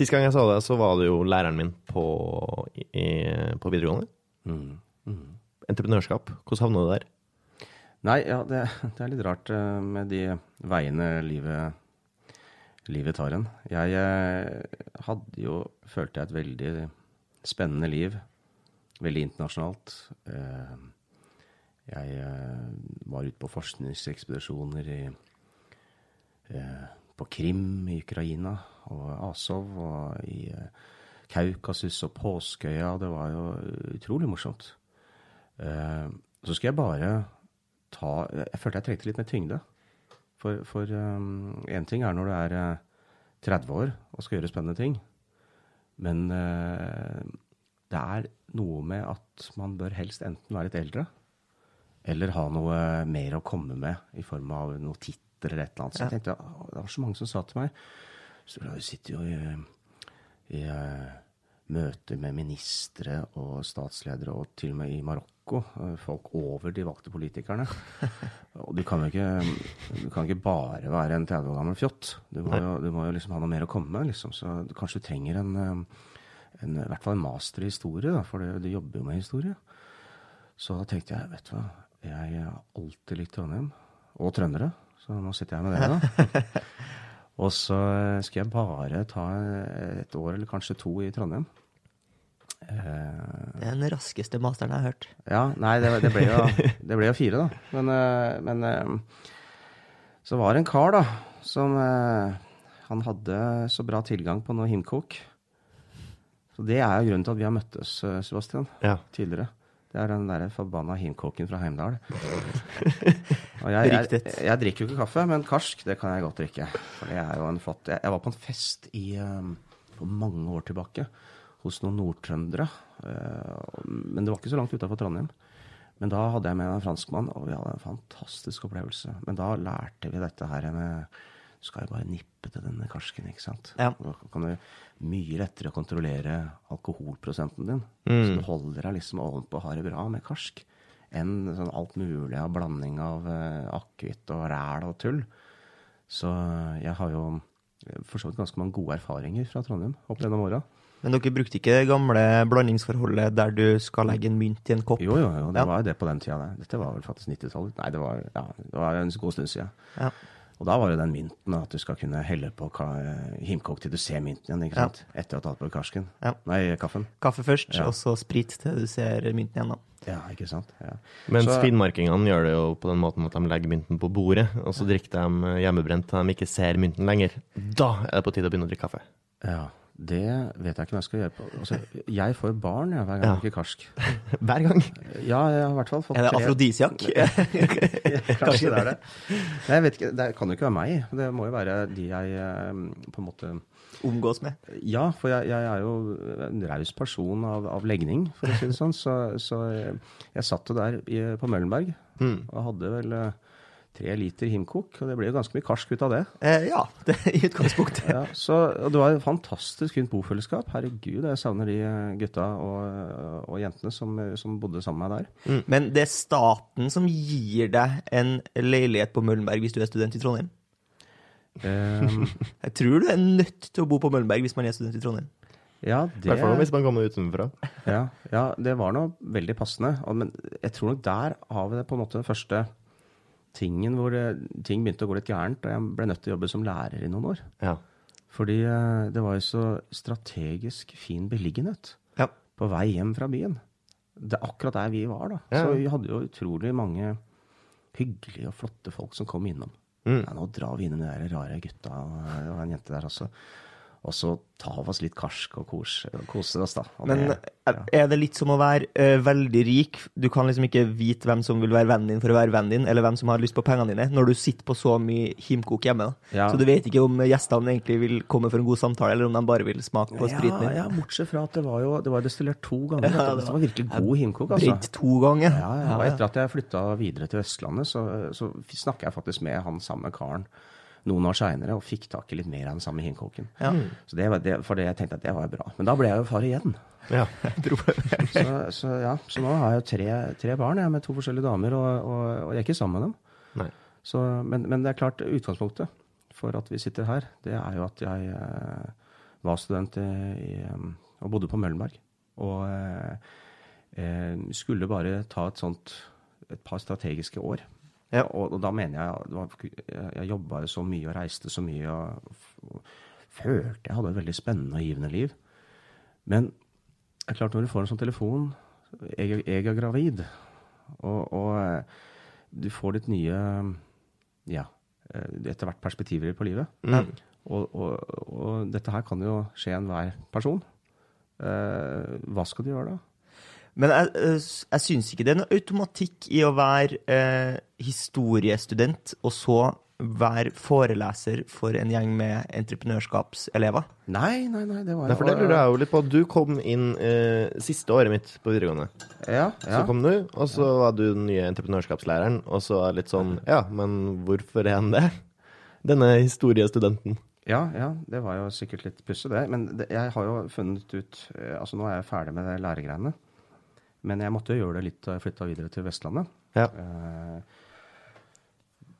Sist gang jeg så deg, så var du jo læreren min på, i, på videregående. Mm. Mm. Entreprenørskap. Hvordan havna du der? Nei, ja, det, det, er litt rart uh, med de veiene livet, livet tar en. Jeg uh, hadde jo, følte jeg, et veldig spennende liv. Veldig internasjonalt. Uh, jeg var ute på forskningsekspedisjoner i, på Krim i Ukraina og Azov og i Kaukasus og Påskeøya. Det var jo utrolig morsomt. Så skulle jeg bare ta Jeg følte jeg trengte litt mer tyngde. For, for um, ting er når du er 30 eh, år og skal gjøre spennende ting. Men det er noe med at man bør helst enten være litt eldre eller ha noe mer å komme med i form av noe titler eller et eller annet. Så jeg tenkte, Det var så mange som sa til meg så Du sitter jo i, i uh, møter med ministre og statsledere, og til og med i Marokko. Eh, folk over de valgte politikerne. Og du kan jo ikke, du kan ikke bare være en 30 år gammel fjott. Du må, jo, du må jo liksom ha noe mer å komme med. Liksom. Så du, kanskje du trenger en, eh, en, i hvert fall en master i historie, da, for du jobber jo med historie. Så da tenkte jeg, vet du hva, jeg har alltid likt Trondheim. Og trøndere. Så nå sitter jeg med det, da. Og så skal jeg bare ta et år eller kanskje to i Trondheim. Det er den raskeste masteren jeg har hørt. Ja, nei, det, det, ble, jo, det ble, jo, fire, da. Men, eh, men, eh, så var det en kar, da, som eh, Han hadde så bra tilgang på noe himkok. Så det er jo grunnen til at vi har møttes, Sebastian, ja. tidligere. Det er den der forbanna himkoken fra Heimdal. Og jeg, jeg, jeg, jeg, drikker jo ikke kaffe, men karsk det kan jeg godt drikke. For det er jo en flott Jeg, var på en fest i, for mange år tilbake hos noen nordtrøndere. Uh, men det var ikke så langt utafor Trondheim. Men da hadde jeg med en franskmann, og vi hadde en fantastisk opplevelse. Men da lærte vi dette her med skal jo bare nippe til denne karsken, ikke sant. Ja. Da kan du mye lettere kontrollere alkoholprosenten din. Mm. Så du holder deg liksom ovenpå og har det bra med karsk enn sånn alt mulig av blanding av uh, akevitt og ræl og tull. Så jeg har jo for så vidt ganske mange gode erfaringer fra Trondheim opp gjennom åra. Men dere brukte ikke det gamle blandingsforholdet der du skal legge en mynt i en kopp? Jo, jo, jo det ja. var jo det på den tida. Dette var vel faktisk 90-tallet. Nei, det var, ja, det var, en god stund siden. Ja. Og da var det den mynten, at du skal kunne helle på himkok til du ser mynten igjen. ikke sant? Etter å ha tatt på karsken. Nei, kaffen. Kaffe først, og så sprit til du ser mynten igjen, da. Ja, ikke sant. Ja. Mens så, finnmarkingene gjør det jo på den måten at de legger mynten på bordet, og så drikker de hjemmebrent til de ikke ser mynten lenger. Da er det på tide å begynne å drikke kaffe. Ja. Det vet jeg ikke hva jeg skal gjøre på. Altså, jeg får barn jeg, hver gang jeg drikker karsk. Hver gang? Ja, jeg har i hvert fall fått Er det afrodisiak? Kanskje det er det. Nei, jeg vet ikke, Det kan jo ikke være meg. Det må jo være de jeg eh, på en måte Omgås med? Ja, for jeg, jeg er jo en raus person av, av, legning, for å si det sånn. Så, så jeg satt jo der i, på Møllenberg mm. og hadde vel uh, tre liter himkok, og det ble jo ganske mye karsk ut av det. Eh, ja, det, i utgangspunktet. ja, så Det var et fantastisk fint bofellesskap. Herregud, jeg savner de eh, gutta og, og jentene som, som, bodde sammen med meg der. Mm. Men det er staten som gir deg en leilighet på Møllenberg hvis du er student i Trondheim? Um, jeg tror du er nødt til å bo på Møllenberg hvis man er student i Trondheim. Ja, det... I hvert fall hvis man kommer utenfra. ja, ja, det var nå veldig passende. Men jeg tror nok der har vi det på en måte første tingen hvor det, ting begynte å gå litt gærent, og jeg ble nødt til å jobbe som lærer i noen år. Ja. Fordi eh, det var jo så strategisk fin beliggenhet ja. på vei hjem fra byen. Det er akkurat der vi var, da. Ja. Så vi hadde jo utrolig mange hyggelige og flotte folk som kom innom. Mm. Nå drar vi innom de der rare gutta og en jente der også. Og så ta av oss litt karsk og kose, kose oss, da. Og Men det, ja. er det litt som å være uh, veldig rik? Du kan liksom ikke vite hvem som vil være vennen din for å være vennen din, eller hvem som har lyst på pengene dine, når du sitter på så mye himkok hjemme. Ja. Så du vet ikke om gjestene egentlig vil komme for en god samtale, eller om de bare vil smake på spriten din. Ja, bortsett fra at det var jo det var destillert to ganger. Ja, det, var virkelig god himkok. altså. Brent to ganger. Ja, ja, Og etter at jeg flytta videre til Østlandet, så, så snakker jeg faktisk med han samme karen noen år seinere og fikk tak i litt mer av den samme hinkoken. Ja. Så det var, det, for det, jeg tenkte at det var bra. Men da ble jeg jo far igjen. Ja, så, så, ja, så nå har jeg jo tre, tre barn jeg, med to forskjellige damer, og, og, og, jeg er ikke sammen med dem. Så, men, men, det er klart, utgangspunktet for at vi sitter her, det er jo at jeg eh, var student i, og bodde på Møllenberg. Og eh, skulle bare ta et sånt et par strategiske år. Ja. Og, og, da mener jeg Jeg jobba jo så mye og reiste så mye og, og, følte jeg hadde et veldig spennende og givende liv. Men det er klart når du får en sånn telefon Jeg, jeg er gravid, og, og, du får ditt nye Ja, etter hvert perspektiver på livet. Mm. Og, og, dette her kan jo skje enhver person. Eh, hva skal du gjøre da? Men jeg, eh, jeg syns ikke det er noe automatikk i å være eh, historiestudent og så være foreleser for en gjeng med entreprenørskapselever. Nei, nei, nei, det var Nei, for det lurer jeg jo litt på. Du kom inn eh, siste året mitt på videregående. Ja, ja. Så kom du, og så var du den nye entreprenørskapslæreren. Og så er litt sånn Ja, men hvorfor er han det? Denne historiestudenten. Ja, ja, det var jo sikkert litt pussig, det. Men det, jeg har jo funnet ut eh, Altså, nå er jeg ferdig med de læregreiene. Men jeg måtte jo gjøre det litt da jeg flytta videre til Vestlandet. Ja. Eh,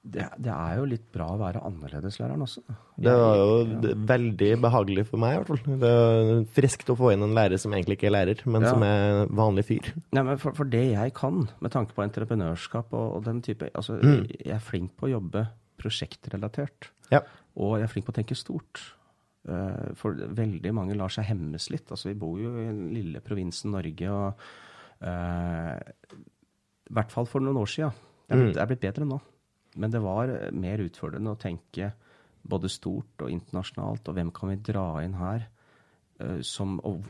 det, det, er jo litt bra å være annerledeslæreren også. Det var jo ja. veldig behagelig for meg, i hvert fall. Det er friskt å få inn en lærer som egentlig ikke er lærer, men ja. som er vanlig fyr. Nei, men for, for, det jeg kan, med tanke på entreprenørskap og, og den type altså, mm. Jeg er flink på å jobbe prosjektrelatert. Ja. Og jeg er flink på å tenke stort. Eh, for veldig mange lar seg hemmes litt. Altså, vi bor jo i den lille provinsen Norge. og I hvert fall for noen år siden. Det er, blitt, mm. det er blitt bedre nå. Men det var mer utfordrende å tenke både stort og internasjonalt, og hvem kan vi dra inn her? Uh, som, og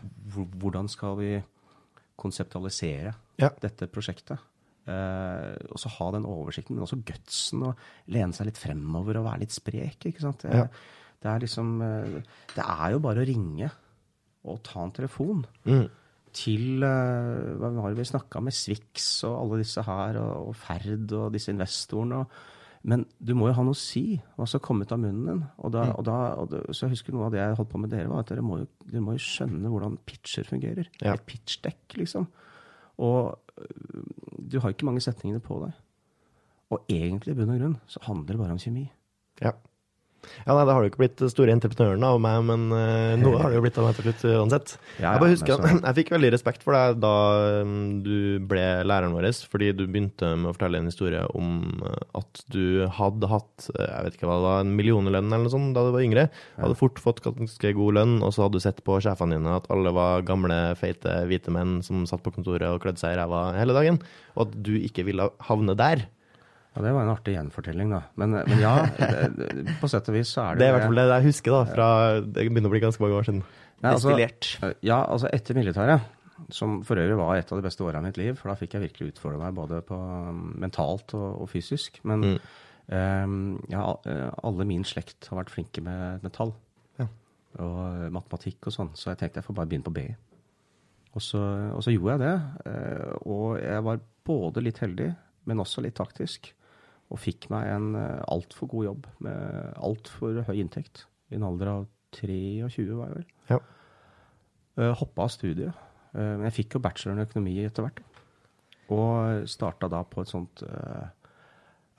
hvordan skal vi konseptualisere ja. dette prosjektet? Uh, og så ha den oversikten, men også gutsen og lene seg litt fremover og være litt sprek. ikke sant? Det, ja. det er liksom Det er jo bare å ringe og ta en telefon. Mm til uh, Hva var det vi snakka med? Swix og alle disse her, og, og Ferd og disse investorene. Og, men du må jo ha noe å si, hva som har kommet av munnen din. Og da, mm. og da, og da, så jeg husker noe av det jeg holdt på med dere, var at dere må jo, dere må jo skjønne hvordan pitcher fungerer. Ja. Et pitchdekk, liksom. Og øh, du har ikke mange setningene på deg. Og egentlig, i bunn og grunn, så handler det bare om kjemi. Ja. Ja, nei, Det har jo ikke blitt store entreprenøren av meg, men uh, noe har det jo blitt av meg til slutt uansett. Ja, jeg bare husker jeg fikk veldig respekt for deg da um, du ble læreren vår, fordi du begynte med å fortelle en historie om uh, at du hadde hatt uh, jeg vet ikke hva det var, en millionlønn eller noe sånt da du var yngre. Du Hadde fort fått ganske god lønn, og så hadde du sett på sjefene dine at alle var gamle, feite, hvite menn som satt på kontoret og klødde seg i ræva hele dagen, og at du ikke ville havne der. Ja, Det var en artig gjenfortelling, da. Men, men ja, det, på sett og vis så er det Det er i hvert fall det jeg husker, da. Fra, det begynner å bli ganske mange år siden. Nei, altså, ja, altså etter militæret, som for øvrig var et av de beste årene av mitt liv, for da fikk jeg virkelig utfordre meg både på um, mentalt og, og fysisk. Men mm. um, ja, eh, alle min slekt har vært flinke med, med tall. Ja. Og eh, matematikk og sånn, så jeg tenkte jeg får bare begynne på B. Og så, og så gjorde jeg det. Eh, og jeg var både litt heldig, men også litt taktisk og fikk meg en uh, altfor god jobb med altfor høy inntekt. I en alder av 23, var jeg vel. Ja. Uh, eh, Hoppa av studiet. Uh, men jeg fikk jo bacheloren i økonomi etter hvert. Og starta da på et sånt uh,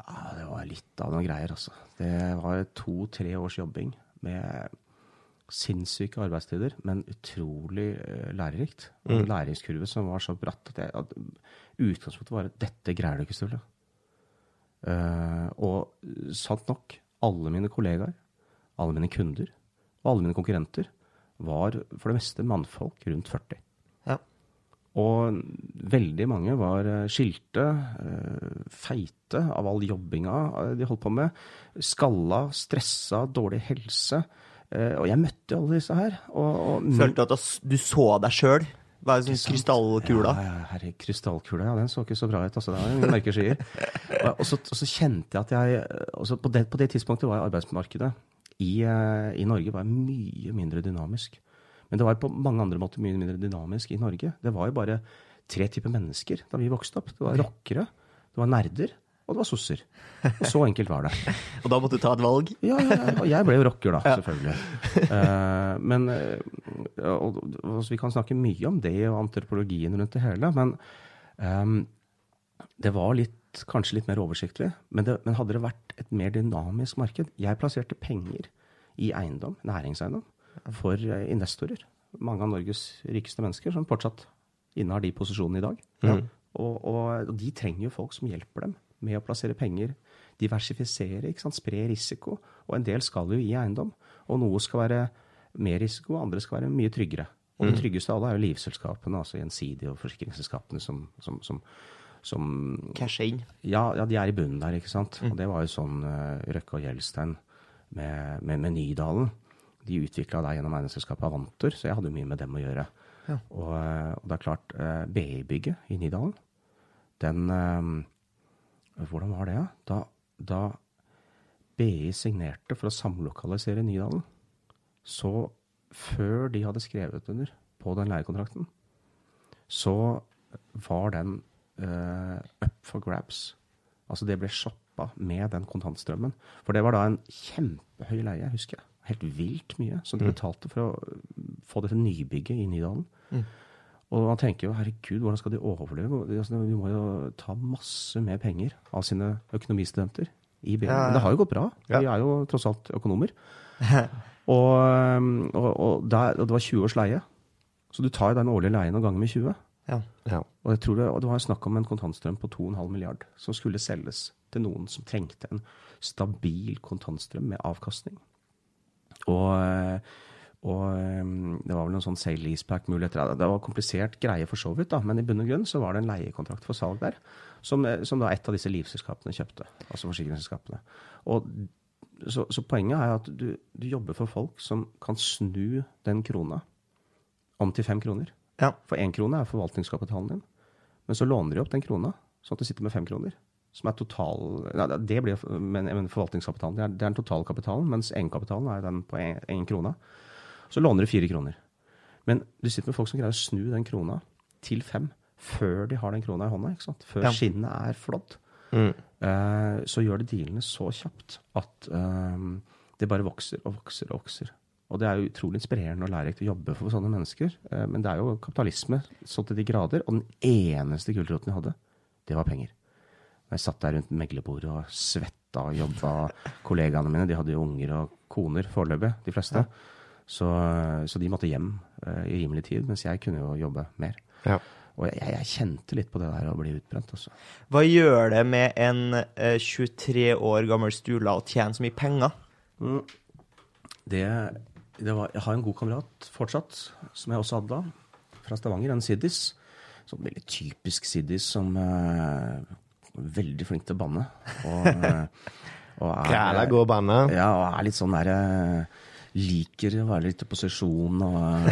Ja, det var litt av noen greier, altså. Det var to-tre års jobbing med sinnssyke arbeidstider, men utrolig lærerikt. Mm. En læringskurve som var så bratt at, jeg, at utgangspunktet var at dette greier du ikke, Sturle. Uh, og sant nok, alle mine kollegaer, alle mine kunder og alle mine konkurrenter var for det meste mannfolk rundt 40. Ja. Og veldig mange var eh, skilte, uh, feite av all jobbinga de holdt på med. Skalla, stressa, dårlig helse. Og jeg møtte alle disse her. Og, og Følte du at du så deg sjøl hva er det sånn krystallkula? Ja, ja, herre, krystallkula, ja, den så ikke så bra ut. altså, Det var mørke skyer. Og, og, så, og, så, kjente jeg at jeg på det, på, det, tidspunktet var arbeidsmarkedet i, uh, i, Norge var mye mindre dynamisk. Men det var på mange andre måter mye mindre dynamisk i Norge. Det var jo bare tre typer mennesker da vi vokste opp. Det var rockere, det var nerder, og det var sosser. Så enkelt var det. og da måtte du ta et valg? ja, ja, og jeg ble jo rocker, da, selvfølgelig. Uh, men uh, og, og, Vi kan snakke mye om det og antropologien rundt det hele, men um, det var litt, kanskje litt mer oversiktlig. Men, det, men hadde det vært et mer dynamisk marked Jeg plasserte penger i eiendom, næringseiendom. for eh, investorer. Mange av Norges rikeste mennesker som fortsatt innehar de posisjonene i dag. Ja. Og, og, og, de trenger jo folk som hjelper dem med å plassere penger, diversifisere, spre risiko. Og en del skal jo i eiendom. Og noe skal være mer risiko, andre skal være mye tryggere. Og det tryggeste av alle er jo livselskapene, altså Gjensidige og forsikringsselskapene som, som, som, som Cash in? Ja, ja, de er i bunnen der, ikke sant. Mm. Og det var jo sånn uh, Røkke og Gjelstein med, med, med Nydalen. De utvikla deg gjennom eiendomsselskapet Avantor, så jeg hadde jo mye med dem å gjøre. Ja. Og, eh, og, det er klart, uh, eh, BI-bygget i Nydalen, den uh, Hvordan var det, da? Da BI signerte for å samlokalisere Nydalen, så før de hadde skrevet under på den leiekontrakten, så var den uh, up for grabs. Altså det ble shoppa med den kontantstrømmen. For det var da en kjempehøy leie, husker jeg. Helt vilt mye som de mm. betalte for å få dette nybygget i Nydalen. Mm. Og man tenker jo herregud, hvordan skal de overleve? Altså, vi må jo ta masse mer penger av sine økonomistudenter i BI. Men det har jo gått bra. De er jo tross alt økonomer. Og, og, og, der, og, det var 20 års leie. Så du tar den årlige leien og ganger med 20. Ja. Ja. Og jeg tror det, og det var snakk om en kontantstrøm på 2,5 milliard som skulle selges til noen som trengte en stabil kontantstrøm med avkastning. Og, og det var vel noen sånn sale leaseback-muligheter. Det var komplisert greie for så vidt, da, men i bunn og grunn så var det en leiekontrakt for salg der, som, som da et av disse livselskapene kjøpte. Altså forsikringsselskapene. Og så, så, poenget er at du, du, jobber for folk som kan snu den krona om til fem kroner. Ja. For én krone er forvaltningskapitalen din. Men så låner de opp den krona, sånn at du sitter med fem kroner. Som er total nei, Det blir men, men forvaltningskapitalen. Det er, det er den totalkapitalen, mens egenkapitalen er den på én krone. Så låner du fire kroner. Men du sitter med folk som greier å snu den krona til fem før de har den krona i hånda. ikke sant? Før ja. skinnet er flådd. Mm. Uh, så gjør det dealene så kjapt at uh, det bare vokser og vokser og vokser. Og det er jo utrolig inspirerende og lærerikt å jobbe for sånne mennesker. Uh, men det er jo kapitalisme så til de grader. Og den eneste gulroten jeg hadde, det var penger. Jeg satt der rundt meglerbordet og svetta og jobba. Kollegaene mine de hadde jo unger og koner foreløpig, de fleste. Ja. Så, så, de måtte hjem i rimelig tid, mens jeg kunne jo jobbe mer. Ja. Og jeg, jeg, kjente litt på det der å bli utbrent. Også. Hva gjør det med en uh, 23 år gammel Stula å tjene så mye penger? Mm. Det, det var, jeg har en god kamerat fortsatt, som jeg også hadde da, fra Stavanger, en siddis. Sånn veldig typisk siddis som uh, veldig flink til å banne. Og, uh, og er, Kræla god banne. Ja, og er litt sånn derre uh, Liker å være litt i posisjon og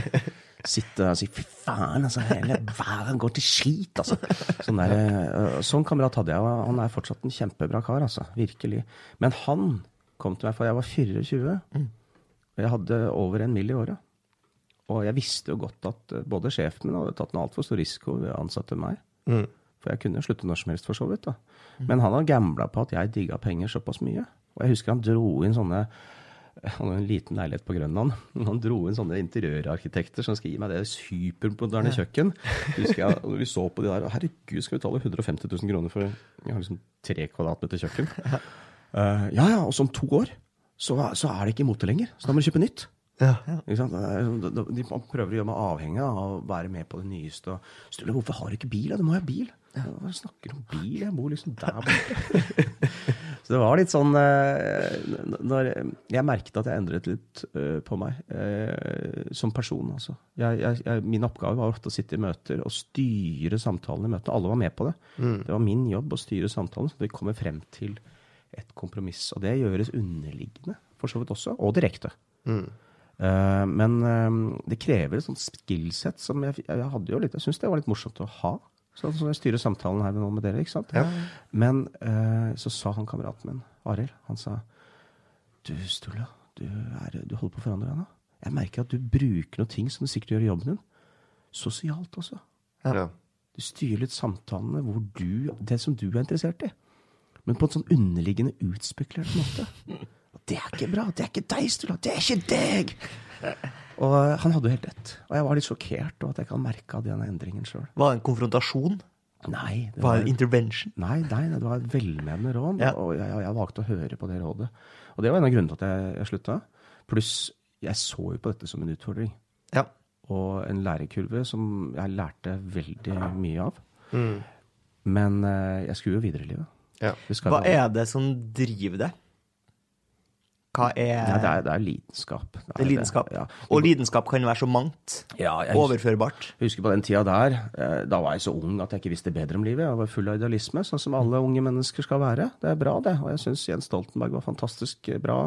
sitte og si 'fy faen', altså, hele verden går til skit, altså. Sånn, der, uh, sånn kamerat hadde jeg, og han er fortsatt en kjempebra kar, altså. Virkelig. Men han kom til meg for jeg var 24, mm. og jeg hadde over en mill. i året. Og jeg visste jo godt at både sjefen min hadde tatt en altfor stor risiko ved å ansette meg. Mm. For jeg kunne slutte når som helst, for så vidt. da. Mm. Men han hadde gambla på at jeg digga penger såpass mye. Og jeg husker han dro inn sånne han hadde en liten leilighet på Grønland. Han dro inn sånne interiørarkitekter som skal gi meg det supermoderne kjøkken. Husker jeg, og Vi så på de der Herregud, skal vi betale 150 000 kroner for jeg har liksom tre kvadratmeter kjøkken? Uh, ja ja, og så om to år så, så, er det ikke mote lenger. Så da må du kjøpe nytt. Ja. Sånn, de prøver å gjøre meg avhengig av å være med på det nyeste. Sturle, hvorfor har du ikke bil? Du må ha bil. Hva snakker om bil? Jeg bor liksom der borte. Så det var litt sånn uh, når Jeg merket at jeg endret litt uh, på meg uh, som person, altså. Jeg, jeg, min oppgave var ofte å sitte i møter og styre samtalene i møtene. Alle var med på det. Mm. Det var min jobb å styre samtalen, så vi kommer frem til et kompromiss. Og det gjøres underliggende, for så vidt også, og direkte. Mm. men det krever et sånt skillset som jeg, jeg hadde jo litt Jeg syns det var litt morsomt å ha. Sånn som jeg styrer samtalen her nå med dere. ikke sant? Ja. Men uh, så sa han kameraten min, Arild, han sa Du, Sturla, du, du, holder på å forandre deg nå. Jeg merker at du bruker noen ting som du sikkert gjør i jobben din. Sosialt også. Ja. Du styrer litt samtalene hvor du, det som du er interessert i. Men på en sånn underliggende utspekulert måte. Det er ikke bra. Det er ikke deg, Sturla. Det er ikke deg! Og han hadde jo helt rett. Og jeg var litt sjokkert over at jeg ikke hadde merka den endringen sjøl. Var det en konfrontasjon? Nei. Det var, det intervention? Nei, nei, det var et velmenende råd. Ja. Og jeg, jeg, valgte å høre på det rådet. Og det var en av grunnene til at jeg, jeg slutta. Pluss jeg så jo på dette som en utfordring. Ja. Og en lærekurve som jeg lærte veldig mye av. Mm. Men eh, jeg skulle jo videre i livet. Ja. Hva er det som driver det? Hva er Nei, det, er, det er lidenskap. Det det er lidenskap. Ja. Og lidenskap kan være så mangt. Ja, jeg husker, Overførbart. jeg husker på den tida der, eh, da var jeg så ung at jeg ikke visste bedre om livet. Jeg var full av idealisme, sånn som alle unge mennesker skal være. Det er bra, det. Og jeg syns Jens Stoltenberg var fantastisk bra.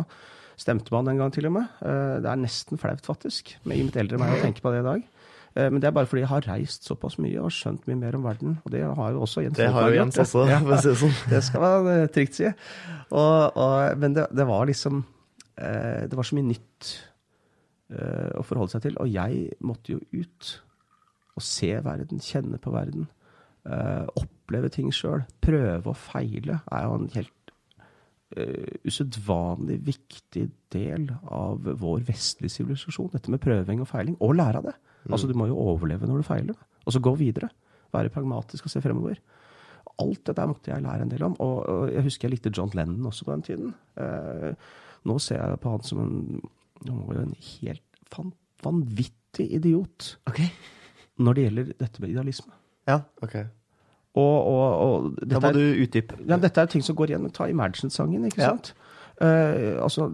Stemte man den gang til og med. Eh, Det er nesten flaut, faktisk, med i mitt eldre meg å tenke på det i dag. Eh, Men det er bare fordi jeg har reist såpass mye og skjønt mye mer om verden. Og det har jo også Jens Det har jo Jens også, også, for å si det sånn. Det skal man eh, trygt si. Og, og, men det, det var liksom eh, Det var så mye nytt å forholde seg til. Og jeg måtte jo ut og se verden, kjenne på verden. oppleve ting sjøl. Prøve og feile er jo en helt uh, usedvanlig viktig del av vår vestlige sivilisasjon. Dette med prøving og feiling. Og lære av det. Altså, Du må jo overleve når du feiler. Og så gå videre. Være pragmatisk og se fremover. Alt dette måtte jeg lære en del om. Og, jeg husker jeg likte John Lennon også på den tiden. Eh, nå ser jeg på han som en, han var jo en helt vanvittig idiot okay. når det gjelder dette med idealisme. Ja. Ok. Og, og, og Da dette, må er, du utdype. ja, dette er ting som går igjen. Ta Imagine-sangen, ikke Ja. sant? Eh, altså,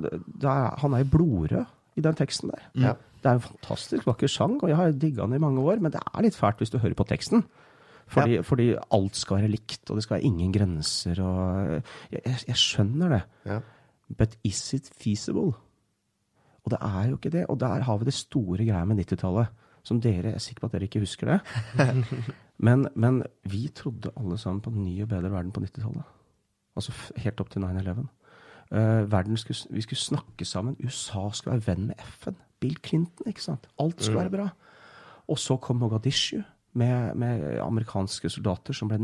er, han er blodrød i den teksten der. Ja. Det er en fantastisk vakker sang, og jeg har digga den i mange år, men det er litt fælt hvis du hører på teksten. Fordi, fordi alt skal være likt, og det skal være ingen grenser, og Jeg, jeg, jeg skjønner det. Ja. But is it feasible? Og det er jo ikke det. Og der har vi det store greia med 90-tallet. Som dere jeg er sikker på at dere ikke husker det. men, men vi trodde alle sammen på en ny og bedre verden på 90-tallet. Altså helt opp til 9-11. Eh, verden skulle, vi skulle snakke sammen. USA skulle være venn med FN. Bill Clinton, ikke sant. Alt skulle være bra. Og så kom Mogadishu med, med amerikanske soldater som ble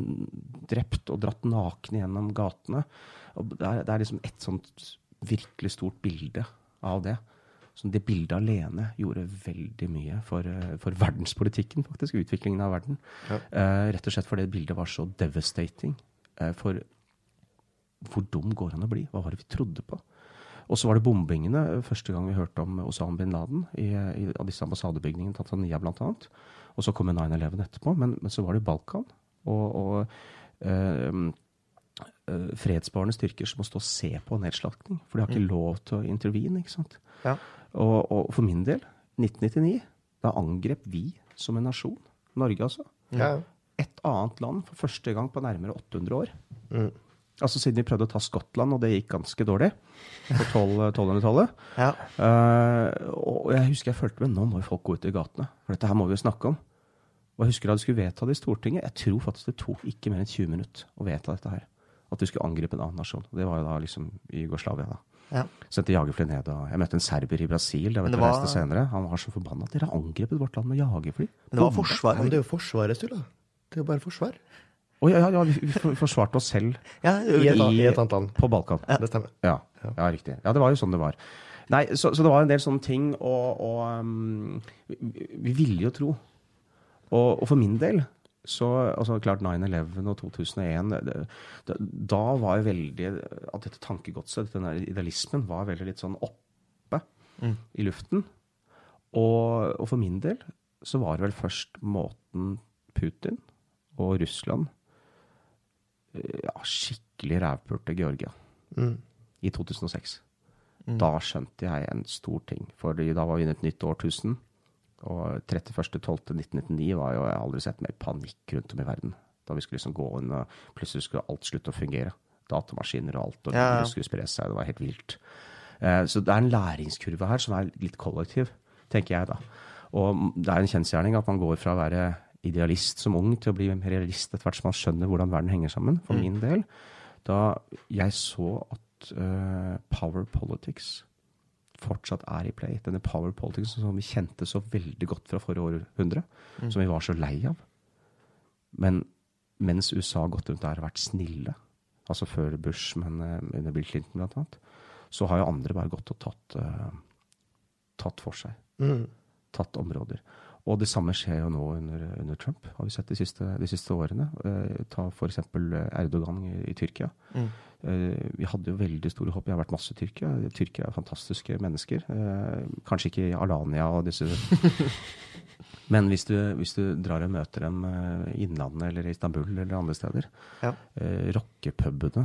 drept og dratt nakne gjennom gatene. Og det, er, det er liksom et sånt virkelig stort bilde av det. Så det bildet alene gjorde veldig mye for, eh, for verdenspolitikken, faktisk. Utviklingen av verden. Ja. Uh, rett og slett fordi bildet var så devastating. uh, for hvor dum går han å bli? Hva var det vi trodde på? Og så var det bombingene eh, første gang vi hørte om Osama bin Laden i, i disse ambassadebygningene, Tanzania bl.a. Og så kom 9-11 etterpå. Men, men så var det Balkan. Og, og øh, øh, fredsbarende styrker som må stå og se på nedslakting. For de har ikke lov til å intervene. ikke sant? Ja. Og, og for min del, 1999, da angrep vi som en nasjon, Norge altså, Ja. et annet land for første gang på nærmere 800 år. Mm. Altså siden vi prøvde å ta Skottland, og det gikk ganske dårlig på 12 1200-tallet. Ja. Uh, og jeg husker jeg følte med nå må jo folk gå ut i gatene, for dette her må vi jo snakke om. Og jeg husker da de skulle vedta det i Stortinget. Jeg tror faktisk det tok ikke mer enn 20 minutter å vedta dette her. At du skulle angripe en annen nasjon. Det var jo da liksom i Jugoslavia. da. Ja. Sendte jagerfly ned. og Jeg møtte en serber i Brasil. Det vet det var- senere. Han var så forbanna. Dere har angrepet vårt land med jagerfly. Men det var forsvar. men det er jo Forsvarets skyld, da. Det er jo bare forsvar. Å ja, ja, vi vi for- forsvarte oss selv Ja, I et, I- et annet land. på Balkan. Ja. Det stemmer. Ja, ja, riktig. Ja, det var jo sånn det var. Nei, så, så det var en del sånne ting, og, og um, vi, vi ville jo tro. Og, og for min del så altså klart 9-11 og 2001 det, det, Da var jo veldig At dette tankegodset, denne idealismen, var veldig litt sånn oppe Mm. i luften. Og, og for min del så var det vel først måten Putin og Russland ja, skikkelig rævpulte Georgia Mm. i 2006. Mm. Da skjønte jeg en stor ting. for da var vi inne i et nytt årtusen. Og 31.12.1999 var jo Jeg aldri sett mer panikk rundt om i verden. Da vi skulle liksom gå inn, og plutselig skulle alt slutte å fungere. Datamaskiner og alt, og Ja, ja. skulle spre seg. Det var helt vilt. Eh, Så det er en læringskurve her som er litt kollektiv, tenker jeg da. Og det er en kjensgjerning at man går fra å være idealist som ung til å bli realist etter hvert som man skjønner hvordan verden henger sammen. For Mm. min del, da jeg så at uh, power politics fortsatt er i play. Denne power politics som vi kjente så veldig godt fra forrige århundre, Mm. som vi var så lei av. Men mens USA har gått rundt der og vært snille, altså før Bush, men eh, under Bill Clinton annet, så har jo andre bare gått og tatt, uh, tatt for seg. Mm. Tatt områder. Og det samme skjer jo nå under, under Trump, har vi sett de siste, de siste årene. Eh, ta f.eks. Erdogan i, i Tyrkia. Mm. Eh, vi hadde jo veldig store håp. Jeg har vært masse tyrkia. Tyrkia er fantastiske mennesker. Eh, kanskje ikke i Alania og disse Men hvis du, hvis du, drar og møter dem i Innlandet eller i Istanbul eller andre steder ja. Rockepubene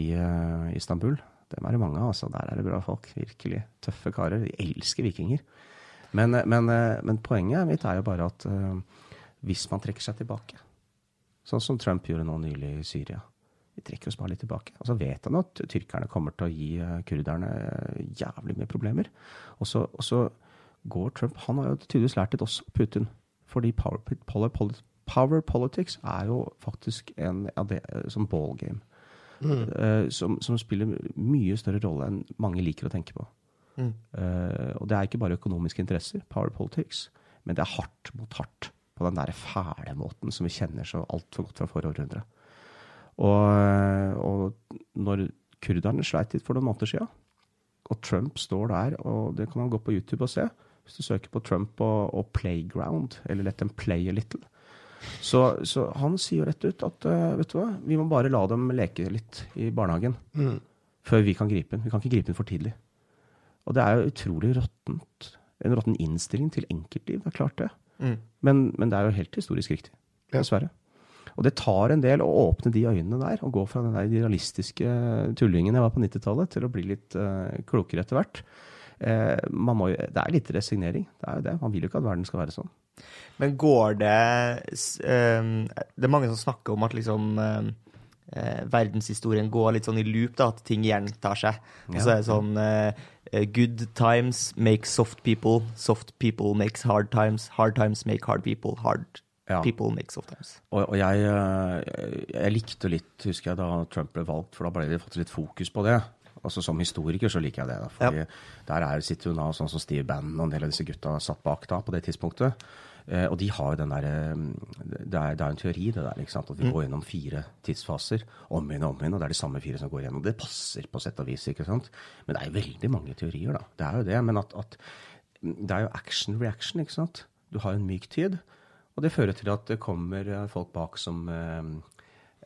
i Istanbul, dem er det mange av. Altså. Der er det bra folk. Virkelig tøffe karer. De elsker vikinger. Men, men, men poenget mitt er jo bare at hvis man trekker seg tilbake Sånn som Trump gjorde nå nylig i Syria. Vi trekker oss bare litt tilbake. Og så vet han at tyrkerne kommer til å gi eh, kurderne eh, jævlig mye problemer. Og så, og så går Trump Han har jo tydeligvis lært litt også, Putin. Fordi power, power, power politics er jo faktisk en av det eh, som ball game. Mm. Som, som, spiller mye større rolle enn mange liker å tenke på. Mm. Uh, og det er ikke bare økonomiske interesser, power politics, men det er hardt mot hardt på den der fæle måten som vi kjenner så altfor godt fra forrige århundre. Og, og, når kurderne sleit litt for noen måneder siden, og Trump står der, og det kan man gå på YouTube og se Hvis du søker på Trump og, og 'playground', eller 'let them play a little', så, så, han sier jo rett ut at uh, vet du hva, vi må bare la dem leke litt i barnehagen mm. før vi kan gripe inn. Vi kan ikke gripe inn for tidlig. Og det er jo utrolig råttent. En råtten innstilling til enkeltliv. Det er klart det. Mm. Men, men, det er jo helt historisk riktig. Dessverre. Og det tar en del å åpne de øynene der, og gå fra den der idealistiske tullingen jeg var på 90-tallet, til å bli litt uh, klokere etter hvert. Uh, må, det er litt resignering. Det er jo det. Man vil jo ikke at verden skal være sånn. Men går det uh, Det er mange som snakker om at liksom verdenshistorien går litt sånn i loop, da, at ting gjentar seg. Og så er det sånn eh, good times make soft people. Soft people makes hard times. Hard times make hard people. Hard ja. people make soft times. Og, og jeg, eh, jeg, likte litt, husker jeg, da Trump ble valgt, for da ble det fått litt fokus på det. Altså Som historiker så liker jeg det. da, fordi ja. Der er, sitter hun da, sånn som Steve Bannon og en del av disse gutta satt bak da på det tidspunktet. Eh, og de har jo den der, eh, det er, det er en teori, det der. ikke sant? At vi mm. går gjennom fire tidsfaser om igjen og om igjen. Og det er de samme fire som går gjennom. Det passer på sett og vis. ikke sant? Men det er jo veldig mange teorier, da. Det er jo det. Men at, at det er jo action reaction, ikke sant. Du har en myk tid. Og det fører til at det kommer folk bak som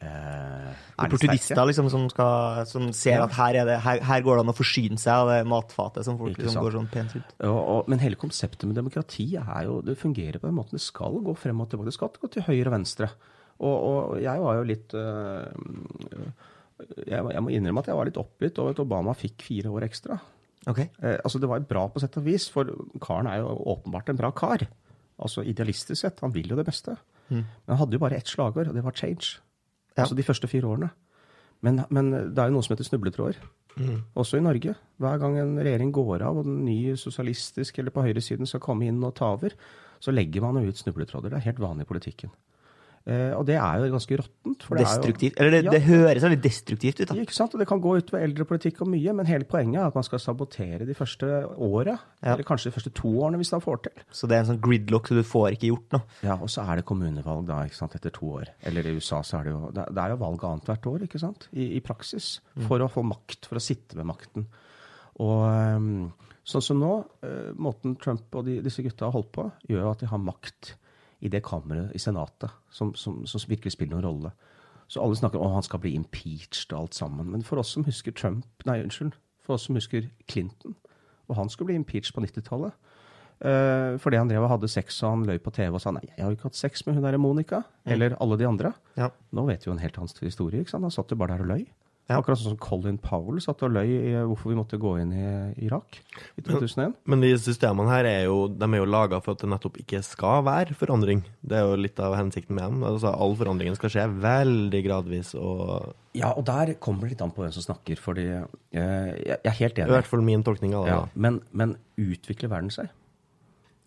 eh, Opportunister liksom, som, skal, som ser at her, det, her, her, går det an å forsyne seg av det matfatet som folk liksom, går sånn pent ut. Ja, og, men hele konseptet med demokrati er jo, det fungerer på den måten. Det skal gå frem og tilbake. Det skal gå til høyre og venstre. Og, og jeg var jo litt øh, jeg, jeg, må innrømme at jeg var litt oppgitt over at Obama fikk fire år ekstra. Okay. Eh, altså Det var bra på sett og vis, for karen er jo åpenbart en bra kar. Altså Idealistisk sett. Han vil jo det beste. Mm. Men han hadde jo bare ett slagord, og det var change. Ja. Altså de første fire årene. Men, men, det er jo noe som heter snubletråder. Mm. Også i Norge. Hver gang en regjering går av, og den nye sosialistisk eller på høyresiden skal komme inn og ta over, så legger man jo ut snubletråder. Det er helt vanlig i politikken. Eh, og det er jo ganske råttent. Destruktivt. Eller det, ja, det høres veldig destruktivt ut, da. Ikke sant. Og det kan gå utover eldrepolitikk og mye, men hele poenget er at man skal sabotere de første åra. Ja. Eller kanskje de første to årene, hvis man får til. Så det er en sånn gridlock, så du får ikke gjort noe? Ja, og så er det kommunevalg da, ikke sant, etter to år. Eller i USA så er det jo Det er jo valg annethvert år, ikke sant. I, i praksis. Mm. For mm. å få makt. For å sitte med makten. Og um, sånn som nå, uh, måten Trump og de, disse gutta har holdt på, gjør jo at de har makt i det kammeret i Senatet som, som, som, virkelig spiller noen rolle. Så alle snakker om han skal bli impeached og alt sammen. Men for oss som husker Trump, nei, unnskyld, for oss som husker Clinton, og han skulle bli impeached på 90-tallet uh, fordi han drev og hadde sex og han løy på TV og sa nei, jeg har ikke hatt sex med hun der Monica, mm. eller alle de andre. Ja. Nå vet vi jo en helt annen historie. ikke sant? Han satt jo bare der og løy. Ja. Akkurat sånn som Colin Powell satt og løy i hvorfor vi måtte gå inn i Irak i 2001. Men de systemene her er jo, de er jo laga for at det nettopp ikke skal være forandring. Det er jo litt av hensikten med dem. Altså, all forandringen skal skje veldig gradvis. Og ja, og der kommer det litt an på hvem som snakker, fordi eh, jeg, er helt enig. I hvert fall min tolkning av det. Ja, men, men, utvikler verden seg?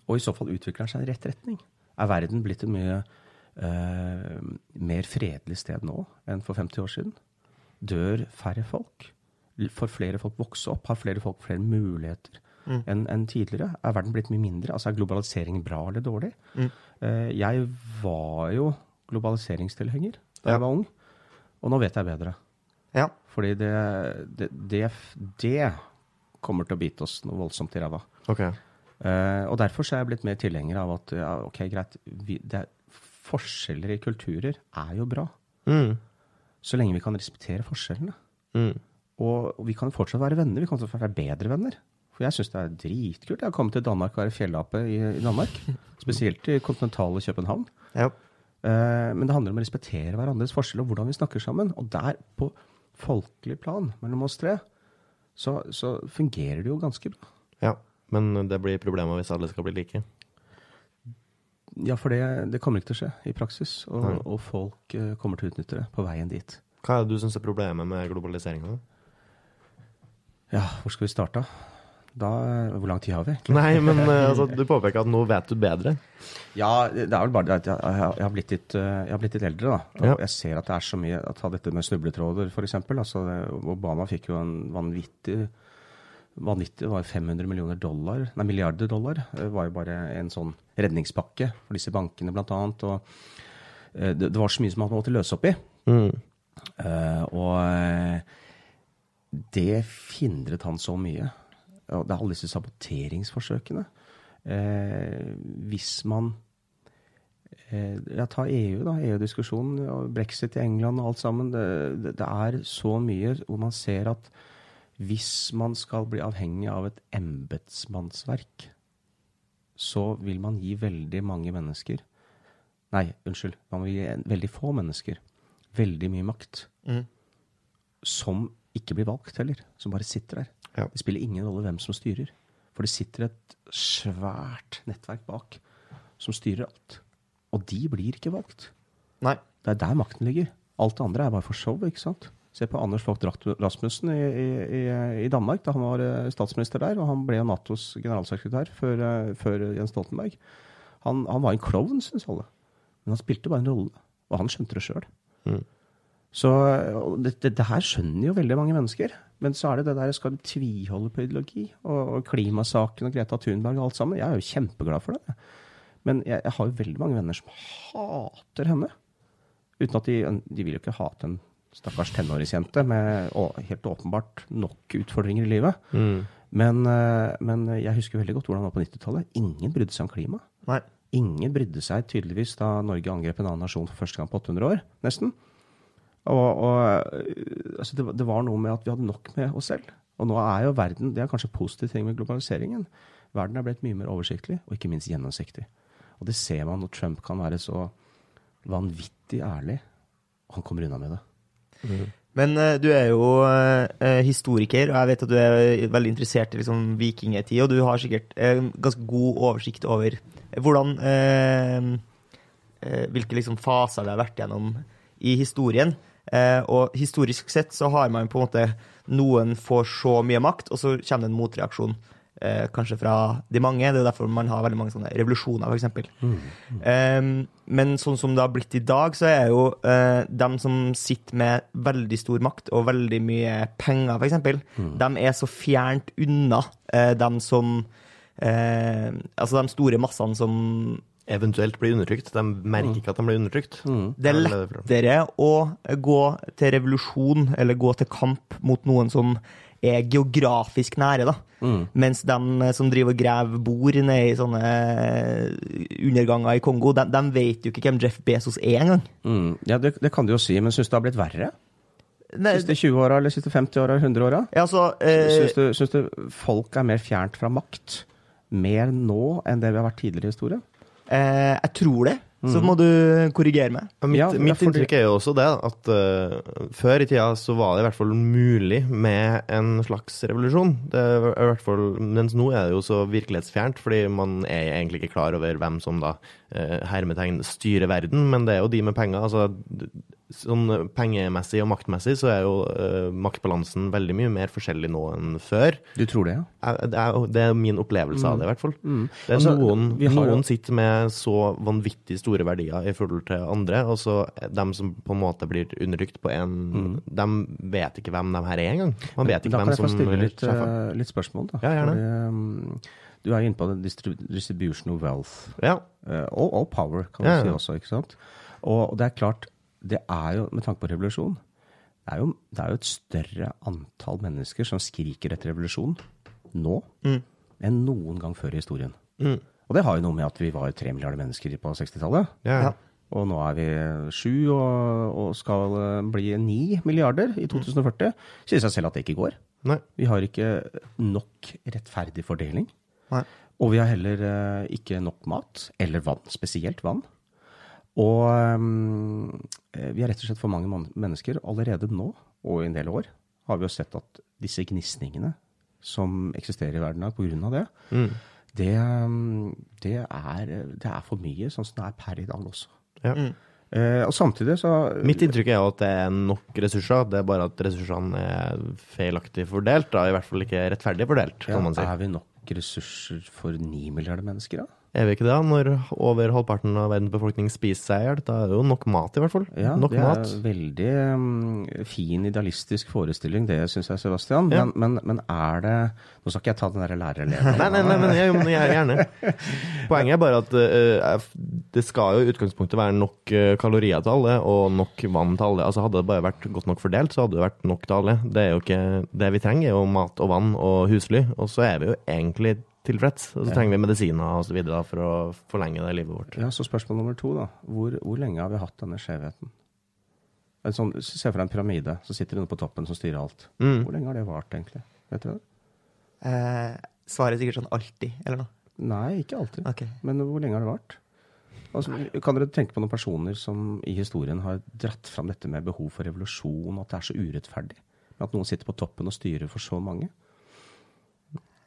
Og i så fall utvikler den seg i rett retning? Er verden blitt et mye eh, mer fredelig sted nå enn for 50 år siden? Dør færre folk. Får flere folk vokse opp? Har flere folk flere muligheter mm. enn en tidligere? Er verden blitt mye mindre? Altså Er globalisering bra eller dårlig? Mm. Uh, jeg var jo globaliseringstilhenger da ja. jeg var ung, og nå vet jeg bedre. Ja. Fordi det, det, det, det, kommer til å bite oss noe voldsomt i ræva. Okay. Uh, og derfor så er jeg blitt mer tilhenger av at ja, ok, greit, vi, forskjeller i kulturer er jo bra. Mm. Så lenge vi kan respektere forskjellene. Mm. Og, vi kan fortsatt være venner. Vi kan fortsatt være bedre venner. For jeg syns det er dritkult. Jeg har kommet til Danmark og være fjellape i, i, Danmark. Spesielt i kontinentale København. Ja. Uh, men det handler om å respektere hverandres forskjell og hvordan vi snakker sammen. Og der, på folkelig plan mellom oss tre, så, så fungerer det jo ganske bra. Ja, men det blir problemer hvis alle skal bli like. Ja, for det, det, kommer ikke til å skje i praksis. Og, og folk uh, kommer til å utnytte det på veien dit. Hva er det du syns er problemet med globaliseringa? Ja, hvor skal vi starte? Da, hvor lang tid har vi? Nei, men uh, altså, du påpeker at nå vet du bedre. Ja, det er vel bare det at jeg, jeg, har, blitt litt, uh, jeg har blitt litt eldre, da. Og ja. jeg ser at det er så mye Ta dette med snubletråder, f.eks. Altså, Obama fikk jo en vanvittig vanvittig. Det var 500 millioner dollar, nei, milliarder dollar. Det var jo bare en sånn redningspakke for disse bankene, blant annet. Og eh, det, var så mye som man måtte løse opp i. Mm. Uh, og eh, det hindret han så mye. Og det er alle disse saboteringsforsøkene. Hvis man ja, Ta EU, da. EU-diskusjonen, brexit i England og alt sammen. Det, det, det, er så mye hvor man ser at hvis man skal bli avhengig av et embetsmannsverk, så vil man gi veldig mange mennesker Nei, unnskyld. Man vil gi veldig få mennesker veldig mye makt. Mm. Som ikke blir valgt heller. Som bare sitter der. Ja. Det spiller ingen rolle hvem som styrer. For det sitter et svært nettverk bak som styrer alt. Og de blir ikke valgt. Nei. Det er der makten ligger. Alt det andre er bare for show, ikke sant? Se på Anders Fogh Rasmussen i, i, i, Danmark da han var eh, statsminister der. Og han ble Natos generalsekretær før, eh, før Jens Stoltenberg. Han, han, var en klovn syns alle. men han spilte bare en rolle. Og han skjønte det sjøl. Mm. Så det, det, det, her skjønner jo veldig mange mennesker. Men så er det det der skal du tviholde på ideologi? Og, og klimasaken og Greta Thunberg og alt sammen. Jeg er jo kjempeglad for det. Men jeg, jeg har jo veldig mange venner som hater henne. Uten at de, de vil jo ikke hate henne stakkars tenåringsjente med helt åpenbart nok utfordringer i livet. Mm. Men, eh, men, jeg husker veldig godt hvordan det var på 90-tallet. Ingen brydde seg om klima. Nei. Ingen brydde seg tydeligvis da Norge angrep en annen nasjon for første gang på 800 år, nesten. Og, og eh, altså det, det, var noe med at vi hadde nok med oss selv. Og nå er jo verden Det er kanskje positiv ting med globaliseringen. Verden er blitt mye mer oversiktlig, og ikke minst gjennomsiktig. Og det ser man når Trump kan være så vanvittig ærlig, og han kommer unna med det. Men uh, du er jo uh, historiker, og jeg vet at du er veldig interessert i liksom, vikingtid. Og du har sikkert ganske god oversikt over hvordan Hvilke liksom, faser det har vært gjennom i historien. og historisk sett så har man på en måte Noen får så mye makt, og så kommer det en motreaksjon eh, kanskje fra de mange. Det er derfor man har veldig mange sånne revolusjoner, f.eks. Mm. Mm. Um, men sånn som det har blitt i dag, så er jo eh, dem som sitter med veldig stor makt og veldig mye penger, f.eks., mm. de er så fjernt unna eh, dem som eh, Altså de store massene som eventuelt blir undertrykt. De merker ikke at de blir undertrykt. Mm. Det er lettere å gå til revolusjon eller gå til kamp mot noen som er geografisk nære, da. Mm. Mens de eh, som driver og graver bord nede i sånne eh, underganger i Kongo, de, de vet jo ikke hvem Jeff Bezos er engang. Mm. Ja, det, det, kan du jo si, men syns du det har blitt verre? Nei, siste 20-åra eller siste 50-åra, 100-åra? Ja, altså, eh, syns, du, du folk er mer fjernt fra makt? Mer nå enn det vi har vært tidligere i historien? Eh, jeg tror det. Så mm. må du korrigere meg. Mitt, ja, mitt inntrykk er jo også det at uh, før i tida så var det i hvert fall mulig med en slags revolusjon. Det er i hvert fall, Mens nå er det jo så virkelighetsfjernt, fordi man er egentlig ikke klar over hvem som da uh, hermetegn styrer verden, men det er jo de med penger. altså sånn pengemessig og maktmessig så er jo uh, maktbalansen veldig mye mer forskjellig nå enn før. Du tror det, ja? Det er, det er min opplevelse mm. av det, i hvert fall. Mm. Det er altså, noen, noen sitter med så vanvittig store verdier i forhold til andre, og så dem som på en måte blir undertrykt på en mm. De vet ikke hvem de her er engang. Man vet ikke hvem som Da kan jeg få stille litt, litt spørsmål, da. Ja, gjerne. Fordi, um, du er inne på distribution of wealth. Ja. Uh, og, og, power, kan du ja, si også, ikke sant. Og det er klart det er jo, med tanke på revolusjon det er, jo, det er jo et større antall mennesker som skriker etter revolusjon nå mm. enn noen gang før i historien. Mm. Og det har jo noe med at vi var tre milliarder mennesker på 60-tallet. Ja. Og nå er vi sju og, og skal bli ni milliarder i 2040. Sier seg selv at det ikke går. Nei. Vi har ikke nok rettferdig fordeling. Nei. Og vi har heller eh, ikke nok mat, eller vann, spesielt vann. Og um, vi har rett og slett for mange mennesker allerede nå, og i en del år, har vi jo sett at disse gnisningene som eksisterer i verden pga. det, mm. det, ehm, det, er, det, er, for mye sånn som det er per i dag også. Ja. Mm. Eh, og samtidig så Mitt inntrykk er jo at det er nok ressurser. Det er bare at ressursene er feilaktig fordelt. Da. I hvert fall ikke rettferdig fordelt, kan ja, man si. Er vi nok ressurser for ni milliarder mennesker, da? Er vi ikke det? Når over halvparten av verdens befolkning spiser seg i hjel, da er det jo nok mat, i hvert fall. Ja, nok det er mat. veldig um, fin, idealistisk forestilling, det syns jeg, Sebastian. Ja. Men, men, men, er det Nå skal ikke jeg ta den der lærereleven. nei, nei, nei, men jeg, men jeg gjerne. Poenget er bare at uh, det skal jo i utgangspunktet være nok uh, kalorier til alle, og nok vann til alle. Altså Hadde det bare vært godt nok fordelt, så hadde det vært nok til alle. Det, er jo ikke, det vi trenger, er jo mat og vann og husly, og så er vi jo egentlig tilfreds. Og så trenger vi medisiner osv. for å forlenge det livet vårt. Ja, Så spørsmål nummer to, da. Hvor, hvor lenge har vi hatt denne skjevheten? Sånn, se for deg en pyramide, så sitter det noen på toppen som styrer alt. Mm. Hvor lenge har det vart, egentlig? Vet du det? Eh, svaret er sikkert sånn alltid, eller noe? Nei, ikke alltid. Okay. Men hvor lenge har det vart? Altså, kan dere tenke på noen personer som i historien har dratt fram dette med behov for revolusjon, og at det er så urettferdig? At noen sitter på toppen og styrer for så mange?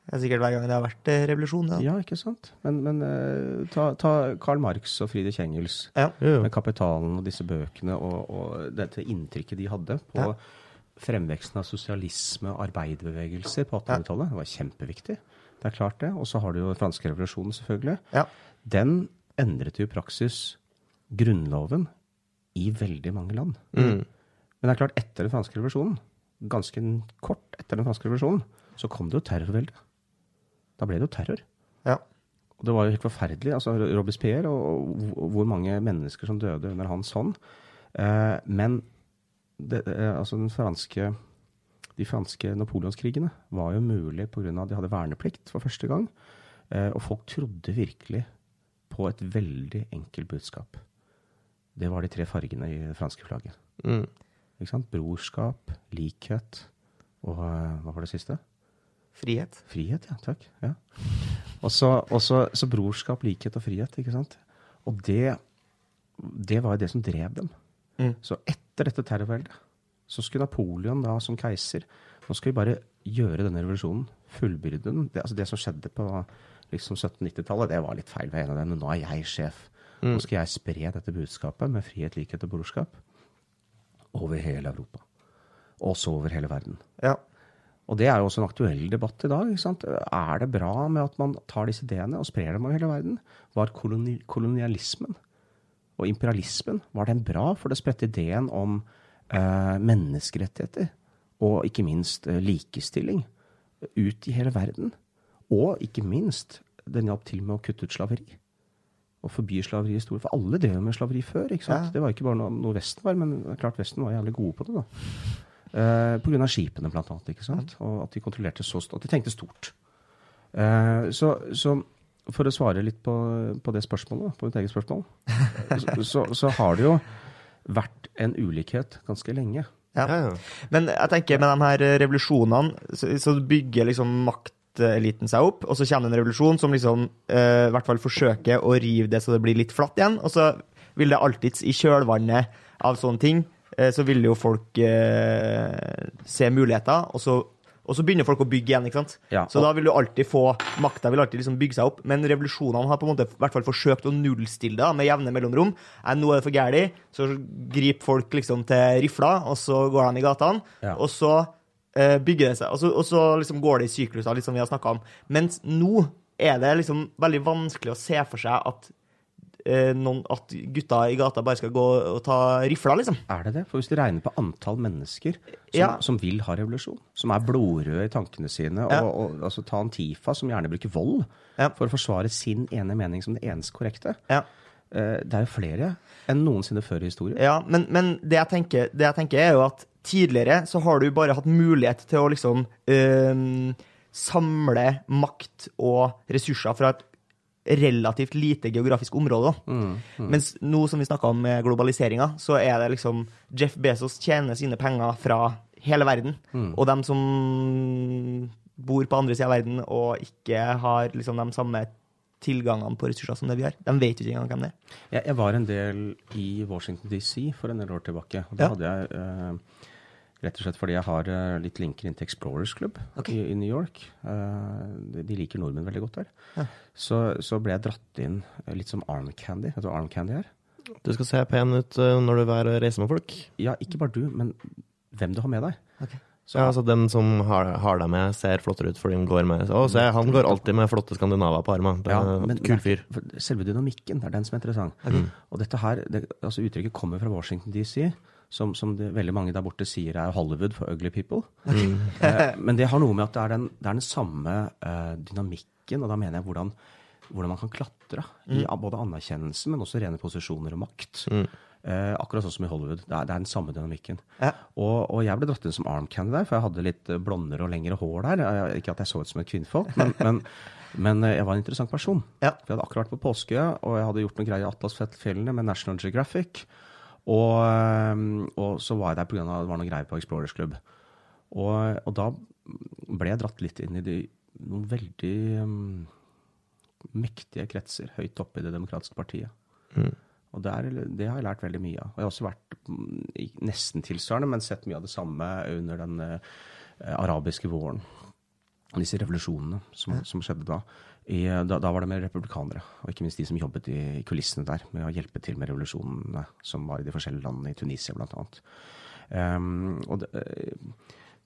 Det er sikkert hver gang det har vært eh, revolusjon. Ja, ja ikke sant. Men, men uh, ta, ta, Karl Marx og Fride Kjengels ja. med 'Kapitalen' og disse bøkene og, og dette inntrykket de hadde på ja. fremveksten av sosialisme og arbeiderbevegelser på 1800-tallet. Det var kjempeviktig. Det er klart det. Og så har du jo den franske revolusjonen, selvfølgelig. Ja. Den endret jo praksis grunnloven i veldig mange land. Mm. Men det er klart, etter den franske revolusjonen, ganske kort etter den franske revolusjonen, så kom det jo terrorvelde. Da ble det jo terror. Ja. Og det var jo helt forferdelig. altså Robespierre og, og hvor mange mennesker som døde under hans hånd. Eh, men det, eh, altså den franske de franske napoleonskrigene var jo mulig pga. at de hadde verneplikt for første gang. Eh, og folk trodde virkelig på et veldig enkelt budskap. Det var de tre fargene i det franske flagget. Mm. Brorskap, likhet og eh, hva var det siste? Frihet. Frihet, ja. Takk. Ja. Og så brorskap, likhet og frihet, ikke sant. Og det, det var jo det som drev dem. Mm. Så etter dette terrorveldet så skulle Napoleon da som keiser Nå skal vi bare gjøre denne revolusjonen, fullbyrde den. Det, altså det som skjedde på liksom 1790-tallet, det var litt feil ved en av dem. Men nå er jeg sjef. Nå skal jeg spre dette budskapet med frihet, likhet og brorskap over hele Europa. Også over hele verden. Ja. Og det er jo også en aktuell debatt i dag. ikke sant? Er det bra med at man tar disse ideene og sprer dem over hele verden? Var koloni kolonialismen og imperialismen var den bra? For det spredte ideen om eh, menneskerettigheter og ikke minst eh, likestilling ut i hele verden. Og ikke minst, den hjalp til med å kutte ut slaveri. Og forby slaveri i. For alle drev med slaveri før. ikke sant? Ja. Det var ikke bare noe, noe Vesten var, men klart Vesten var jævlig gode på det. da. Uh, Pga. skipene, blant annet. ikke sant? Og at de kontrollerte så stort. At de tenkte stort. Uh, så, så, for å svare litt på, på det spørsmålet, på mitt eget spørsmål, så, så, har det jo vært en ulikhet ganske lenge. Ja. Ja, ja. Men jeg tenker med de her revolusjonene, så, så bygger liksom makteliten seg opp, og så kommer det en revolusjon som liksom uh, i hvert fall forsøker å rive det så det blir litt flatt igjen, og så vil det alltids i kjølvannet av sånne ting Eh, så vil jo folk eh, se muligheter, og så, og så, begynner folk å bygge igjen. ikke sant? Ja, så da vil du alltid få Makta vil alltid liksom bygge seg opp, men revolusjonene har på en måte i hvert fall forsøkt å nullstille det med jevne mellomrom. Eh, nå er det for gærent, så griper folk liksom til rifler, og så går de i gatene. Ja. Og så eh, bygger det seg, og så, og så liksom går det i sykluser, liksom vi har snakka om. Mens nå er det liksom veldig vanskelig å se for seg at eh, noen, at gutta i gata bare skal gå og ta rifla, liksom. Er det det? For hvis du regner på antall mennesker som, Ja. som vil ha revolusjon, som er blodrøde i tankene sine, og, Ja. og altså ta Antifa, som gjerne bruker vold Ja. for å forsvare sin ene mening som det eneste korrekte, Ja. eh, det er jo flere enn noensinne før i historien. Ja, men, men det, jeg tenker, det jeg tenker er jo at tidligere så har du bare hatt mulighet til å liksom øh, samle makt og ressurser fra et relativt lite geografisk område. Mm, mm. Mens nå som vi snakka om globaliseringa, så er det liksom Jeff Bezos tjener sine penger fra hele verden. Mm. Og dem som bor på andre sida av verden og ikke har liksom de samme tilgangene på ressurser som det vi har. De vet jo ikke engang hvem det er. Jeg, jeg var en del i Washington DC for en del år tilbake. og Da ja. hadde jeg uh, Rett og slett fordi jeg har uh, litt linker inn til Explorers Club okay. i, i, New York. Uh, de, de, liker nordmenn veldig godt der. Ja. Så, så, ble jeg dratt inn litt som arm candy. Vet du hva arm candy er? Du skal se pen ut når du reiser med folk? Ja, ikke bare du, men hvem du har med deg. Okay. Så, ja, altså Den som har, har deg med, ser flottere ut fordi han går med Å, se, han går alltid med flotte skandinaver på armene. Det er ja, men, kul fyr. Selve dynamikken det er den som er interessant. Okay. Og dette her, det, altså Uttrykket kommer fra Washington DC, som, som det, veldig mange der borte sier er Hollywood for ugly people. Eh, men det har noe med at det er den, det er den samme eh, dynamikken, og da mener jeg hvordan, hvordan man kan klatre mm. i både anerkjennelse, men også rene posisjoner og makt. Mm. Eh, akkurat sånn som i Hollywood. Det er, det er den samme dynamikken. Ja. Og, og, jeg ble dratt inn som arm candy der, for jeg hadde litt eh, blondere og lengre hår der. Ikke at jeg så ut som et kvinnfolk, men, men, men, jeg var en interessant person. Ja. For jeg hadde akkurat vært på Påskeøya, og jeg hadde gjort noen greier i Atlasfjellene med National Geographic. Og, eh, og, så var jeg der pga. det var noen greier på Explorers Club. Og, og, da ble jeg dratt litt inn i de, noen veldig um, mektige kretser høyt oppe i Det demokratiske partiet. Mm. Og der, det har jeg lært veldig mye av. Og jeg har også vært mm, nesten tilsvarende, men sett mye av det samme under den uh, arabiske våren. Disse revolusjonene som, som skjedde da. I, da. da. var det med republikanere, og ikke minst de som jobbet i, i, kulissene der med å hjelpe til med revolusjonene som var i de forskjellige landene, i Tunisia bl.a. Um, og det,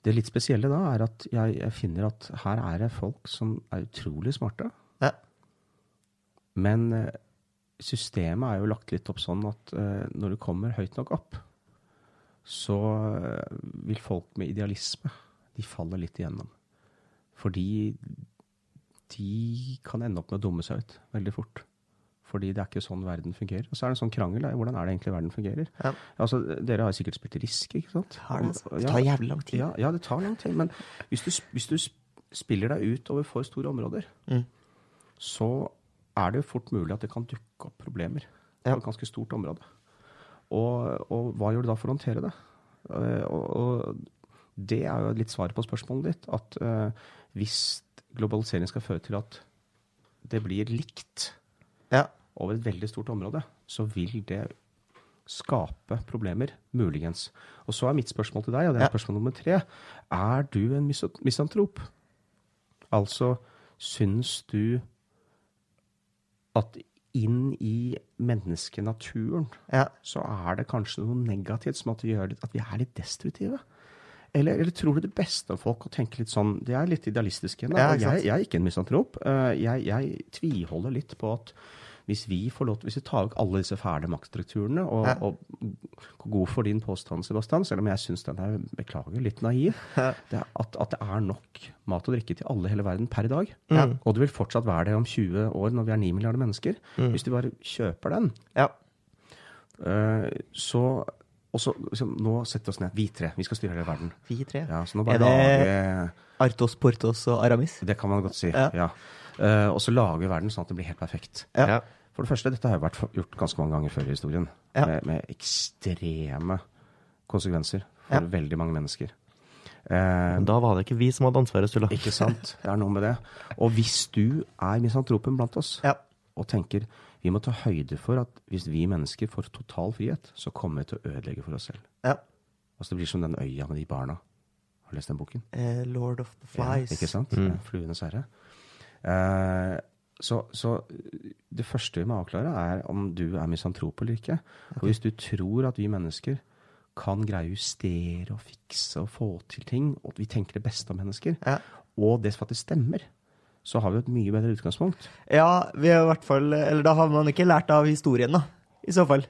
det, litt spesielle da er at jeg, jeg, finner at her er det folk som er utrolig smarte. Ja. Men uh, systemet er jo lagt litt opp sånn at uh, når du kommer høyt nok opp, så vil folk med idealisme de faller litt igjennom. Fordi de kan ende opp med å dumme seg ut veldig fort. Fordi det er ikke sånn verden fungerer. Og så er det en sånn krangel. Hvordan er det egentlig verden fungerer? Ja. Altså, dere har sikkert spilt Risk, ikke sant? Det, altså. det tar jævlig lang tid. Ja, ja, det tar lang tid. Men hvis du, hvis du spiller deg ut over for store områder, mm. så er det jo fort mulig at det kan dukke opp problemer på et ganske stort område. Og, og, hva gjør du da for å håndtere det? Eh, og, og, det er jo litt svaret på spørsmålet ditt. At uh, hvis globalisering skal føre til at det blir likt ja. over et veldig stort område, så vil det skape problemer, muligens. Og så er mitt spørsmål til deg, og det er ja. spørsmål nummer tre. Er du en misantrop? Altså, syns du at inn i menneskenaturen ja. så er det kanskje noe negativt som at vi, gjør, at vi er litt destruktive. Eller, eller, tror du det beste av folk å tenke litt sånn De er litt idealistiske. Ja, jeg, jeg, er ikke en misantrop. Eh, jeg, jeg tviholder litt på at hvis vi får lov hvis vi tar vekk alle disse fæle maktstrukturene og, ja. og god for din påstand, Sebastian, selv om jeg syns den er beklager, litt naiv, ja. det at, at, det er nok mat og drikke til alle i hele verden per dag. Ja. Og det vil fortsatt være det om 20 år når vi er 9 milliarder mennesker. Mm. Hvis du bare kjøper den, uh, så og så liksom, Nå setter vi oss ned. Vi tre. Vi skal styre hele verden. Vi tre? Ja, så nå bare er det lager, Artos, Portos og Aramis? Det kan man godt si. ja. ja. Uh, og så lager verden sånn at det blir helt perfekt. Ja. For det første, dette har jo vært gjort ganske mange ganger før i historien. Ja. Med, med, ekstreme konsekvenser for ja. veldig mange mennesker. Eh, da var det ikke vi som hadde ansvaret, Sulla. Ikke sant. Det er noe med det. Og hvis du er misantropen blant oss ja. og tenker vi må ta høyde for at hvis vi mennesker får total frihet, så kommer vi til å ødelegge for oss selv. Ja. Altså Det blir som den øya med de barna. Har du lest den boken? Uh, Lord of the Flies. Ja, ikke sant? Mm. Fluenes herre. Uh, så, så, det første vi må avklare, er om du er misantrop eller ikke. Okay. Og hvis du tror at vi mennesker kan greie å justere og fikse og få til ting, og at vi tenker det beste om mennesker, ja. og det faktisk stemmer, så har vi et mye bedre utgangspunkt. Ja, vi har i hvert fall Eller da har man ikke lært av historien, da. I så fall.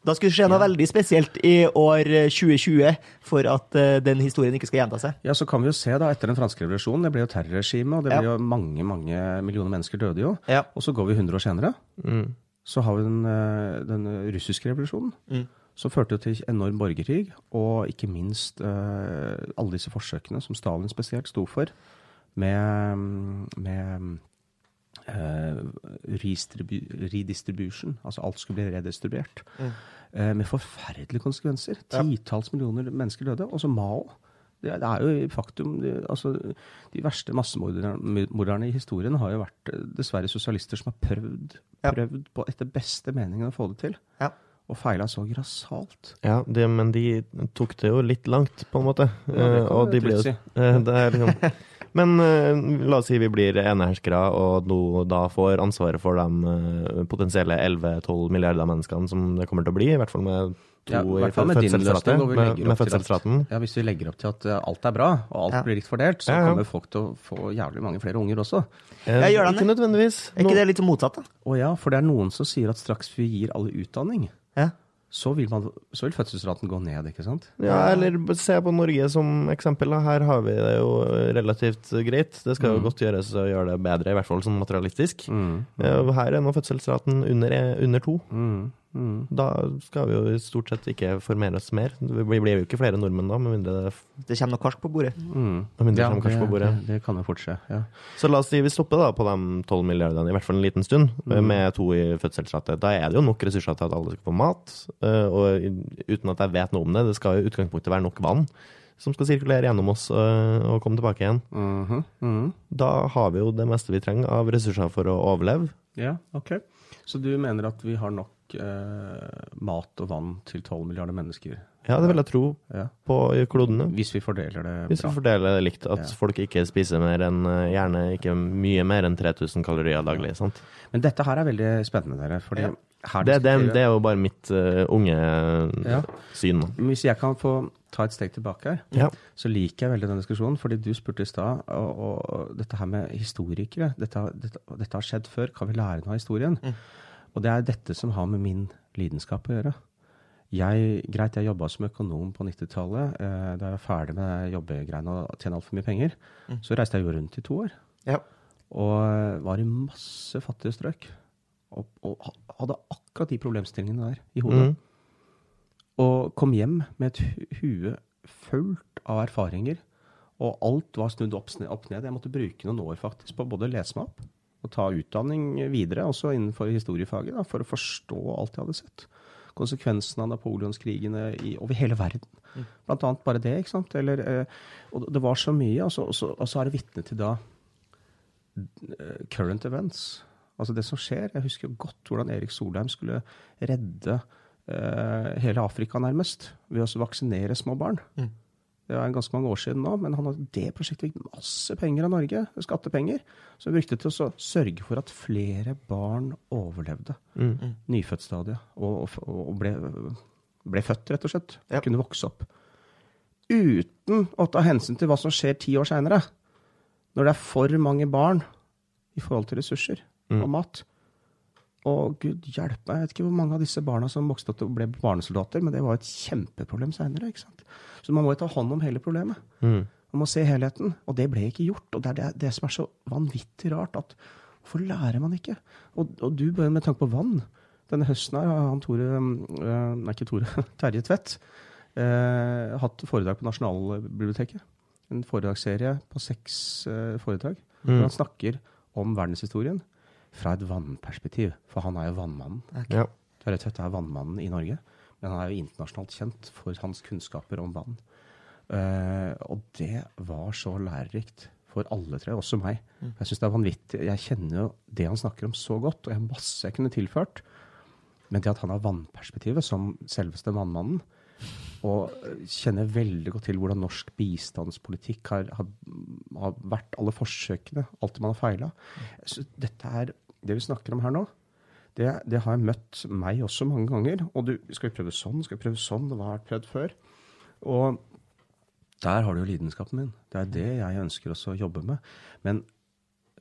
Da skulle det skje noe ja. veldig spesielt i år 2020 eh, for at uh, den historien ikke skal gjenta seg. Ja, så kan vi jo se da, etter den franske revolusjonen, det ble jo terrorregime, og det ble ja. jo mange mange millioner mennesker døde jo. Ja. Og så går vi 100 år senere, mm. så har vi den, eh, den russiske revolusjonen. Mm. Som førte til enorm borgerkrig, og ikke minst uh, alle disse forsøkene som Stalin spesielt sto for, med, med eh, redistribution, altså alt skulle bli redistribuert. Mm. Eh, med forferdelige konsekvenser. Titalls millioner mennesker døde. Og så Mao. Det, det er jo faktum det, altså, De verste massemorderne i historien har jo vært eh, dessverre sosialister som har prøvd, prøvd på etter beste meningen å få det til. Ja og feila så grassat. Ja, det, men de tok det jo litt langt, på en måte. Ja, det kan og de ble jo si. liksom, Men uh, la oss si vi blir eneherskere og nå da får ansvaret for de uh, potensielle 11-12 milliarder menneskene som det kommer til å bli, i hvert fall med to ja, i fødselsraten. Med, med fødselsraten. Ja, hvis vi legger opp til at uh, alt er bra, og alt ja. blir likt fordelt, så ja, kommer folk til å få jævlig mange flere unger også. Jeg gjør det Ikke nødvendigvis. Er ikke det litt motsatt, da? Å ja, for det er noen som sier at straks vi gir alle utdanning. Så vil, man, så vil, fødselsraten gå ned, ikke sant? Ja, eller se på Norge som eksempel. Her har vi det jo relativt greit. Det skal jo mm. godt gjøres å gjøre det bedre, i hvert fall sånn materialistisk. Mm. Mm. Her er nå fødselsraten under, under to. Mm. Mm. Da skal vi jo stort sett ikke formere oss mer. Vi blir jo ikke flere nordmenn da, med mindre det Det kommer noe karsk på bordet. Mm. Ja, det, på bordet. Det, det, kan jo fort skje. Ja. Så la oss si vi stopper da på de 12 milliardene, i hvert fall en liten stund, mm. med to i fødselsrate. Da er det jo nok ressurser til at alle skal få mat, eh, og uten at jeg vet noe om det. Det skal jo i utgangspunktet være nok vann som skal sirkulere gjennom oss eh, og komme tilbake igjen. Mm -hmm. -hmm. Da har vi jo det meste vi trenger av ressurser for å overleve. Ja, ok. Så du mener at vi har nok eh, mat og vann til 12 milliarder mennesker. Ja, det vil jeg tro ja. på klodene. Hvis vi fordeler det Hvis bra. vi fordeler det likt. At ja. folk ikke spiser mer enn eh, gjerne ikke mye mer enn 3000 kalorier daglig. sant? Men dette her er veldig spennende, dere. fordi ja. det, det, det, er jo bare mitt uh, unge syn. Hvis jeg kan få ta et steg tilbake her, så liker jeg veldig den diskusjonen. fordi du spurte i stad, og, og, dette her med historikere dette, dette, dette, har skjedd før. Kan vi lære noe av historien? Mm. Og det er dette som har med min lidenskap å gjøre. Jeg, greit, jeg jobba som økonom på 90-tallet. Eh, da jeg var ferdig med jobbegreiene og tjene altfor mye penger, mm. så reiste jeg jo rundt i to år. Ja. Og eh, var i masse fattige strøk. Og, og, hadde akkurat de problemstillingene der i hodet. Mm. Og kom hjem med et hue fullt av erfaringer. Og alt var snudd opp, opp ned. Jeg måtte bruke noen år faktisk på både å lese meg opp å ta utdanning videre, også innenfor historiefaget, da, for å forstå alt jeg hadde sett. Konsekvensene av napoleonskrigene i, over hele verden. Mm. Blant annet bare det. ikke sant? Eller, eh, og det var så mye. Og så, og så, og så er det vitne til da uh, current events. Altså det som skjer. Jeg husker godt hvordan Erik Solheim skulle redde uh, hele Afrika, nærmest, ved å vaksinere små barn. Mm. Det er ganske mange år siden nå, men han hadde det prosjektet fikk masse penger av Norge, skattepenger, som brukte til å sørge for at flere barn overlevde mm. nyfødtstadiet og, og, ble, ble, født, rett og slett. Ja. Kunne vokse opp. Uten å ta hensyn til hva som skjer ti år seinere, når det er for mange barn i forhold til ressurser mm. og mat. Og gud hjelpe meg, jeg vet ikke hvor mange av disse barna som vokste opp og ble barnesoldater, men det var et kjempeproblem seinere. Så man må jo ta hånd om hele problemet. Mm. Man må se helheten. Og det ble ikke gjort. Og det er det, det som er så vanvittig rart. at Hvorfor lærer man ikke? Og, og du, med tanke på vann Denne høsten her har han Tore øh, Nei, ikke Tore. Terje Tvedt. Øh, hatt foredrag på Nasjonalbiblioteket. En foredragsserie på seks øh, foredrag. Mm. Hvor han snakker om verdenshistorien fra et vannperspektiv. For han er jo vannmannen. Okay. Ja. Terje Tvedt er vannmannen i Norge. Men han er jo internasjonalt kjent for hans kunnskaper om vann. Uh, og det var så lærerikt for alle tre, også meg. Mm. Jeg synes det er vanvittig. Jeg kjenner jo det han snakker om så godt, og jeg har masse jeg kunne tilført. Men det at han har vannperspektivet som selveste vannmannen, og kjenner veldig godt til hvordan norsk bistandspolitikk har, har, har vært, alle forsøkene, alt det man har feila. Dette er det vi snakker om her nå. Det, det, har møtt meg også mange ganger. Og du, skal vi prøve sånn? Skal vi prøve sånn? Det har vært prøvd før. Og der har du jo lidenskapen min. Det er det jeg ønsker også å jobbe med. Men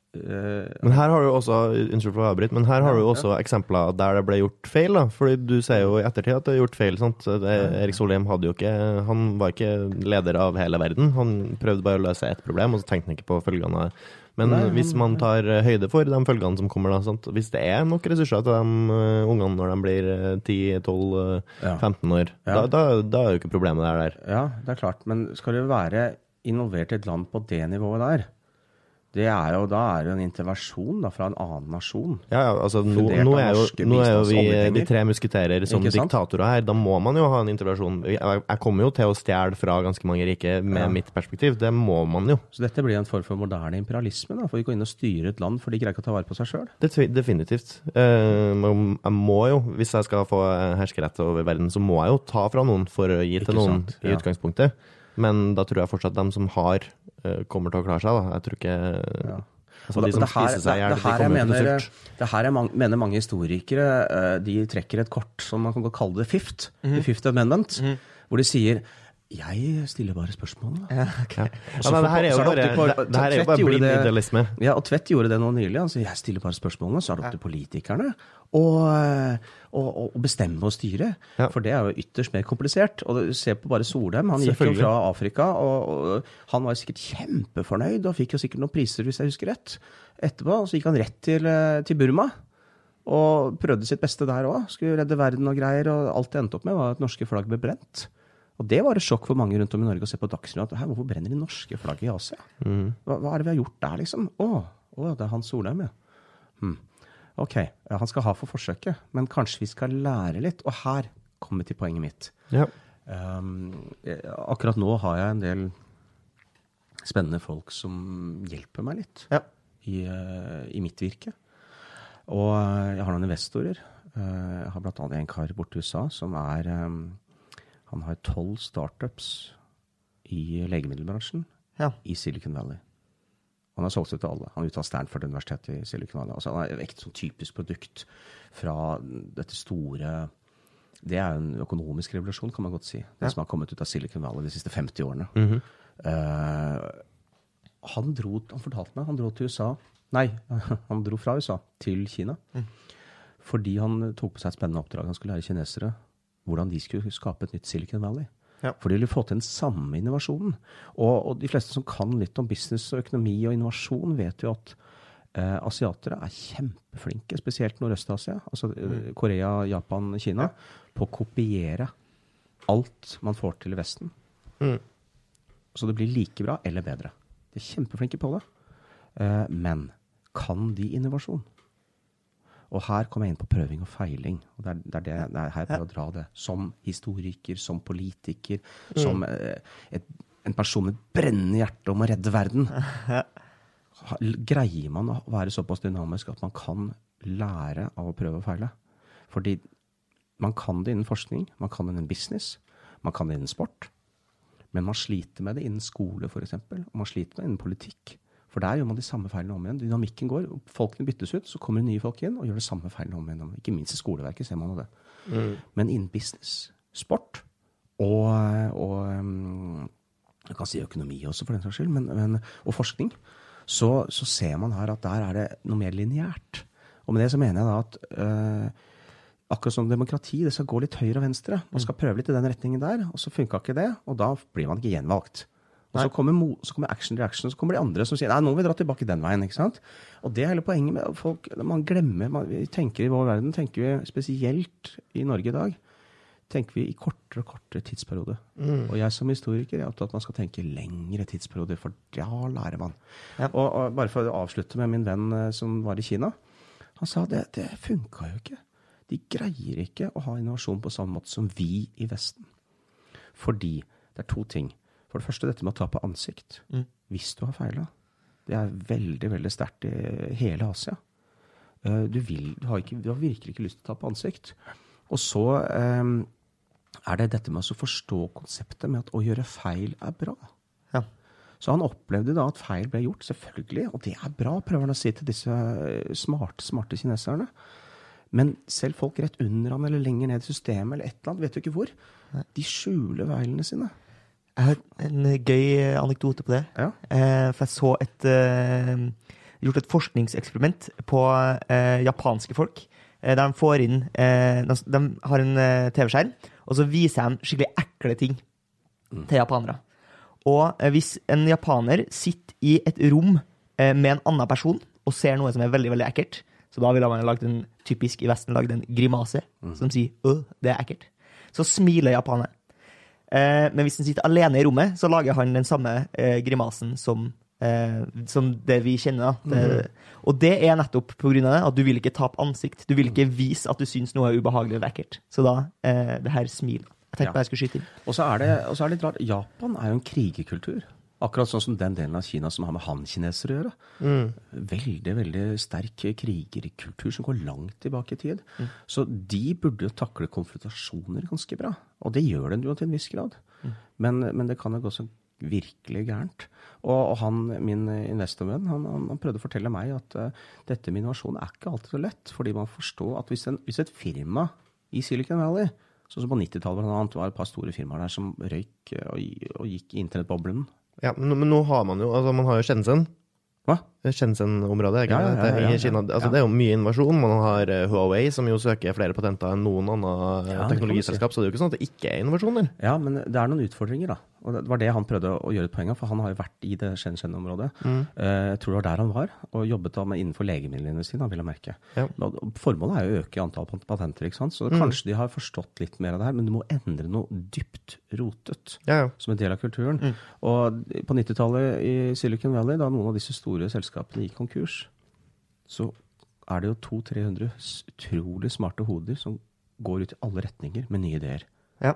men her har du også unnskyld for å avbryte, men her har du også eksempler der det ble gjort feil. da, fordi Du sier jo i ettertid at det er gjort feil. sant? Erik Solheim hadde jo ikke, han var ikke leder av hele verden. Han prøvde bare å løse ett problem, og så tenkte han ikke på følgene. Men hvis man tar høyde for de følgene som kommer, da, sant? hvis det er nok ressurser til de uh, ungene når de blir 10-12-15 uh, år, da, da, da, er jo ikke problemet der. Ja, det er klart. Men skal du være involvert i et land på det nivået der, det er jo, da er det en intervensjon da, fra en annen nasjon. Ja, ja altså nå, nå, er jo, nå, er jo, vi de tre musketerer som diktatorer her. Da må man jo ha en intervensjon. Jeg, jeg kommer jo til å stjele fra ganske mange rike med ja. mitt perspektiv. Det må man jo. Så dette blir en form for moderne imperialisme? da, For vi går inn og styrer et land for de greier ikke å ta vare på seg sjøl? Definitivt. Uh, jeg må jo, hvis jeg skal få herskerett over verden, så må jeg jo ta fra noen for å gi til noen i utgangspunktet. Men da tror jeg fortsatt de som har, eh, kommer til å klare seg. Da. Jeg tror ikke ja. Altså, de som det, spiser seg i hjel, kommer jeg mener, til surt. Det her jeg mener mange historikere eh, de trekker et kort som man kan kalle det FIFT, Mm -hmm. The Fifth Amendment. Mm -hmm. Hvor de sier jeg stiller bare spørsmål. Ja, okay. ja, men det her er jo bare, er jo bare blind idealisme. Ja, og Tvedt gjorde det nå nylig. Han sier jeg stiller bare spørsmålene, så er det opp til politikerne å, bestemme og styre. Ja. For det er jo ytterst mer komplisert. Og Se på bare Solheim. Han gikk jo fra Afrika, og, og, han var sikkert kjempefornøyd og fikk jo sikkert noen priser, hvis jeg husker rett. Etterpå så gikk han rett til, eh, til Burma. Og prøvde sitt beste der òg. Skulle redde verden og greier. Og alt det endte opp med, var at norske flagg ble brent. Og det var et sjokk for mange rundt om i Norge å se på Dagsnytt. Hvorfor brenner de norske flagget i Asia? Mm. Hva, hva, er det vi har gjort der, liksom? Å, å det er Hans Solheim, ja. Hmm. Ok, han skal ha for forsøket, men kanskje vi skal lære litt. Og her kommer vi til poenget mitt. Ja. Um, akkurat nå har jeg en del spennende folk som hjelper meg litt ja. i, uh, i, mitt virke. Og uh, jeg har noen investorer. Uh, jeg har bl.a. en kar borte i USA som er um, han har tolv startups i legemiddelbransjen ja. i Silicon Valley. Han har solgt ut til alle. Han er ute av Stanford-universitetet i Silicon Valley. Altså, han er et sånn typisk produkt fra dette store Det er en økonomisk revolusjon, kan man godt si. Det ja. som har kommet ut av Silicon Valley de siste 50 årene. Mm -hmm. uh, han, dro, han fortalte meg han dro til USA Nei, han dro fra USA til Kina. Mm. Fordi han tok på seg et spennende oppdrag. Han skulle lære kinesere hvordan de skulle skape et nytt Silicon Valley. Ja. For de ville få til den samme innovasjonen. Og, og, de fleste som kan litt om business og økonomi og innovasjon, vet jo at eh, asiatere er kjempeflinke, spesielt Nordøst-Asia, altså eh, mm. Korea, Japan, Kina, ja. på å kopiere alt man får til i Vesten. Mm. Så det blir like bra eller bedre. De er kjempeflinke på det. Eh, men kan de innovasjon? Og her kommer jeg inn på prøving og feiling. og Det er, det er, det, det er her jeg prøver å dra det. Som historiker, som politiker, mm. som eh, et, en person med brennende hjerte om å redde verden. Greier man å være såpass dynamisk at man kan lære av å prøve og feile? Fordi man kan det innen forskning, man kan det innen business, man kan det innen sport. Men man sliter med det innen skole, f.eks. Og man sliter med det innen politikk. For der gjør man de samme feilene om igjen. Dynamikken går. Folkene byttes ut, så kommer det nye folk inn og gjør det samme feilene om igjen. Ikke minst i skoleverket ser man det. Mm. Men innen business, sport og, og um, jeg kan si økonomi også, for den saks skyld, men, men, og forskning, så, så, ser man her at der er det noe mer lineært. Og med det så mener jeg da at øh, akkurat som demokrati, det skal gå litt høyre og venstre. Man skal prøve litt i den retningen der, og så funka ikke det, og da blir man ikke gjenvalgt. Og så kommer, så kommer, action reaction, så kommer de andre som sier nei, nå må vi dra tilbake den veien. ikke sant? Og det er hele poenget med folk. Man glemmer man, vi tenker I vår verden tenker vi spesielt i Norge i dag tenker vi i kortere og kortere tidsperiode. Mm. Og jeg som historiker er opptatt av at man skal tenke lengre tidsperioder, for da lærer man. Ja. Og, og, Bare for å avslutte med min venn eh, som var i Kina. Han sa det, det funka jo ikke. De greier ikke å ha innovasjon på samme måte som vi i Vesten. Fordi det er to ting. For det første dette med å ta på ansikt. Mm. Hvis du har feila. Det er veldig, veldig sterkt i hele Asia. Eh, du, vil, du, har ikke, du, har virkelig ikke lyst til å ta på ansikt. Og så um, er det dette med å forstå konseptet med at å gjøre feil er bra. Ja. Så han opplevde da at feil ble gjort, selvfølgelig. Og det er bra, prøver han å si til disse eh, smarte, smarte kineserne. Men selv folk rett under han eller lenger ned i systemet eller et eller annet, vet du ikke hvor, de skjuler feilene sine. Jeg har en gøy anekdote på det. Ja. Eh, for jeg så et eh, gjort et forskningseksperiment på eh, japanske folk. Eh, der de får inn eh, de, har en eh, TV-skjerm, og så viser de skikkelig ekle ting mm. til japanere. Og hvis en japaner sitter i et rom med en annen person og ser noe som er veldig veldig ekkelt, så da ville man lagd en typisk i Vesten lagd en grimase mm. som sier 'øh, det er ekkelt'. Så smiler japaneren. Eh, men hvis han sitter alene i rommet, så lager han den samme eh, grimasen som eh, som det vi kjenner. Det, mm. Og det er nettopp av det, at du vil ikke tape ansikt. Du vil ikke vise at du syns noe er ubehagelig og vekkert. Så da, eh, det her smilet. Jeg tenkte ja. jeg skulle skyte inn. Og så det, og så er det litt rart. Japan er jo en krigerkultur. Akkurat sånn som den delen av Kina som har med han-kinesere å gjøre. Mm. Veldig veldig sterk krigerkultur som går langt tilbake i tid. Mm. Så de burde jo takle konfrontasjoner ganske bra. Og det gjør den jo til en viss grad. Mm. Men, men, det kan jo gå så virkelig gærent. Og, og han, min investorvenn han, han, han, prøvde å fortelle meg at uh, dette med innovasjon er ikke alltid så lett. Fordi man forstår at hvis, en, hvis et firma i Silicon Valley Sånn som på 90-tallet var det et par store firmaer der som røyk og, og gikk i internettboblen ja, men, men, nå har man jo altså man har jo Shenzhen. Hva? Shenzhen-området. Ja, ja, ja, ja, Kina, altså, Det er jo mye innovasjon. Man har uh, Huawei, som jo søker flere patenter enn noen annen teknologiselskap. Så det er jo ikke sånn at det ikke er innovasjoner. Ja, men det er noen utfordringer, da. Og det var det han prøvde å gjøre et poeng av, for han har jo vært i det Shenzhen-området. Mm. Eh, jeg tror det var der han var, og jobbet da med innenfor legemiddelindustrien, vil jeg merke. Ja. Formålet er jo å øke antall patenter, ikke sant? så mm. kanskje de har forstått litt mer av det her, men du må endre noe dypt rotet ja, ja. som en del av kulturen. Mm. Og på 90-tallet i Silicon Valley, da noen av disse store selskapene gikk konkurs, så er det jo 200-300 utrolig smarte hoder som går ut i alle retninger med nye ideer. Ja.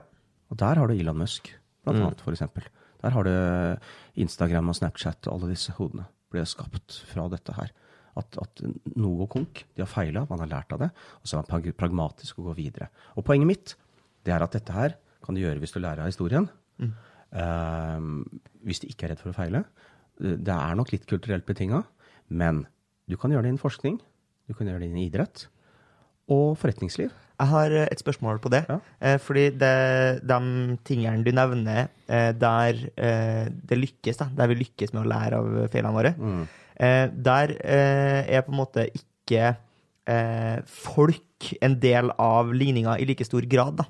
Og der har du Elon Musk blant mm. annet, for eksempel. Der har du Instagram og Snapchat og alle disse hodene ble skapt fra dette her. At, at Novo Konk de har feila, man har lært av det, og så er man pragmatisk og går videre. Og poenget mitt det er at dette her kan du gjøre hvis du lærer av historien. Mm. Uh, hvis du ikke er redd for å feile. Det er nok litt kulturelt betinga, men du kan gjøre det innen forskning, du kan gjøre det innen idrett og forretningsliv. Jeg har eh, et spørsmål på det. Ja. Eh, fordi det, de tingene du nevner eh, der det lykkes, da, der vi lykkes med å lære av feilene våre, mm. der er på en måte ikke folk en del av ligninga i like stor grad. da.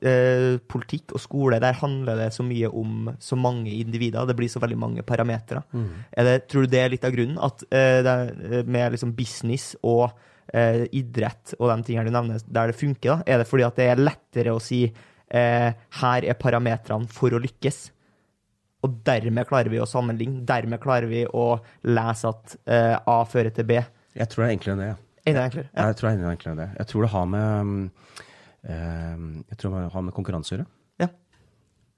Eh, politikk og skole, der handler det så mye om så mange individer. Det blir så veldig mange parametere. Mm. tror du det er litt av grunnen? At eh, det, med liksom business og eh, idrett og de tingene du nevner, der det funker? da? Er det fordi at det er lettere å si eh, her er parametrene for å lykkes? Og dermed klarer vi å sammenligne. Dermed klarer vi å lese at eh, A fører til B. Jeg tror det er enklere enn det. Ja. Enda enklere? Ja. Jeg tror det er enda enklere enn det. Jeg tror det har med, um, jeg tror det har med konkurranse å gjøre.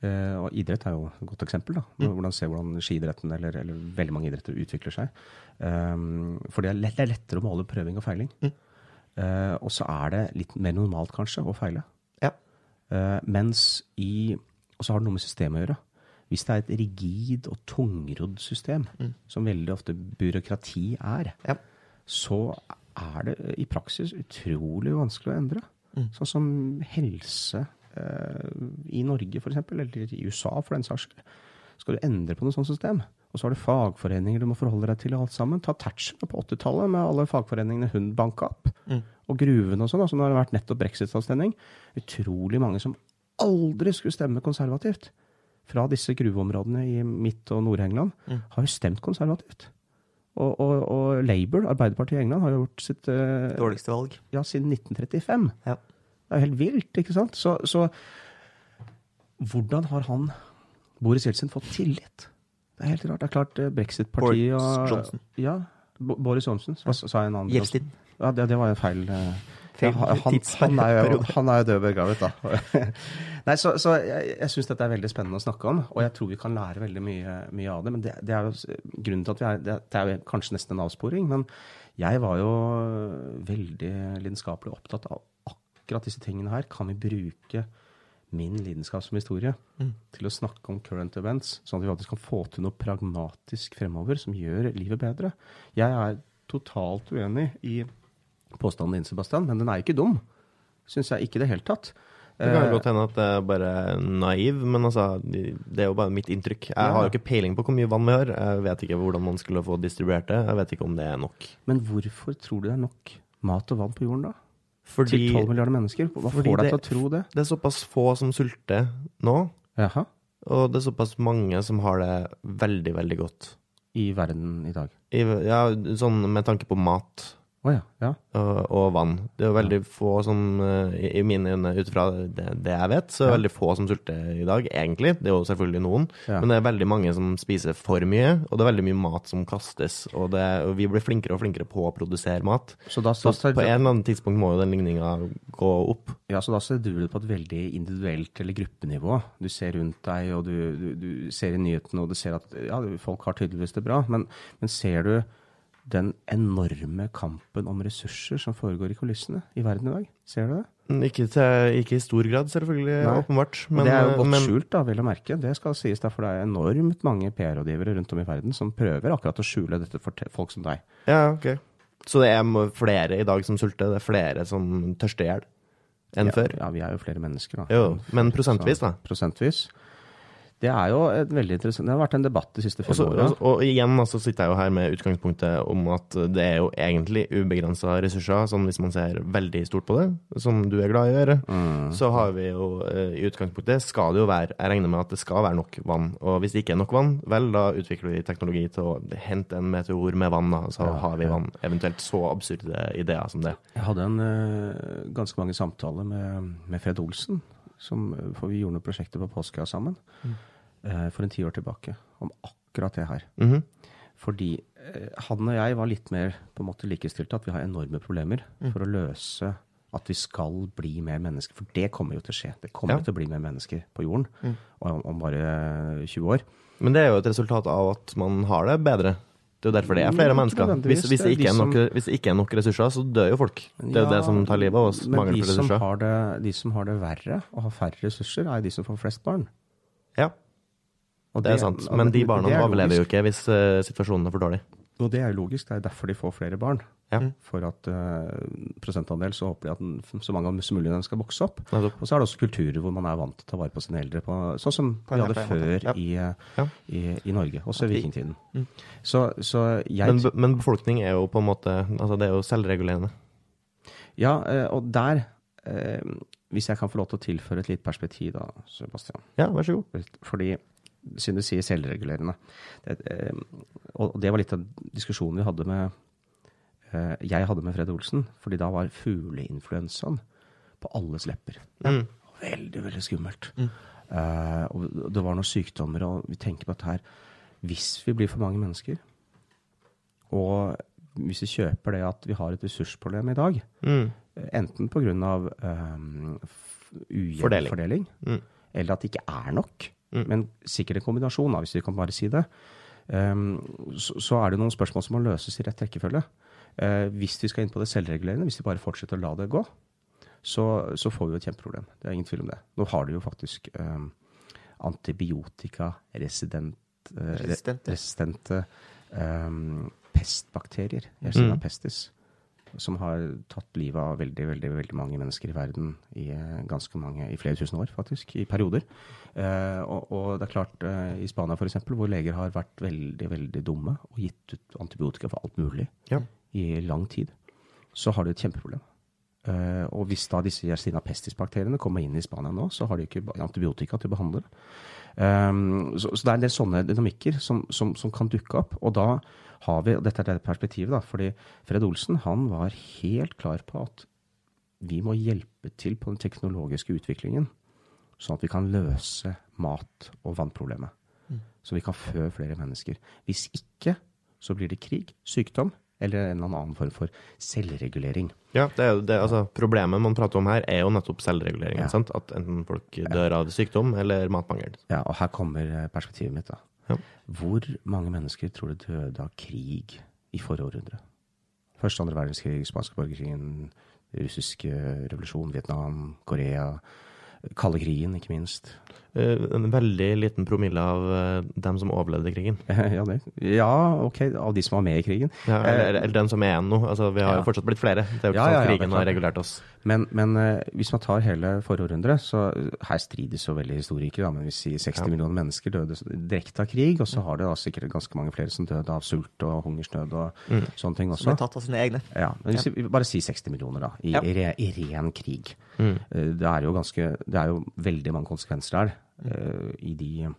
Uh, og idrett er jo et godt eksempel. da, mm. Hvordan se hvordan skiidretten eller, eller, veldig mange idretter utvikler seg. Um, for det er, er, lettere å måle prøving og feiling. Mm. Uh, og så er det litt mer normalt kanskje å feile. Ja. Mens i Og så har det noe med systemet å gjøre. Hvis det er et rigid og tungrodd system, mm. som veldig ofte byråkrati er, ja. så er det i praksis utrolig vanskelig å endre. Mm. Sånn som helse Eh, i Norge f.eks., eller i USA for den saks skyld, skal du endre på noe sånt system. Og så har du fagforeninger du må forholde deg til alt sammen. Ta Thatcher på 80-tallet med alle fagforeningene hun banka opp. Mm. Og gruvene og sånn. Altså, nå har det vært nettopp brexit-avstemning. Utrolig mange som aldri skulle stemme konservativt fra disse gruveområdene i Midt- og Nord-England, mm. har jo stemt konservativt. Og, og, og, Labour, Arbeiderpartiet i England, har gjort sitt uh, Dårligste valg. Ja, siden 1935. Ja. Det er jo helt vilt, ikke sant? Så, så hvordan har han, Boris Jeltsin, fått tillit? Det er helt rart. Det er klart eh, Brexit-partiet Boris Johnson. Ja, Boris Johnson. Hva sa en annen? Jeltsin. Ja, det, det, var en feil. Eh, ja, han, han, er jo, han er jo død begravet, da. Nei, så, så jeg, jeg syns dette er veldig spennende å snakke om, og jeg tror vi kan lære veldig mye, mye av det. Men det, det, er jo grunnen til at vi er det, det er jo kanskje nesten en avsporing, men jeg var jo veldig lidenskapelig opptatt av akkurat disse tingene her kan vi bruke min lidenskap som historie mm. til å snakke om current events, sånn at vi faktisk kan få til noe pragmatisk fremover som gjør livet bedre. Jeg er totalt uenig i påstanden din, Sebastian, men den er ikke dum. Syns jeg ikke i det hele tatt. Det kan godt hende at det er bare naiv, men altså, det er jo bare mitt inntrykk. Jeg har jo ikke peiling på hvor mye vann vi har. Jeg vet ikke hvordan man skulle få distribuert det. Jeg vet ikke om det er nok. Men hvorfor tror du det er nok mat og vann på jorden, da? Fordi, til 12 milliarder mennesker? Hva får deg til å tro det? Det er såpass få som sulter nå. Jaha. Og det er såpass mange som har det veldig, veldig godt. I verden i dag? I, ja, sånn med tanke på mat. Oh, ja, ja. Og, og, vann. Det er jo veldig få som, eh, i, i mine øyne, ut fra det, det, jeg vet, så er det veldig få som sulter i dag, egentlig. Det er jo selvfølgelig noen, men det er veldig mange som spiser for mye, og det er veldig mye mat som kastes. Og, det, og vi blir flinkere og flinkere på å produsere mat. Så, da, så på en eller annen tidspunkt må jo den ligninga gå opp. Ja, så da ser du det på et veldig individuelt eller gruppenivå. Du ser rundt deg, og du, du, du ser i nyhetene, og du ser at ja, folk har tydeligvis det bra, men, men ser du den enorme kampen om ressurser som foregår i kulissene i verden i dag. Ser du det? Mm, ikke, til, ikke i stor grad, selvfølgelig, Nei. åpenbart. Men, det er jo godt men, skjult, da, vel å merke. Det skal sies, derfor det er enormt mange PR-rådgivere rundt om i verden som prøver akkurat å skjule dette for folk som deg. Ja, ok. Så det er flere i dag som sulter? Det er flere som tørster i hjel enn ja, før? Ja, vi er jo flere mennesker, da. Jo, men prosentvis, da? prosentvis. Det er jo et veldig interessant Det har vært en debatt de siste fem årene. Og, og, igjen så sitter jeg jo her med utgangspunktet om at det er jo egentlig ubegrensa ressurser, sånn hvis man ser veldig stort på det, som du er glad i å gjøre. Mm. Så har vi jo eh, i utgangspunktet skal det jo være Jeg regner med at det skal være nok vann. Og hvis det ikke er nok vann, vel, da utvikler vi teknologi til å hente en meteor med vann, da. Så ja, har vi vann. Eventuelt så absurde ideer som det. Jeg hadde en uh, ganske mange samtaler med, med Fred Olsen. Som, for vi gjorde noen prosjekter på påska sammen. Mm eh, for en tiår tilbake om akkurat det her. Mm -hmm. Fordi eh, han og jeg var litt mer på en måte likestilte, at vi har enorme problemer mm. for å løse at vi skal bli mer mennesker. For det kommer jo til å skje. Det kommer ja. til å bli mer mennesker på jorden mm. om, om, bare 20 år. Men det er jo et resultat av at man har det bedre. Det er jo derfor det er flere mennesker. Hvis, hvis, det ikke er nok, hvis det ikke er nok ressurser, så dør jo folk. Det er jo ja, det som tar livet av oss. Men de som, det, de som har det verre og har færre ressurser, er de som får flest barn. Ja. Og det, det er sant, men de barna overlever jo ikke hvis uh, situasjonen er for dårlig. Og det er jo logisk, det er derfor de får flere barn. Ja. For at uh, prosentandel så håper de at så mange som mulig skal vokse opp. Ja, og så er det også kulturer hvor man er vant til å ta vare på sine eldre, på, sånn som vi hadde før ja. i, i, i, Norge, også i vikingtiden. Mm. Så, så jeg men, men, befolkning er jo på en måte altså det er jo selvregulerende. Ja, uh, og der Hvis jeg kan få lov til å tilføre et lite perspektiv da, Sebastian. Ja, vær så god. Fordi du sier selvregulerende. Det, eh, og det var litt av diskusjonen vi hadde med eh, jeg hadde med Fred Olsen. fordi da var fugleinfluensaen på alles lepper. Mm. Veldig, veldig skummelt. Mm. Uh, og det var noen sykdommer, og vi tenker på at her Hvis vi blir for mange mennesker, og hvis vi kjøper det at vi har et ressursproblem i dag, mm. enten pga. Um, ujevn fordeling, fordeling mm. eller at det ikke er nok, Mm. Men sikkert en kombinasjon, hvis vi kan bare si det. Um, så, er det noen spørsmål som må løses i rett rekkefølge. Uh, hvis vi skal inn på det selvregulerende, hvis vi bare fortsetter å la det gå, så, så, får vi jo et kjempeproblem. Det er ingen tvil om det. Nå har de jo faktisk um, antibiotikaresistente uh, resistente um, pestbakterier. Yersinia mm. pestis som har tatt livet av veldig veldig, veldig mange mennesker i verden i eh, ganske mange, i flere tusen år, faktisk, i perioder. Eh, og, og, det er klart, eh, i Spania f.eks., hvor leger har vært veldig veldig dumme og gitt ut antibiotika for alt mulig ja. i lang tid, så har de et kjempeproblem. Eh, og hvis da disse Yersinia pestis-bakteriene kommer inn i Spania nå, så har de ikke antibiotika til å behandle det. Um, så, så, det er en del sånne dynamikker som, som, som, kan dukke opp. Og da har vi og Dette er det perspektivet, da. Fordi Fred Olsen han var helt klar på at vi må hjelpe til på den teknologiske utviklingen, sånn at vi kan løse mat- og vannproblemet. Mm. Så vi kan fø flere mennesker. Hvis ikke så blir det krig, sykdom eller en eller annen form for selvregulering. Ja, det er, det, altså, Problemet man prater om her, er jo nettopp selvreguleringen. Ja. At enten folk dør av sykdom eller matmangel. Ja, og her kommer eh, perspektivet mitt. da. Ja. Hvor mange mennesker tror du døde av krig i forrige århundre? Første andre verdenskrig, spanske borgerkrigen, russiske revolusjon, Vietnam, Korea, kalde krigen, ikke minst. Eh, en veldig liten promille av eh, dem som overlevde krigen. Ja, det. ja, ok, av de som var med i krigen. Ja, eller, eller den som er igjen nå. Altså, vi har ja. jo fortsatt blitt flere. Det er jo ikke ja, sånn at krigen har regulert oss. Men, men hvis man tar hele forrige århundre, så her strides så veldig historikere, da, men vi sier 60 millioner mennesker døde direkte av krig, og så har det da sikkert ganske mange flere som døde av sult og hungersnød og mm. sånne ting også. Som er tatt av sine egne. Ja, men hvis vi bare sier 60 millioner, da, i, i, re, i ren krig. Mm. Det er jo ganske Det er jo veldig mange konsekvenser der uh, i de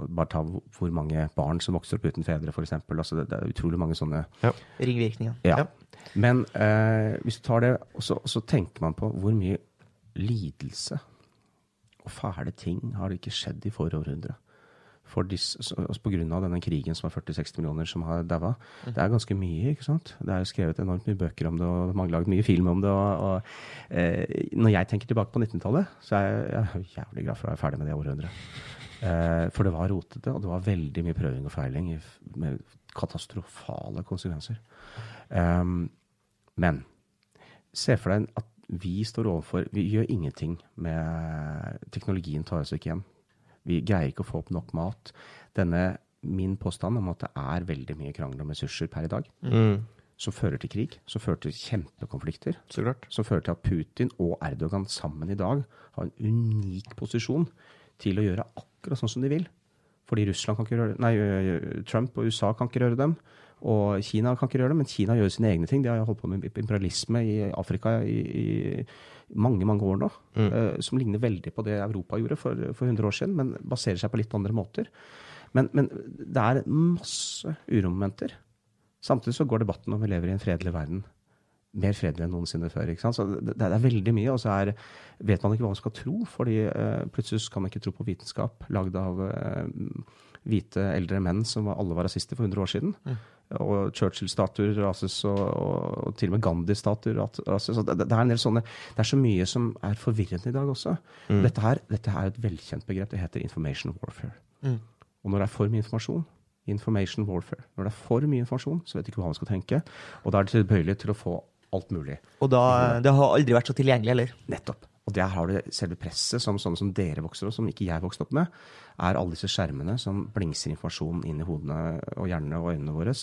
Bare ta hvor mange barn som vokser opp uten fedre, f.eks. Altså det, det er utrolig mange sånne ja. Ringvirkninger. Ja. Men uh, hvis du tar det, så, så tenker man på hvor mye lidelse og fæle ting har det ikke skjedd i forrige århundre. For disse, altså på grunn av denne krigen som har 40-60 millioner som har daua. Mm. Det er ganske mye. ikke sant? Det er skrevet enormt mye bøker om det, og mange laget mye film om det. og, og eh, Når jeg tenker tilbake på 1900-tallet, så er jeg, jeg er jævlig glad for å være ferdig med det århundret. Eh, for det var rotete, og det var veldig mye prøving og feiling med katastrofale konsekvenser. Um, men se for deg at vi står overfor Vi gjør ingenting med Teknologien tar oss ikke hjem. Vi greier ikke å få opp nok mat. Denne min påstand om at det er veldig mye krangel om ressurser per i dag, mm. som fører til krig, som fører til kjempekonflikter, som fører til at Putin og Erdogan sammen i dag har en unik posisjon til å gjøre akkurat sånn som de vil. Fordi Russland kan ikke det. Nei, Trump og USA kan ikke gjøre dem. Og Kina kan ikke gjøre det, men Kina gjør sine egne ting. De har holdt på med imperialisme i Afrika i, i mange mange år nå. Mm. Uh, som ligner veldig på det Europa gjorde for, for 100 år siden, men baserer seg på litt andre måter. Men, men det er masse uromomenter. Samtidig så går debatten om vi lever i en fredelig verden. Mer fredelig enn noensinne før. ikke sant? Så det, det er veldig mye, og så er, vet man ikke hva man skal tro. fordi uh, plutselig kan man ikke tro på vitenskap lagd av uh, hvite eldre menn som alle var rasister for 100 år siden. Mm og Churchill-statuer rases, og, og, til og med Gandhi-statuer rases. Det, det, er en del sånne, det er så mye som er forvirrende i dag også. Mm. Dette, her, dette er et velkjent begrep. Det heter information warfare. Mm. Og når det er for mye informasjon Information warfare. Når det er for mye informasjon, så vet du ikke hva man skal tenke. Og da er det tilbøyelig til å få alt mulig. Og da, det har aldri vært så tilgjengelig heller? Nettopp. Og der har du selve presset, som sånne som dere vokser opp, som ikke jeg vokste opp med, er alle disse skjermene som blingser informasjon inn i hodene og hjernene og øynene våre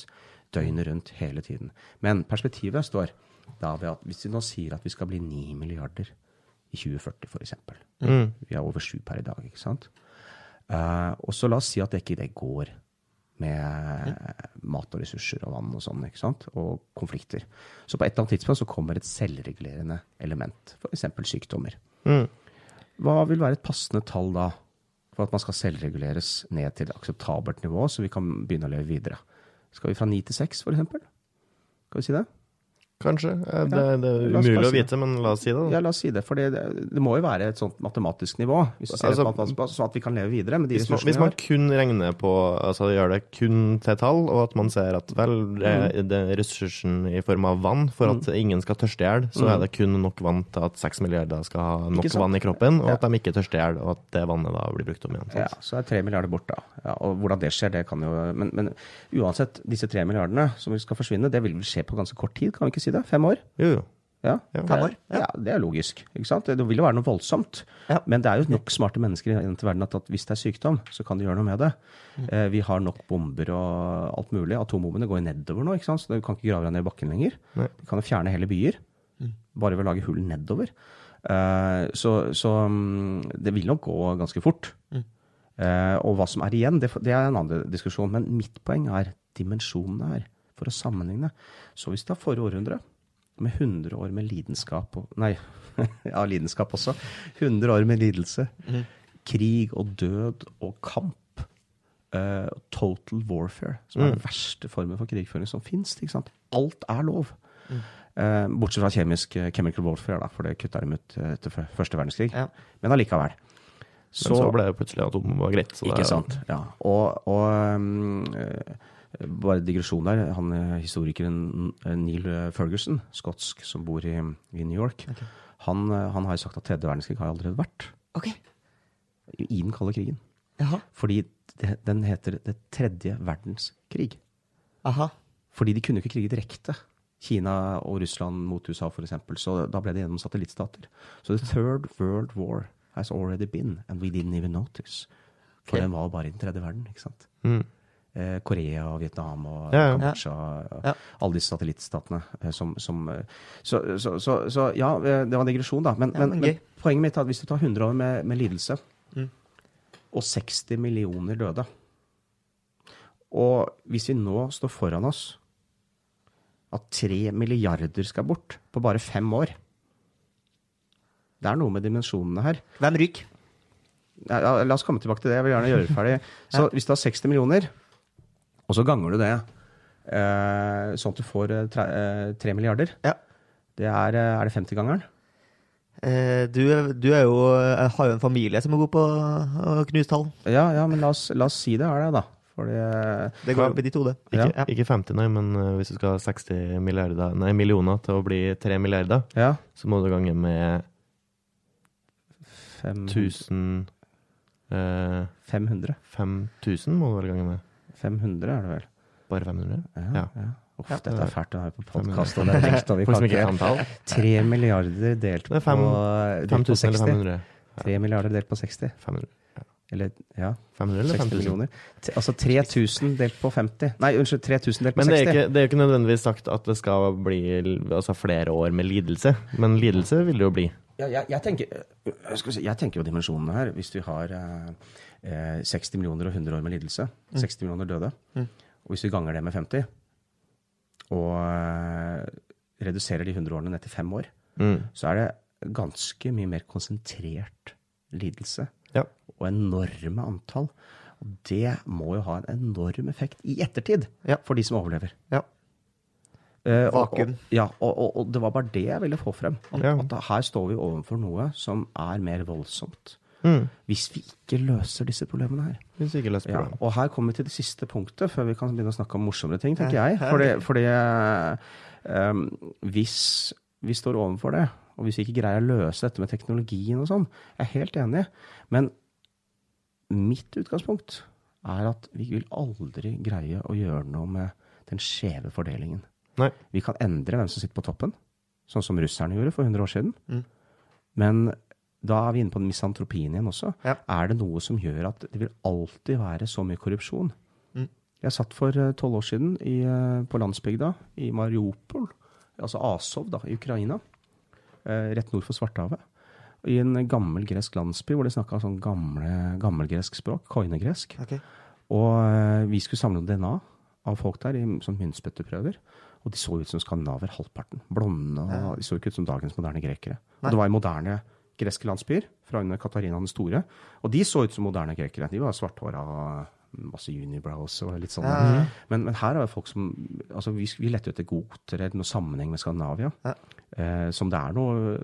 døgnet rundt hele tiden. Men perspektivet står da ved at hvis vi nå sier at vi skal bli 9 milliarder i 2040 f.eks. Mm. Vi er over 7 per i dag, ikke sant? Uh, og så la oss si at det ikke det går med mat og ressurser og vann og sånn, ikke sant? og konflikter. Så på et eller annet tidspunkt så kommer et selvregulerende element, f.eks. sykdommer. Mm. Hva vil være et passende tall da for at man skal selvreguleres ned til et akseptabelt nivå, så vi kan begynne å leve videre? Skal vi fra ni til seks, f.eks.? Skal vi si det? Kanskje. Det, det er umulig å vite, men la oss si det. Ja, la oss si det. For det, det må jo være et sånt matematisk nivå, hvis du ser altså, et sånn at vi kan leve videre med de hvis man, hvis man kun regner på altså gjør det kun til tall, og at man ser at vel, det, mm. det er ressursen i form av vann for at mm. ingen skal tørste i hjel, så mm. er det kun nok vann til at seks milliarder skal ha nok vann i kroppen, og ja. at de ikke tørster i hjel, og at det vannet da blir brukt om igjen. Sant? Ja, så er tre milliarder borte. Ja, og hvordan det skjer, det kan jo men, men uansett, disse tre milliardene som skal forsvinne, det vil vel skje på ganske kort tid, kan vi ikke si det? Fem år? Jo, jo. Ja, Fem år? Ja. ja. Det er logisk. ikke sant? Det vil jo være noe voldsomt. Ja. Men det er jo nok smarte mennesker i denne verden at, hvis det er sykdom, så kan de gjøre noe med det. Mm. Eh, vi har nok bomber og alt mulig. Atombombene går nedover nå, ikke sant? så du kan ikke grave deg ned i bakken lenger. Nei. Du kan jo fjerne hele byer mm. bare ved å lage hull nedover. Eh, så, så um, det vil nok gå ganske fort. Mm. Eh, og hva som er igjen, det, det, er en annen diskusjon. Men mitt poeng er dimensjonene her, for å sammenligne. Så hvis det er forrige århundre med 100 år med lidenskap og Nei, ja, lidenskap også. 100 år med lidelse. Mm. Krig og død og kamp. Uh, total warfare, som er mm. den verste formen for krigføring som fins. Alt er lov. Mm. Uh, bortsett fra kjemisk uh, chemical warfare, da, for det kutta dem ut etter første verdenskrig. Ja. Men allikevel. Så, Men så ble det plutselig atom var greit. ikke sant. Ja. Og, og um, bare digresjon der. Han historikeren eh, Neil Ferguson, skotsk, som bor i, i New York, okay. han, eh, han, har jo sagt at tredje verdenskrig har allerede vært. Okay. I den kalde krigen. Jaha. Fordi det, den heter det tredje verdenskrig. Aha. Fordi de kunne ikke krige direkte. Kina og Russland mot USA, f.eks. Så da ble det gjennom satellittstater. Så the third world war has already been, and we didn't even notice. For okay. den var bare i den tredje verden. ikke sant? Mm. Eh, Korea og Vietnam og ja, Kambodsja. Ja. Alle disse satellittstatene eh, som, som eh, så, så, så, så, ja, det var en digresjon, da. Men, men, men, poenget mitt er at hvis du tar 100 år med, med lidelse, mm. og 60 millioner døde Og hvis vi nå står foran oss at 3 milliarder skal bort på bare fem år Det er noe med dimensjonene her. Hvem ryker? ja, La oss komme tilbake til det. Jeg vil gjerne gjøre det ferdig. Så ja. hvis du har 60 millioner, og så ganger du det eh, sånn at du får 3 eh, milliarder, ja. det er, er det 50-gangeren? Eh, du, du, er jo, har jo en familie som er god på å knuse tall. Ja, ja, men la oss, la oss si det er det, da. Fordi, det går opp i ditt hode. Ikke, ja. ikke, 50, nei, men hvis du skal ha 60 nei, millioner til å bli 3 milliarder, ja. så må du gange med 1000 eh, 500. 5000 må du vel gange med. 500 er det vel. Bare 500? Ja. ja. Uff, dette er fælt å ha på podkast. Tre milliarder delt på, fem, delt 60. 3 milliarder delt på 60. 500. Eller ja, 500 eller 50 millioner. Altså 3000 delt på 50. Nei, unnskyld, 3000 delt på 60. Men det er, ikke, det er ikke nødvendigvis sagt at det skal bli altså, flere år med lidelse. Men lidelse vil det jo bli. Ja, jeg, jeg, tenker, si, jeg, tenker, jo dimensjonene her. Hvis du har eh, 60 millioner og 100 år med lidelse, mm. 60 millioner døde, mm. og hvis vi ganger det med 50, og eh, reduserer de 100 årene ned til fem år, mm. så er det ganske mye mer konsentrert lidelse. Ja. Og enorme antall. Og det må jo ha en enorm effekt i ettertid ja. for de som overlever. Ja. Uh, og, Og, ja, og, og, det var bare det jeg ville få frem. Ja. At her står vi overfor noe som er mer voldsomt. Mm. Hvis vi ikke løser disse problemene her. Hvis vi ikke løser problemene. Ja, og her kommer vi til det siste punktet, før vi kan begynne å snakke om morsommere ting, tenker jeg. Fordi, fordi um, hvis vi står overfor det, og hvis vi ikke greier å løse dette med teknologien og sånn, jeg er helt enig, men mitt utgangspunkt er at vi vil aldri greie å gjøre noe med den skjeve fordelingen. Nei. Vi kan endre hvem som sitter på toppen, sånn som russerne gjorde for 100 år siden. Mm. Men da er vi inne på den misantropien igjen også. Ja. Er det noe som gjør at det vil alltid være så mye korrupsjon? Mm. Jeg satt for eh, tolv år siden i, eh, på landsbygda i Mariupol, altså Asov da, i Ukraina, eh, rett nord for Svartehavet. I en gammel gresk landsby hvor de snakka sånn gamle, gammelgresk språk, koinegresk. Okay. Og vi skulle samle DNA av folk der i sånn myntspytteprøver. Og de så ut som skandinaver, halvparten. Blonde. og. De så ikke ut som dagens moderne grekere. Og det var i moderne greske landsbyer fra under Katarina den store. Og de så ut som moderne grekere. De var svarthåra masse unibrows og litt sånn. Ja. Men, men, her er det folk som altså Vi, vi lette etter goter eller noe sammenheng med Skandinavia. Ja. Eh, som det er noe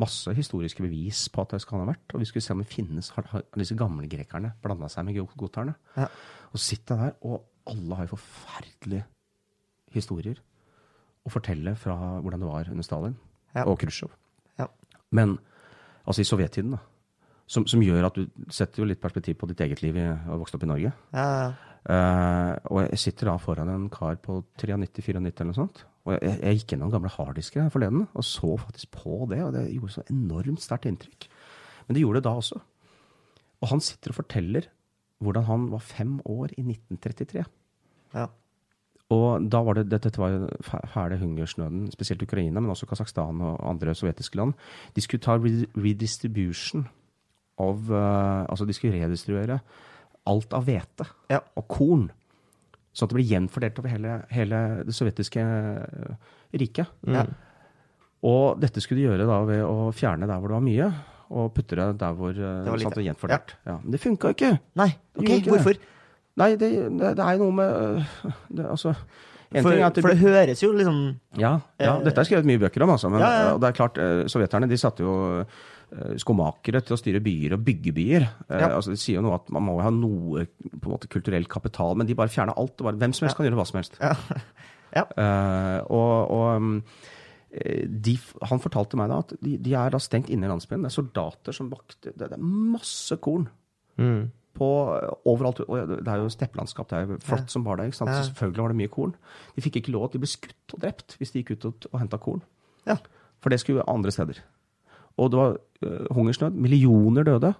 masse historiske bevis på at det skal ha vært. Og vi skulle se om det finnes har, har disse gamle grekerne blanda seg med goterne. Ja. Og sitter der, og alle har jo forferdelige historier å fortelle fra hvordan det var under Stalin og Khrusjtsjov. Ja. Men altså i sovjettiden, da. Som, som, gjør at du setter jo litt perspektiv på ditt eget liv i har vokst opp i Norge. Ja, uh, og jeg sitter da foran en kar på 93-94 eller noe sånt. Og jeg, jeg gikk gjennom gamle harddisker her forleden og så faktisk på det. Og det gjorde så enormt sterkt inntrykk. Men det gjorde det da også. Og han sitter og forteller hvordan han var fem år i 1933. Ja. Og da var det, Dette var fæle hungersnøden, spesielt Ukraina, men også Kasakhstan og andre sovjetiske land. De skulle ta redistribution av uh, Altså, de skulle redistribuere alt av hvete ja. og korn. Sånn at det ble gjenfordelt over hele, hele det sovjetiske uh, riket. Mm. Ja. Og dette skulle de gjøre da ved å fjerne der hvor det var mye, og putte det der hvor uh, det var, sånn det gjenfordelt. Ja. Men det funka ikke. Nei, ok, Hvorfor? Det. Nei, det, det, det er jo noe med øh, det, Altså for, det, for, det høres jo liksom Ja, ja eh, dette er skrevet mye bøker om, altså. Men ja, ja. det er klart, øh, sovjeterne de satte jo øh, skomakere til å styre byer og bygge byer. Ja. Altså, de sier jo noe at man må ha noe på en måte kulturell kapital, men de bare fjerner alt. og bare, Hvem som helst kan gjøre hva som helst. Ja. uh, og, og de, han fortalte meg da at de, de er da stengt inne i landsbyen. Det er soldater som vakter. Det, det er masse korn. Mm på overalt. Og det er jo steppelandskap. Det er jo flott ja. som bare det. ikke sant? Så selvfølgelig var det mye korn. De fikk ikke lov. De ble skutt og drept hvis de gikk ut og, og henta korn. Ja. For det skulle andre steder. Og det var uh, hungersnød. Millioner døde.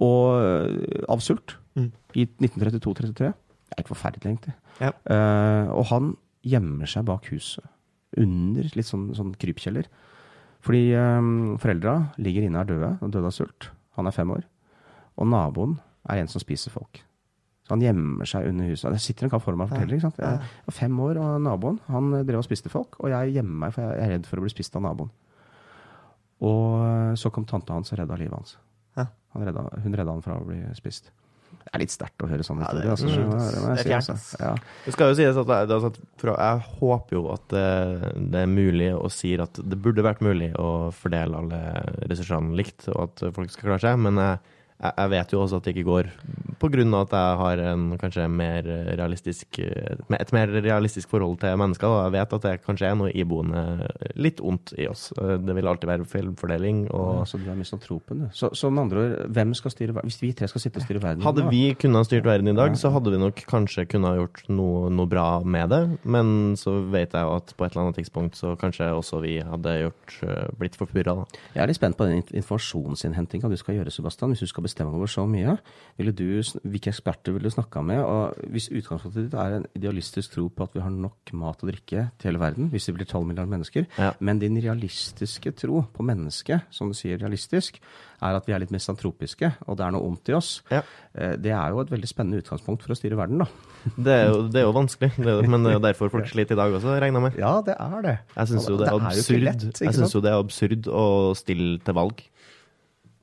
Og uh, av sult. Mm. I 1932-33. Det er helt forferdelig, egentlig. Ja. Uh, og han gjemmer seg bak huset. Under litt sånn, sånn krypkjeller. Fordi um, foreldra ligger inne og er døde. Og døde av sult. Han er fem år. Og naboen er en som spiser folk. Så han gjemmer seg under huset. Det sitter en kar foran meg og forteller. ikke sant? Jeg var fem år, og naboen han drev og spiste folk. Og jeg gjemmer meg, for jeg er redd for å bli spist av naboen. Og så kom tanta hans og redda livet hans. Redda, hun redda han fra å bli spist. Det er litt sterkt å høre sånne historier. Ja, altså, det, det, altså. ja. det, skal jo sies at det, altså, jeg håper jo at det, det, er mulig og sier at det burde vært mulig å fordele alle ressursene likt, og at folk skal klare seg. Men jeg jeg vet jo også at det ikke går, pga. at jeg har en, kanskje mer realistisk, et mer realistisk forhold til mennesker. Og jeg vet at det kanskje er noe iboende litt ondt i oss. Det vil alltid være filmfordeling. Og... Ja, så du er misantropen, du. Så, så, med andre ord, hvem skal styre verden? Hvis vi tre skal sitte og styre verden Hadde vi kunnet styrt verden i dag, så hadde vi nok kanskje kunnet gjort noe, noe bra med det. Men så vet jeg jo at på et eller annet tidspunkt så kanskje også vi hadde gjort, blitt forpurra. Jeg er litt spent på den informasjonsinnhentinga du skal gjøre, Sebastian. hvis du skal bestemme over så mye. Du, hvilke eksperter vil du snakke med? Og hvis utgangspunktet ditt er en idealistisk tro på at vi har nok mat og drikke til hele verden, hvis det blir 12 milliarder mennesker, ja. men din realistiske tro på mennesket, som du sier realistisk, er at vi er litt misantropiske, og det er noe ondt i oss, ja. Eh, det er jo et veldig spennende utgangspunkt for å styre verden, da. Det er jo, det er jo vanskelig, det er, men det er jo derfor folk sliter i dag også, regner jeg med. Ja, det er det. Jeg syns jo det er, absurd, jeg synes jo det er absurd å stille til valg.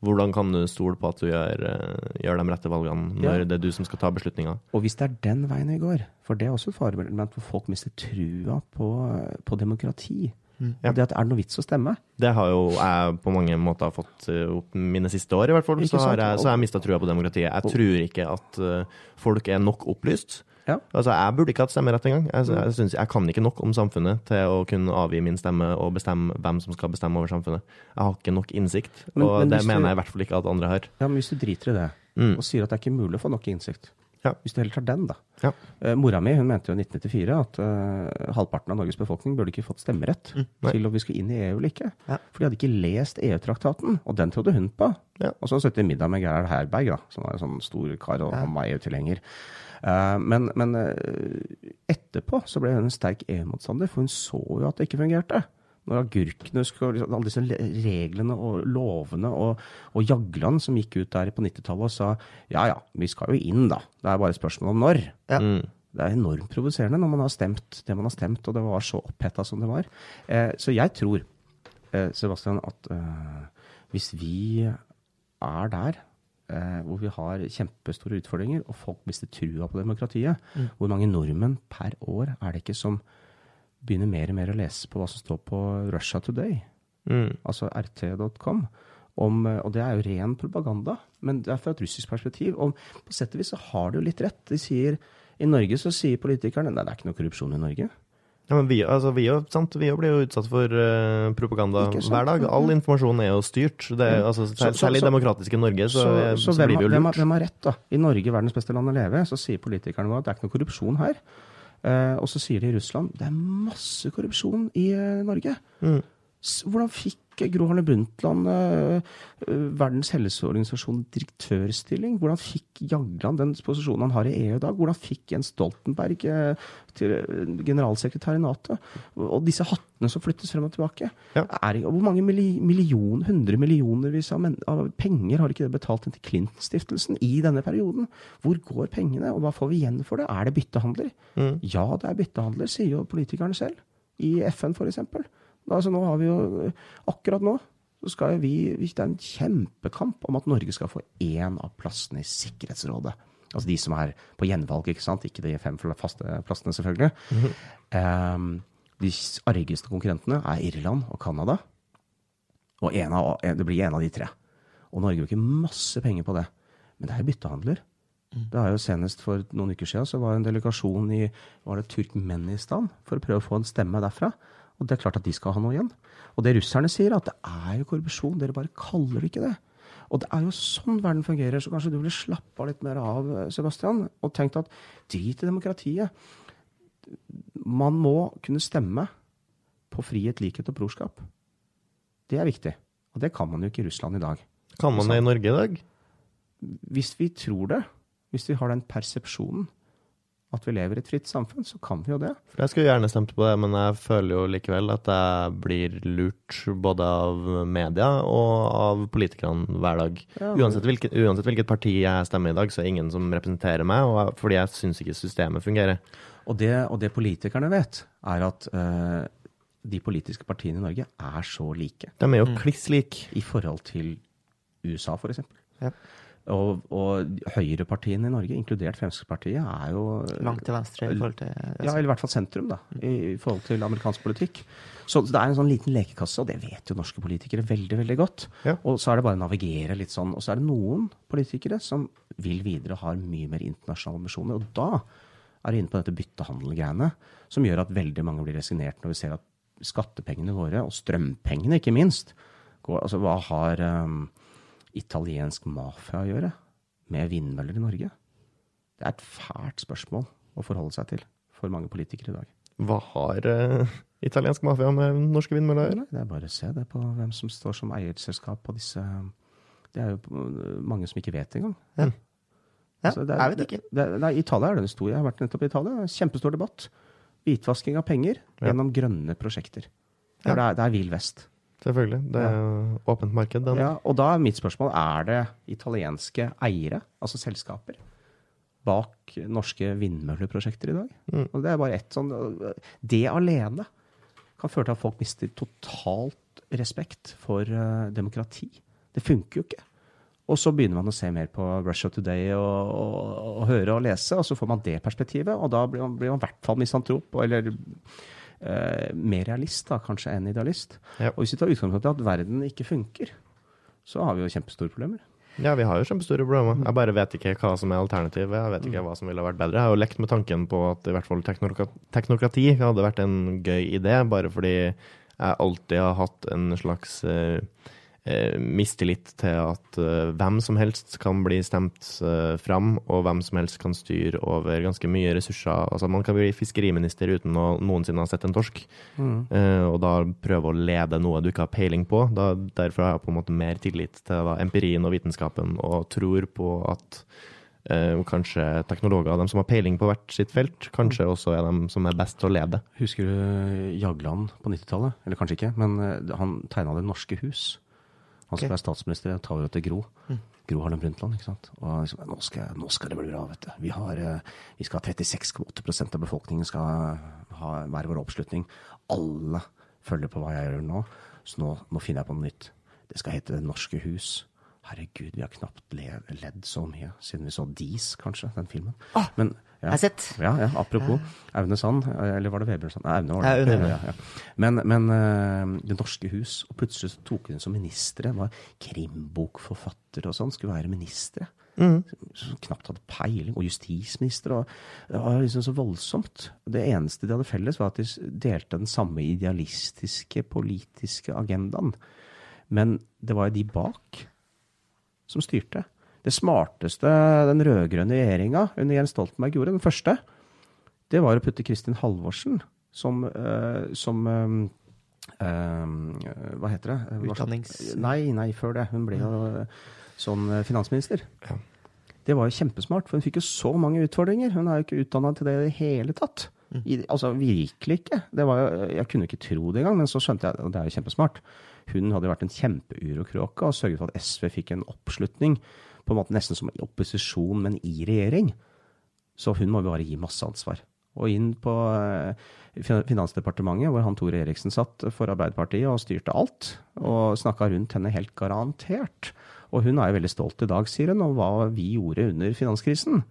Hvordan kan du stole på at du gjør, eh, gjør de rette valgene når ja. det er du som skal ta beslutninga? Og hvis det er den veien vi går, for det er også et fareelement hvor folk mister trua på, på demokrati. Mm. Ja. Det at er det noe vits å stemme? Det har jo jeg på mange måter fått eh, opp mine siste år, i hvert fall. Så har, jeg, så har jeg mista trua på demokratiet. Jeg tror ikke at uh, folk er nok opplyst. Ja. Altså, Jeg burde ikke hatt stemmerett engang. Jeg, jeg, synes, jeg kan ikke nok om samfunnet til å kunne avgi min stemme og bestemme hvem som skal bestemme over samfunnet. Jeg har ikke nok innsikt, men, og men det mener jeg i hvert fall ikke at andre har. Ja, Men hvis du driter i det, mm. og sier at det er ikke mulig å få nok innsikt, ja. Hvis du heller tar den, da. Ja. Uh, mora mi hun mente jo i 1994 at uh, halvparten av Norges befolkning burde ikke fått stemmerett mm. til om vi skulle inn i EU eller ikke. Ja. For de hadde ikke lest EU-traktaten, og den trodde hun på. Og så satt de middag med Gerhard Herberg, da, som var en sånn stor kar og, og EU-tilhenger. Uh, men, men etterpå så ble hun en sterk EU-motstander, for hun så jo at det ikke fungerte når agurkene skulle liksom, Alle disse reglene og lovene og, og Jagland som gikk ut der på 90-tallet og sa ja ja, vi skal jo inn, da. Det er bare et spørsmål om når. Ja. Mm. Det er enormt provoserende når man har stemt det man har stemt, og det var så oppheta som det var. Eh, så jeg tror, eh, Sebastian, at eh, hvis vi er der eh, hvor vi har kjempestore utfordringer, og folk mister trua på demokratiet, mm. hvor mange nordmenn per år er det ikke som begynner mer og mer å lese på hva som står på Russia Today, mm. altså rt.com. Om, og det er jo ren propaganda, men det er fra et russisk perspektiv. Og på sett og vis så har de jo litt rett. De sier, I Norge så sier politikerne nei, det er ikke noe korrupsjon i Norge. Ja, men Vi, altså, vi, sant? vi blir jo utsatt for uh, propaganda hver dag. All informasjon er jo styrt. Det, altså, særlig i demokratiske Norge så, så, så, så blir vi jo lurt. Hvem, hvem har rett, da? I Norge, verdens beste land å leve, så sier politikerne at det er ikke noe korrupsjon her. Uh, og så sier de i Russland det er masse korrupsjon i uh, Norge. Mm. Hvordan fikk Gro Harlem Brundtland uh, Verdens helseorganisasjon direktørstilling? Hvordan fikk Jagland den posisjonen han har i EU i dag? Hvordan fikk Jens Stoltenberg til generalsekretær i Nato? Og disse hattene som flyttes frem og tilbake. Ja. Er, hvor mange millioner, hundre millioner av, av, penger har ikke det betalt inn til Clinton-stiftelsen i denne perioden? Hvor går pengene, og hva får vi igjen for det? Er det byttehandler? Mm. Ja, det er byttehandler, sier jo politikerne selv. I FN, f.eks. Altså nå har vi jo Akkurat nå så skal vi Det er en kjempekamp om at Norge skal få én av plassene i Sikkerhetsrådet. Altså de som er på gjenvalg, ikke sant? Ikke de fem faste plassene, selvfølgelig. Mm -hmm. um, de argeste konkurrentene er Irland og Canada. Og av, det blir en av de tre. Og Norge bruker masse penger på det. Men det er jo byttehandler. Mm. Det er jo Senest for noen uker siden så var en delegasjon i var det Turkmenistan for å prøve å få en stemme derfra. Og det er klart at de skal ha noe igjen. Og det russerne sier, at det er jo korrupsjon. Dere bare kaller det ikke det. Og det er jo sånn verden fungerer, så kanskje du ville slappe litt mer av, Sebastian, og tenkt at drit i demokratiet. Man må kunne stemme på frihet, likhet og brorskap. Det er viktig. Og det kan man jo ikke i Russland i dag. Kan man det i Norge i dag? Hvis vi tror det, hvis vi har den persepsjonen, at vi lever i et fritt samfunn, så kan vi jo det. For Jeg skulle gjerne stemt på det, men jeg føler jo likevel at jeg blir lurt både av media og av politikerne hver dag. Ja, men... uansett, hvilket, uansett, hvilket, parti jeg stemmer i dag, så er det ingen som representerer meg, fordi jeg syns ikke systemet fungerer. Og det, og det, politikerne vet, er at uh, de politiske partiene i Norge er så like. De er jo kliss like. I forhold til USA, f.eks. Ja. Og, og høyrepartiene i Norge, inkludert Fremskrittspartiet, er jo Langt til venstre i forhold til Ja, eller i hvert fall sentrum, da, i, i forhold til amerikansk politikk. Så det er en sånn liten lekekasse, og det vet jo norske politikere veldig veldig godt. Ja. Og så er det bare å navigere litt sånn. Og så er det noen politikere som vil videre og har mye mer internasjonale ambisjoner. Og da er du inne på dette byttehandel-greiene, som gjør at veldig mange blir resignert når vi ser at skattepengene våre, og strømpengene ikke minst, går Altså hva har um, italiensk mafia å gjøre med vindmøller i Norge? Det er et fælt spørsmål å forholde seg til for mange politikere i dag. Hva har uh, italiensk mafia med norske vindmøller å gjøre? Det er bare å se det på hvem som står som eierselskap på disse Det er jo mange som ikke vet engang. Ja. Ja, Altså, det er- jeg vet ikke. Det, det, nei, Italia er den store. stor Jeg har vært nettopp i Italia. Kjempestor debatt. Hvitvasking av penger Ja. gjennom grønne prosjekter. Ja. Det, er, det er vill vest. Selvfølgelig. Det er ja. åpent marked. Den. Ja, og da er mitt spørsmål er det italienske eiere, altså selskaper, bak norske vindmølleprosjekter i dag. Mm. Og det er bare ett sånn Det alene kan føre til at folk mister totalt respekt for eh, demokrati. Det funker jo ikke. Og så begynner man å se mer på Russia Today og, og, og høre og lese, og så får man det perspektivet, og da blir man, blir man i hvert fall misantrop, eller eh, mer realist da, kanskje enn idealist. Ja. Og hvis vi tar utgangspunkt i at verden ikke funker, så har vi jo kjempestore problemer. Ja, vi har jo kjempestore problemer. Jeg bare vet ikke hva som er alternativet. Jeg vet ikke hva som ville vært bedre. Jeg har jo lekt med tanken på at i hvert fall teknokrati hadde vært en gøy idé, bare fordi jeg alltid har hatt en slags eh, eh, mistillit til at eh, hvem som helst kan bli stemt eh, fram, og hvem som helst kan styre over ganske mye ressurser. Altså, man kan bli fiskeriminister uten å noensinne ha sett en torsk, eh, og da prøve å lede noe du ikke har peiling på. Da, derfor har jeg på en måte mer tillit til da, empirien og vitenskapen, og tror på at Uh, kanskje teknologer, de som har peiling på hvert sitt felt, kanskje også er de som er best til å lede. Husker du Jagland på 90-tallet? Eller kanskje ikke, men eh, han tegna Det norske hus. Han som okay. være statsminister, tar over til Gro. Gro Harlem Brundtland. ikke sant? Og liksom, nå, skal, nå skal det bli bra, vet du. Vi, har, eh, vi skal ha 36,8% av befolkningen skal ha hver vår oppslutning. Alle følger på hva jeg gjør nå, så nå, nå finner jeg på noe nytt. Det skal hete Det norske hus. Herregud, vi har knapt ledd så mye siden vi så Dis, kanskje, den filmen. Ah, Men, Jeg har sett. ja, ja, apropos Aune Sand, eller var det Vebjørn Sand? Nei, Aune var Ja, det. Ja, ja. Men, men uh, Det norske hus, og plutselig så tok hun som ministre, var krimbokforfatter og sånn, skulle være ministre. Som knapt hadde peiling. Og justisminister. Og det var liksom så voldsomt. Det eneste de hadde felles, var at de delte den samme idealistiske politiske agendaen. Men det var jo de bak som styrte. Det smarteste den rød-grønne regjeringa under Jens Stoltenberg gjorde, den første, det var å putte Kristin Halvorsen som, uh, som um, um, Hva heter det? Utdannings- Nei, nei, før det. Hun ble jo uh, sånn eh, finansminister. Ja. Det var jo kjempesmart, for hun fikk jo så mange utfordringer. Hun er jo ikke utdanna til det i det hele tatt. I, altså virkelig ikke. Det var jo, jeg kunne ikke tro det engang, men så skjønte jeg at det er jo kjempesmart. Hun hadde jo vært en kjempeurokråke og sørget for at SV fikk en oppslutning, på en måte nesten som i opposisjon, men i regjering. Så hun må bare gi masse ansvar. Og inn på eh, Finansdepartementet, hvor han Tore Eriksen satt for Arbeiderpartiet og styrte alt, og snakka rundt henne helt garantert. Og hun er jo veldig stolt i dag, sier hun, om hva vi gjorde under finanskrisen.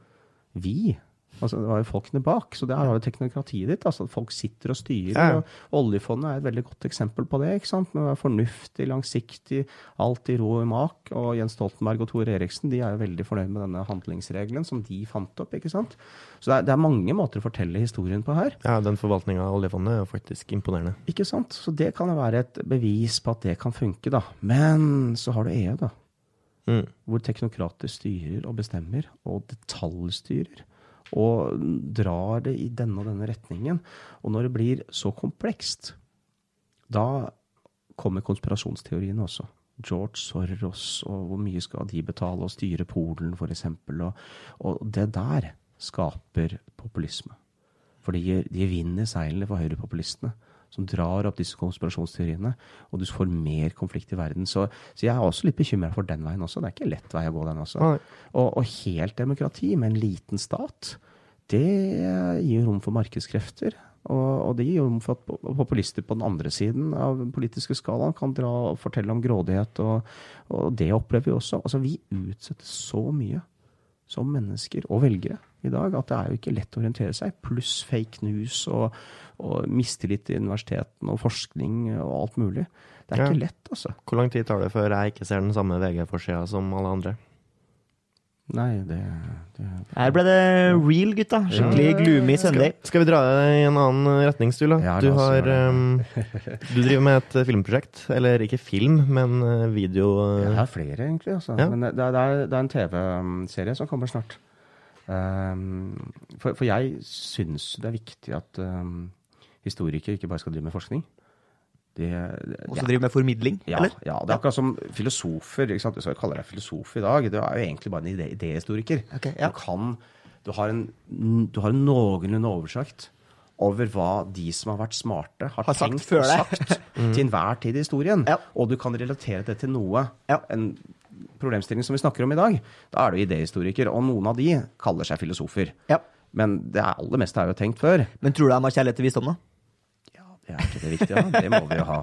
Vi. Altså, det var jo folkene bak. Så det har jo teknokratiet ditt. altså at Folk sitter og styrer. Ja. og Oljefondet er et veldig godt eksempel på det. ikke sant? Med å være fornuftig, langsiktig, alt i ro og mak. Og Jens Stoltenberg og Tore Eriksen de er jo veldig fornøyd med denne handlingsregelen som de fant opp. ikke sant? Så det er, det er mange måter å fortelle historien på her. Ja, den forvaltninga av oljefondet er jo faktisk imponerende. Ikke sant? Så det kan jo være et bevis på at det kan funke, da. Men så har du EU, da. Mm. Hvor teknokrater styrer og bestemmer, og detaljstyrer. Og drar det i denne og denne retningen. Og når det blir så komplekst, da kommer konspirasjonsteoriene også. George Soros, og hvor mye skal de betale og styre Polen, f.eks. Og, og det der skaper populisme. For de, de vinner seilene for høyrepopulistene, som drar opp disse konspirasjonsteoriene, og du får mer konflikt i verden. Så, så jeg er også litt bekymra for den veien også. Det er ikke lett vei å gå, den også. Og, og helt demokrati med en liten stat, det gir rom for markedskrefter. Og, det gir rom for at populister på den andre siden av den politiske skalaen kan dra og fortelle om grådighet, og, og det opplever vi også. Altså, vi utsettes så mye som mennesker og velgere i dag at det er jo ikke lett å orientere seg. Pluss fake news og, og mistillit til universitetene og forskning og alt mulig. Det er ja. ikke lett, altså. Hvor lang tid tar det før jeg ikke ser den samme VG-forsida som alle andre? Nei, det, det, Her ble det real, gutta. Skikkelig ja. gloomy søndag. Skal, skal, vi dra i en annen retning, Stula? Ja, du, har, um, du driver med et filmprosjekt. Eller ikke film, men eh, video Jeg har flere, egentlig. Altså. Ja. Men det, det, er, det er en TV-serie som kommer snart. Um, for, for, jeg syns det er viktig at um, historikere ikke bare skal drive med forskning. De, Også ja. driver med formidling, ja, eller? Ja, det er akkurat som filosofer. ikke sant? Jeg kaller deg filosof i dag. Du er jo egentlig bare en idéhistoriker. Okay, ja. Du kan du har en, du har en noenlunde oversikt over hva de som har vært smarte, har, har tenkt sagt og sagt mm. til enhver tid i historien. Ja. Og du kan relatere det til noe. Ja. En problemstilling som vi snakker om i dag. Da er du idehistoriker. Og noen av de kaller seg filosofer. Ja. Men det aller meste er jo tenkt før. Men tror du han har kjærlighet til visdom, da? Er ikke det viktige, da. Det må vi jo ha.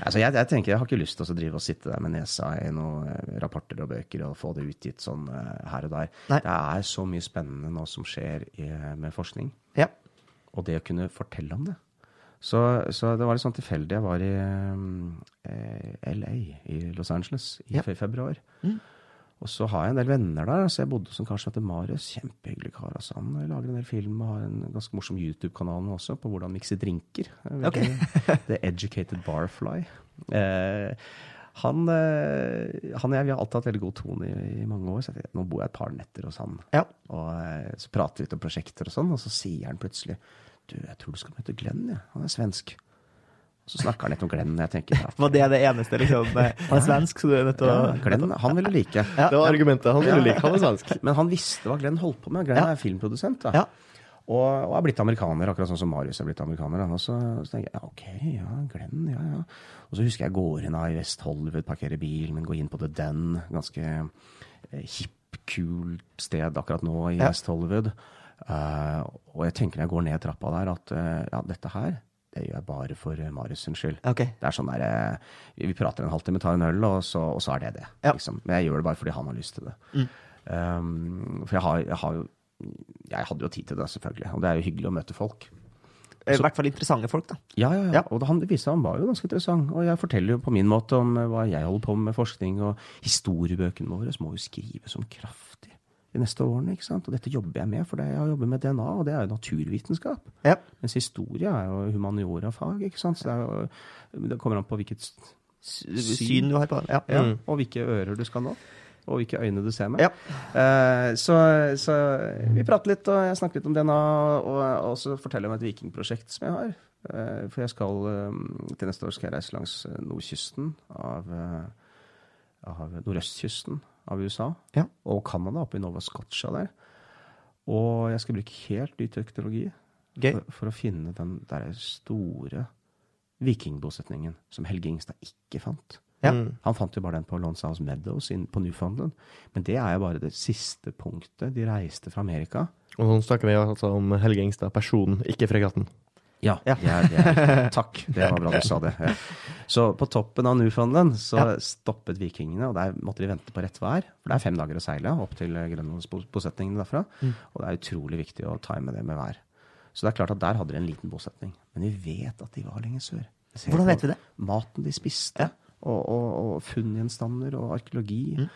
Altså, jeg, jeg, tenker, jeg har ikke lyst til å drive og sitte der med nesa i noen eh, rapporter og bøker og få det utgitt sånn uh, her og der. Nei. Det er så mye spennende nå som skjer i, med forskning. Ja. Og det å kunne fortelle om det. Så, så det var litt sånn tilfeldig. Jeg var i eh, LA, i Los Angeles, i ja. februar. Mm. Og så har jeg en del venner der. så Jeg bodde hos en kar som heter Marius. Kjempehyggelig kar. altså. Han lager en del film og har en ganske morsom YouTube-kanal også på hvordan mikse drinker. Okay. The Educated Barfly. Eh, han, eh, han, og jeg vi har alltid hatt veldig god tone i, i mange år. så jeg, Nå bor jeg et par netter hos han. Ja. Og eh, Så prater vi litt om prosjekter og sånn, og så sier han plutselig Du, jeg tror du skal møte Glenn, ja. Han er svensk. Så snakka han litt om Glenn. jeg tenker... At, Var det det eneste? liksom? Han er svensk, så du er nødt til å ja, Glenn, han ville like. Ja. Det var argumentet. Han ville like. Han er svensk. Men han visste hva Glenn holdt på med. Glenn er filmprodusent. da. Og, og, er blitt amerikaner, akkurat sånn som Marius er blitt amerikaner. Og så, så, tenker jeg ja, ok, ja, Glenn, ja, ja. Og så husker jeg går inn i West Hollywood, parkerer bilen min, går inn på The Den. Ganske eh, hipp, kult sted akkurat nå i West Hollywood. Uh, og jeg tenker når jeg går ned trappa der, at uh, ja, dette her det gjør jeg bare for eh, Marius sin skyld. Okay. Det er sånn der, Vi prater en halvtime, tar en øl, og så, og så er det det. Ja. Liksom. Men jeg gjør det bare fordi han har lyst til det. Mm. Um, for jeg har, jeg har, Jeg hadde jo tid til det, selvfølgelig. Og det er jo hyggelig å møte folk. I hvert fall interessante folk, da. Ja, ja, ja. Og han, det viste seg han var jo ganske interessant. Og jeg forteller jo på min måte om hva jeg holder på med med forskning, og historiebøkene våre må jo skrives om kraftig de neste årene. ikke sant? Og dette jobber jeg med, for jeg har jobbet med DNA, og det er jo naturvitenskap. Ja. Mens historie er jo humaniora-fag. ikke sant? Så det, jo, det, kommer an på hvilket syn, syn du har på det. Ja. ja. Mm. Og hvilke ører du skal nå. Og hvilke øyne du ser med. Ja. Uh, så, så, vi prater litt, og jeg snakker litt om DNA, og, og så forteller jeg om et vikingprosjekt som jeg har. Uh, for jeg skal um, til neste år skal jeg reise langs nordkysten av, av nordøstkysten av USA. Ja. Og Canada, oppe i Nova Scotia der. Og jeg skal bruke helt ny teknologi for, for, å finne den der store vikingbosetningen som Helge Ingstad ikke fant. Ja. Mm. Han fant jo bare den på Lonsaus House Meadows på Newfoundland. Men det er jo bare det siste punktet de reiste fra Amerika. Og nå snakker vi altså om Helge Ingstad, personen, ikke fregatten. Ja, ja. Jeg, jeg, takk. Det var bra du sa det. Ja. Så på toppen av Newfoundland så ja. stoppet vikingene, og der måtte de vente på rett vær. For det er fem dager å seile opp til grønlandsbosetningene derfra. Mm. Og det er utrolig viktig å time det med vær. Så det er klart at der hadde de en liten bosetning. Men vi vet at de var lenger sør. Hvordan vet vi det? Maten de spiste, og, og, og funngjenstander og arkeologi. Mm.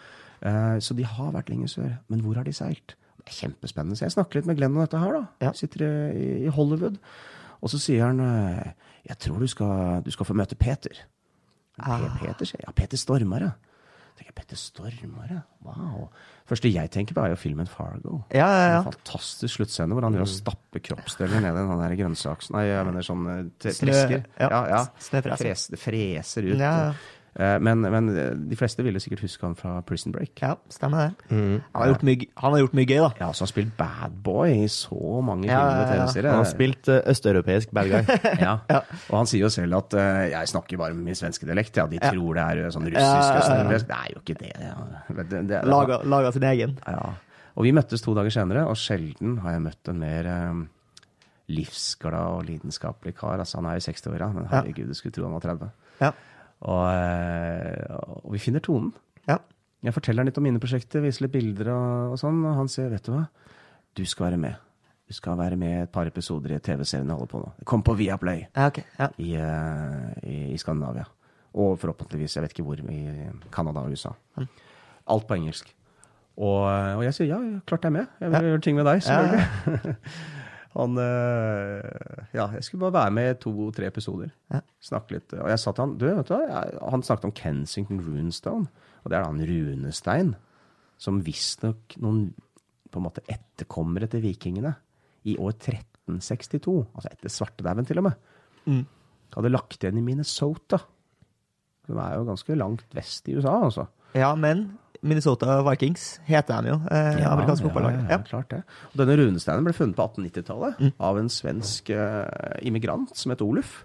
Uh, så de har vært lenger sør. Men hvor har de seilt? Det er kjempespennende. Så jeg snakker litt med Glenn om dette her, da. Sitter i, i Hollywood. Og så sier han eh, jeg tror du skal, du skal få møte Peter. Ah. Peter, sier jeg. Ja, Peter Stormare. tenker jeg, Peter Stormare? Wow. første jeg tenker på, er jo filmen Fargo. Ja, ja, ja. En fantastisk sluttscene hvor han gjør å stappe kroppsdeler ned i den der grønnsaks... Nei, jeg mener sånn eh, tresker. Ja, ja. Fres, det freser ut. Ja, ja. Eh, men, men, de fleste ville sikkert huske han fra Prison Break. Ja, stemmer det. Mm. Han, har mye, han, har gjort mye, gøy, da. Ja, så Han har spilt bad boy i så mange ja, filmer og TV-serier. Han har spilt uh, østeuropeisk bad guy. ja. ja. Og han sier jo selv at uh, 'jeg snakker bare med min svenske dialekt'. Ja, de tror det er sånn russisk østeuropeisk. Det er jo ikke det. Ja. det, det laga, laga sin egen. Ja. Og vi møttes to dager senere, og sjelden har jeg møtt en mer um, livsglad og lidenskapelig kar. Altså, han er jo 60 år, ja, men herregud, du skulle tro han var 30. Ja. Og, eh, og, vi finner tonen. Ja. Jeg forteller litt om mine prosjekter, viser litt bilder og, og sånn, og han sier, vet du hva, du skal være med. Du skal være med et par episoder i TV-serien jeg holder på nå. Kom på Viaplay ja, okay. ja. i, uh, i, i, Skandinavia. Og forhåpentligvis, jeg vet ikke hvor, i Canada og USA. Mm. Alt på engelsk. Og, og, jeg sier ja, klart jeg er med. Jeg vil gjøre ting med deg, selvfølgelig. Han øh, Ja, jeg skulle bare være med i to-tre episoder. Ja. Snakke litt. Og jeg sa til han du, vet du Han snakket om Kensington Runestone. Og det er da en runestein som visstnok noen på en måte etterkommere til vikingene i år 1362, altså etter svartedauden til og med, mm. hadde lagt igjen i Minnesota. Som er jo ganske langt vest i USA, altså. Ja, men Minnesota Vikings heter de jo. Eh, ja, amerikansk fotballag. Ja, ja, klart det. Og denne runesteinen ble funnet på 1890-tallet mm. av en svensk eh, immigrant som het Oluf.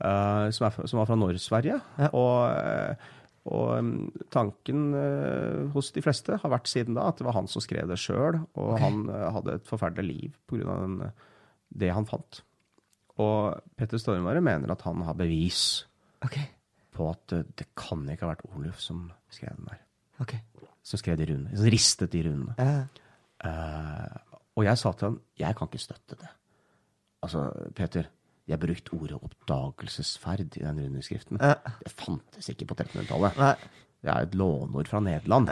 Eh, som, er, som, var fra Nord-Sverige. Ja. Og, uh, og um, tanken hos de fleste har vært siden da at det var han som skrev det sjøl, og okay. han hadde et forferdelig liv pga. det han fant. Og Petter Stormare mener at han har bevis okay. på at det kan ikke ha vært Oluf som skrev den der. Okay. Som skrev de runene. Som ristet de runene. Uh. Uh, og jeg sa til han jeg kan ikke støtte det. Altså, Peter, jeg brukte ordet oppdagelsesferd i den rundeskriften. Uh. Det fantes ikke på 1300-tallet. Det er et låneord fra Nederland.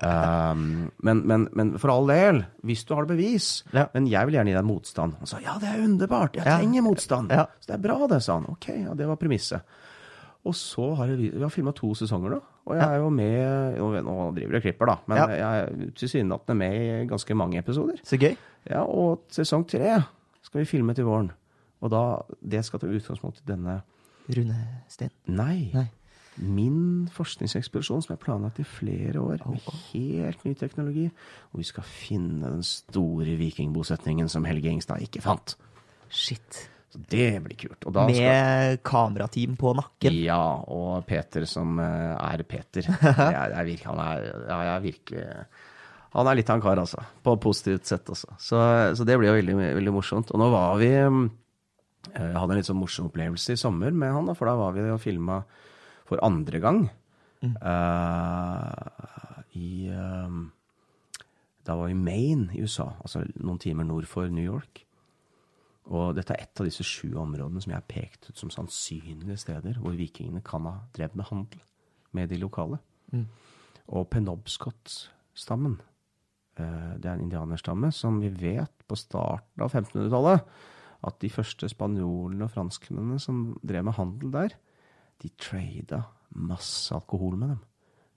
Um, men, men, men, for all del, hvis du har det bevis. Ja. Men jeg vil gjerne gi deg motstand. Han sa ja, det er underbart, jeg trenger motstand. Ja. Så det er bra, det, sa han. Ok, ja, det var premisset. Og så har vi, vi har filma to sesonger nå. Og jeg er jo med Nå driver jeg og klipper, da, men jeg er tilsynelatende med i ganske mange episoder. Så gøy. Ja, Og sesong tre skal vi filme til våren. Og da, det skal ta utgangspunkt i denne Rune Steen? Nei. Nei. Min forskningsekspedisjon som er planlagt i flere år, med helt ny teknologi. Og vi skal finne den store vikingbosetningen som Helge Ingstad ikke fant. Shit. Så det blir kult. Med skal... kamerateam på nakken? Ja, og Peter som eh, er Peter. Jeg, jeg virker, han er, ja, jeg er virkelig Han er litt av en kar, altså. På positivt sett også. Så, så det blir jo veldig, veldig, morsomt. Og nå var vi eh, hadde en litt sånn morsom opplevelse i sommer med han, for da var vi og filma for andre gang. Mm. Uh, I uh, Da var vi i Maine i USA, altså noen timer nord for New York. Og dette er et av disse sju områdene som jeg har pekt ut som sannsynlige steder hvor vikingene kan ha drevet med handel med de lokale. Mm. Og Penobscot-stammen, eh, det er en indianerstamme som vi vet på starten av 1500-tallet at de første spanjolene og franskmennene som drev med handel der, de trada masse alkohol med dem.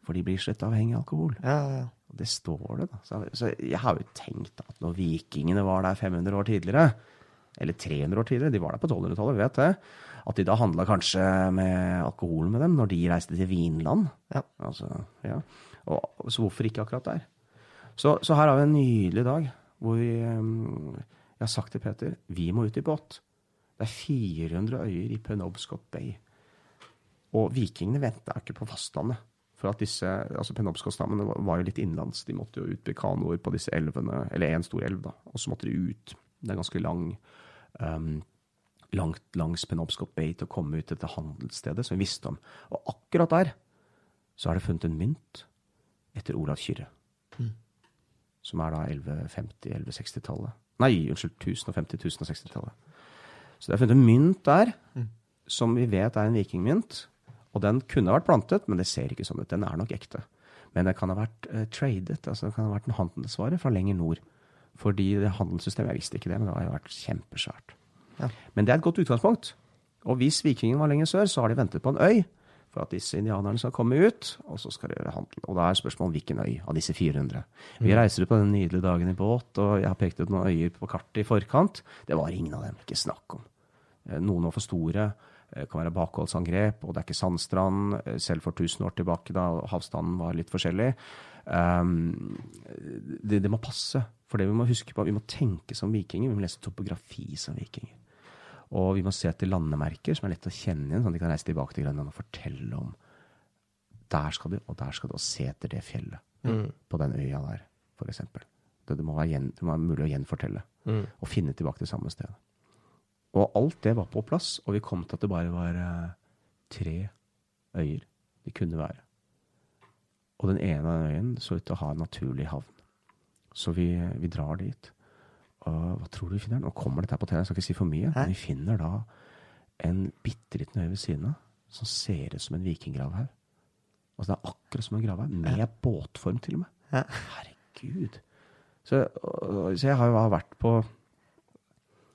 For de blir slett avhengig av alkohol. Ja, ja. Og det står det, da. Så, så jeg har jo tenkt at når vikingene var der 500 år tidligere, eller 300 år tidligere, de var der på 1200-tallet, vi vet det. At de da handla kanskje med alkohol med dem når de reiste til Vinland. Ja. Altså, ja. Og, så hvorfor ikke akkurat der? Så, så, her har vi en nydelig dag hvor vi um, Jeg har sagt til Peter vi må ut i båt. Det er 400 øyer i Penobscot Bay. Og vikingene venta ikke på fastlandet. For at disse, altså Penobscot-stammene var jo litt innenlands. De måtte jo ut med kanoer på disse elvene, eller én stor elv, da. Og så måtte de ut. Det er ganske lang um, langt langs Penobscot Bay til å komme ut til dette handelsstedet som vi visste om. Og akkurat der så er det funnet en mynt etter Olav Kyrre. Mm. Som er da 1150-1160-tallet. Nei, unnskyld, 1050-1060-tallet. Så det er funnet en mynt der mm. som vi vet er en vikingmynt. Og den kunne vært plantet, men det ser ikke sånn ut. Den er nok ekte. Men det kan ha vært uh, tradet, altså det kan ha vært en handelsvare fra lenger nord. Fordi det handelssystemet Jeg visste ikke det, men det har vært kjempesvært. Ja. Men det er et godt utgangspunkt. Og hvis vikingene var lenger sør, så har de ventet på en øy for at disse indianerne skal komme ut, og så skal de gjøre handel. Og da er spørsmålet hvilken øy av disse 400. Vi mm. reiser ut på den nydelige dagen i båt, og jeg har pekt ut noen øyer på kartet i forkant. Det var ingen av dem. Ikke snakk om. Eh, noen var for store. Det eh, kan være bakholdsangrep, og det er ikke sandstrand. Eh, selv for 1000 år tilbake, da havstanden var litt forskjellig. Um, det, det, må passe. For det vi må huske på, vi må tenke som vikinger. Vi må lese topografi som vikinger. Og vi må se etter landemerker som er lett å kjenne igjen, sånn at de kan reise tilbake til Grønland og fortelle om Der skal du, og der skal du, og se etter det fjellet. Mm. På den øya der. f.eks. Det, det, må være det må være mulig å gjenfortelle. Mm. Og finne tilbake til samme sted. Og alt det var på plass, og vi kom til at det bare var eh, tre øyer det kunne være. Og den ene øyen så ut til å ha en naturlig havn. Så vi, vi drar dit. Og hva tror du vi finner? Nå kommer dette på TV, jeg skal ikke si for mye. Hæ? Men vi finner da en bitte liten øy ved siden av som ser ut som en vikinggravhaug. Altså det er akkurat som en gravhaug, med Hæ? båtform til og med. Hæ? Herregud. Så, så, jeg har jo vært på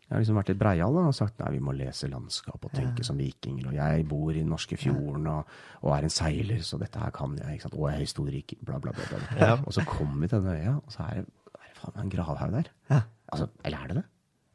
jeg har liksom vært litt breial og sagt nei, vi må lese landskap og tenke ja. som vikinger. Og jeg bor i den norske fjorden og, og, er en seiler, så dette her kan jeg. ikke sant? Og jeg er historiker, bla, bla, bla. bla. Ja. Og så kommer vi til denne øya, og så er det, er det faen meg en gravhaug der. Ja. Altså, eller er det det?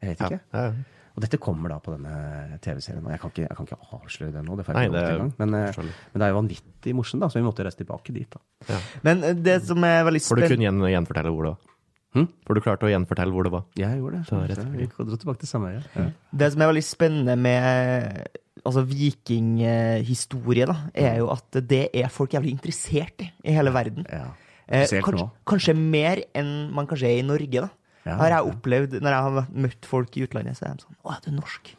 Jeg vet ikke. Og dette kommer da på denne TV-serien. og jeg kan, ikke, jeg kan, ikke, avsløre det nå. det får jeg ikke engang. Men, eh, men, det er jo vanvittig morsomt, da, så vi måtte reise tilbake dit. da. Men eh, det som er veldig spennende Får du kun gjen, gjenfortelle ordet det var? Hm? For du klarte å gjenfortelle hvor det var? Jeg gjorde det. Så, rett, vi dro tilbake til samme øye. Ja. Det som er veldig spennende med altså vikinghistorie, da, er jo at det er folk jævlig interessert i i hele verden. Ja. Eh, kanskje, kanskje, mer enn man kanskje er i Norge, da. Ja, har jeg opplevd når jeg har møtt folk i utlandet, så er de sånn Å, er du norsk?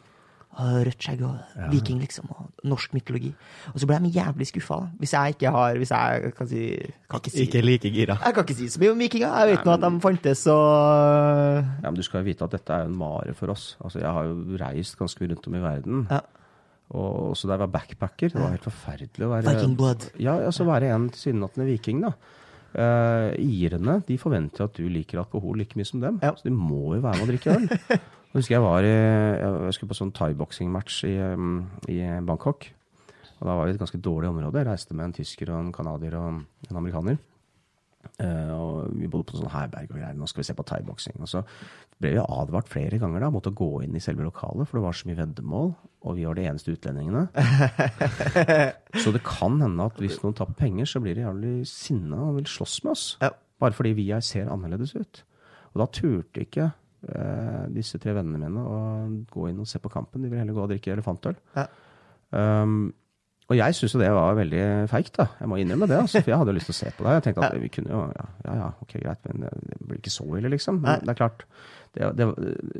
Rødt skjegg og ja. viking, liksom, og norsk mytologi. Og så ble de jævlig skuffa, hvis jeg ikke har Hvis jeg kan si kan ikke, si, ikke like gira. Jeg kan ikke si så mye om vikinger. Jeg vet nå at de fantes og Ja, men du skal jo vite at dette er en mare for oss. Altså, jeg har jo reist ganske mye rundt om i verden. Ja. Og også da jeg var backpacker. Det var helt forferdelig å være Viking blood. Ja, altså være en tilsynelatende viking, da. Uh, irene de forventer at du liker alkohol like mye som dem. Ja. Så de må jo være med å drikke øl. Jeg husker jeg var i, jeg skulle på sånn thaiboksingmatch i, um, i Bangkok. Og da var vi i et ganske dårlig område. Jeg reiste med en tysker og en canadier og en amerikaner. Uh, og vi bodde på sånn herberg og greier. Nå skal vi se på thaiboksing. Og så ble vi advart flere ganger da, mot å gå inn i selve lokalet, for det var så mye veddemål, og vi var de eneste utlendingene. så det kan hende at hvis noen tapper penger, så blir de jævlig sinna og vil slåss med oss. Ja. Bare fordi vi ser annerledes ut. Og da turte ikke disse tre vennene mine å gå inn og se på kampen. De vil heller gå og drikke elefantøl. Ja. Um, og jeg syns jo det var veldig feigt, da. Jeg må innrømme det. Altså, for jeg hadde jo lyst til å se på det. Jeg tenkte at vi kunne jo Ja, ja, ja ok, greit, men det blir ikke så ille, liksom. Men det er klart. Det, det,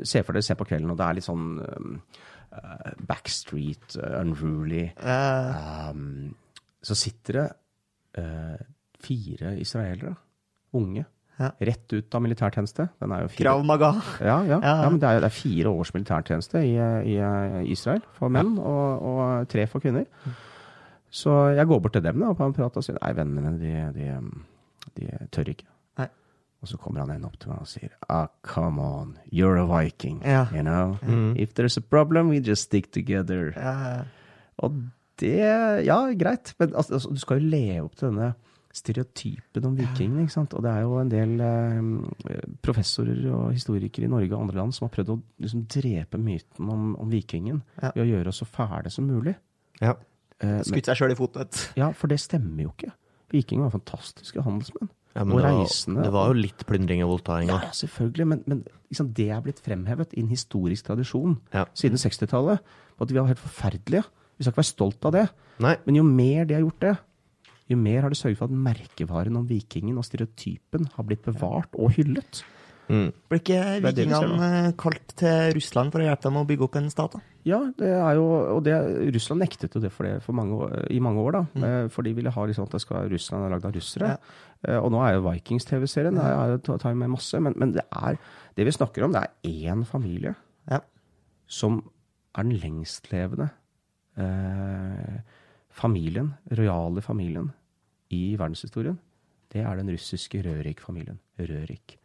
se for dere se på kvelden, og det er litt sånn um, uh, backstreet, uh, unruly. Um, så sitter det uh, fire israelere, unge, ja. Rett ut av militærtjeneste. Den er jo fire. Krav Maga. Ja, ja, ja. men det er, det er, fire års militærtjeneste i, i Israel for menn, og, og, tre for kvinner. Så jeg går bort til dem da, og prater og sier nei, vennene mine, de, de, de, tør ikke. Nei. Og så kommer han en opp til meg og sier ah, come on, you're a viking. You know? Mm. If there's a problem, we just stick together. Og det Ja, greit, men altså, altså du skal jo leve opp til denne stereotypen om vikingene. ikke sant? Og det er jo en del eh, professorer og historikere i Norge og andre land som har prøvd å liksom, drepe myten om, om vikingen ja. ved å gjøre oss så fæle som mulig. Ja. Eh, Skutt seg sjøl i foten. Ja, for det stemmer jo ikke. Vikinger var fantastiske handelsmenn. Ja, og det reisende. Var, det var jo litt plyndring og voldtaing Ja, selvfølgelig. Men, men liksom, det er blitt fremhevet i en historisk tradisjon ja. siden 60-tallet. At vi var helt forferdelige. Vi skal ikke være stolt av det. Nei. Men jo mer de har gjort det, jo mer har det sørget for at merkevaren om vikingen og stereotypen har blitt bevart og hyllet. Mm. Ble ikke vikingene eh, kalt til Russland for å hjelpe dem å bygge opp en stat? da? Ja, det er jo, og det, Russland nektet jo det, for det for mange, i mange år. da, mm. Eh, for de ville ha liksom at det skal, Russland er lagd av russere. Ja. Eh, og nå er jo Vikings-TV-serien ja. tar med masse, men, men, det er det vi snakker om, det er én familie ja. som er den lengstlevende eh, familien, rojale familien, i verdenshistorien, det er den russiske Rørik-familien. Rørik.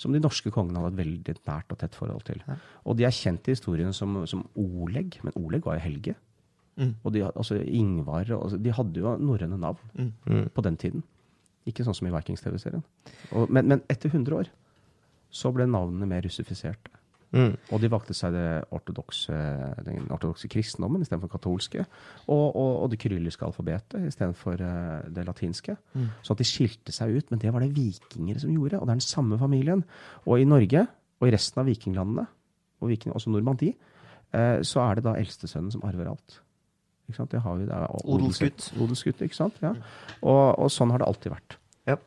Som de norske kongene hadde et veldig nært og tett forhold til. Ja. Og de er kjent i historien som, som Oleg, men Oleg var jo Helge. Mm. Og de, altså Ingvar altså, De hadde jo norrøne navn mm. mm. på den tiden. Ikke sånn som i Vikings-TV-serien. Men, men, etter 100 år så ble navnene mer russifiserte. Mm. Og de valgte seg ortodokse, den ortodokse kristendommen istedenfor katolske. Og, og, og, det kyrilliske alfabetet istedenfor uh, det latinske. Mm. Så at de skilte seg ut. Men det var det vikingere som gjorde. Og det er den samme familien. Og i Norge og i resten av vikinglandene, og viking, også Normandie, uh, så er det da eldstesønnen som arver alt. Ikke sant? Det har vi, det Odelsgutt. Odelsgutt, ikke sant? Ja. Og, og, sånn har det alltid vært. Ja.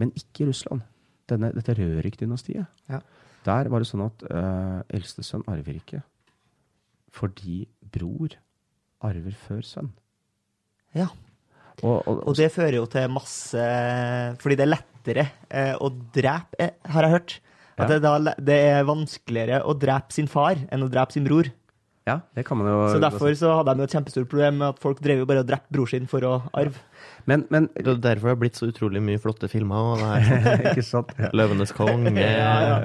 Men ikke i Russland. denne, dette Rørik-dynastiet. Ja. Der var det sånn at uh, eldstesønn arver ikke fordi bror arver før sønn. Ja. Og, og, og, det fører jo til masse Fordi det er lettere eh, å drepe, eh, har jeg hørt. At ja. det, da, det, er vanskeligere å drepe sin far enn å drepe sin bror. Ja, det kan man jo... Så derfor så hadde de jo et kjempestort problem med at folk drev jo bare og drepte bror sin for å arve. Men, men det er derfor det har blitt så utrolig mye flotte filmer. Og det er ikke sant? Ja. 'Løvenes konge'. ja, ja.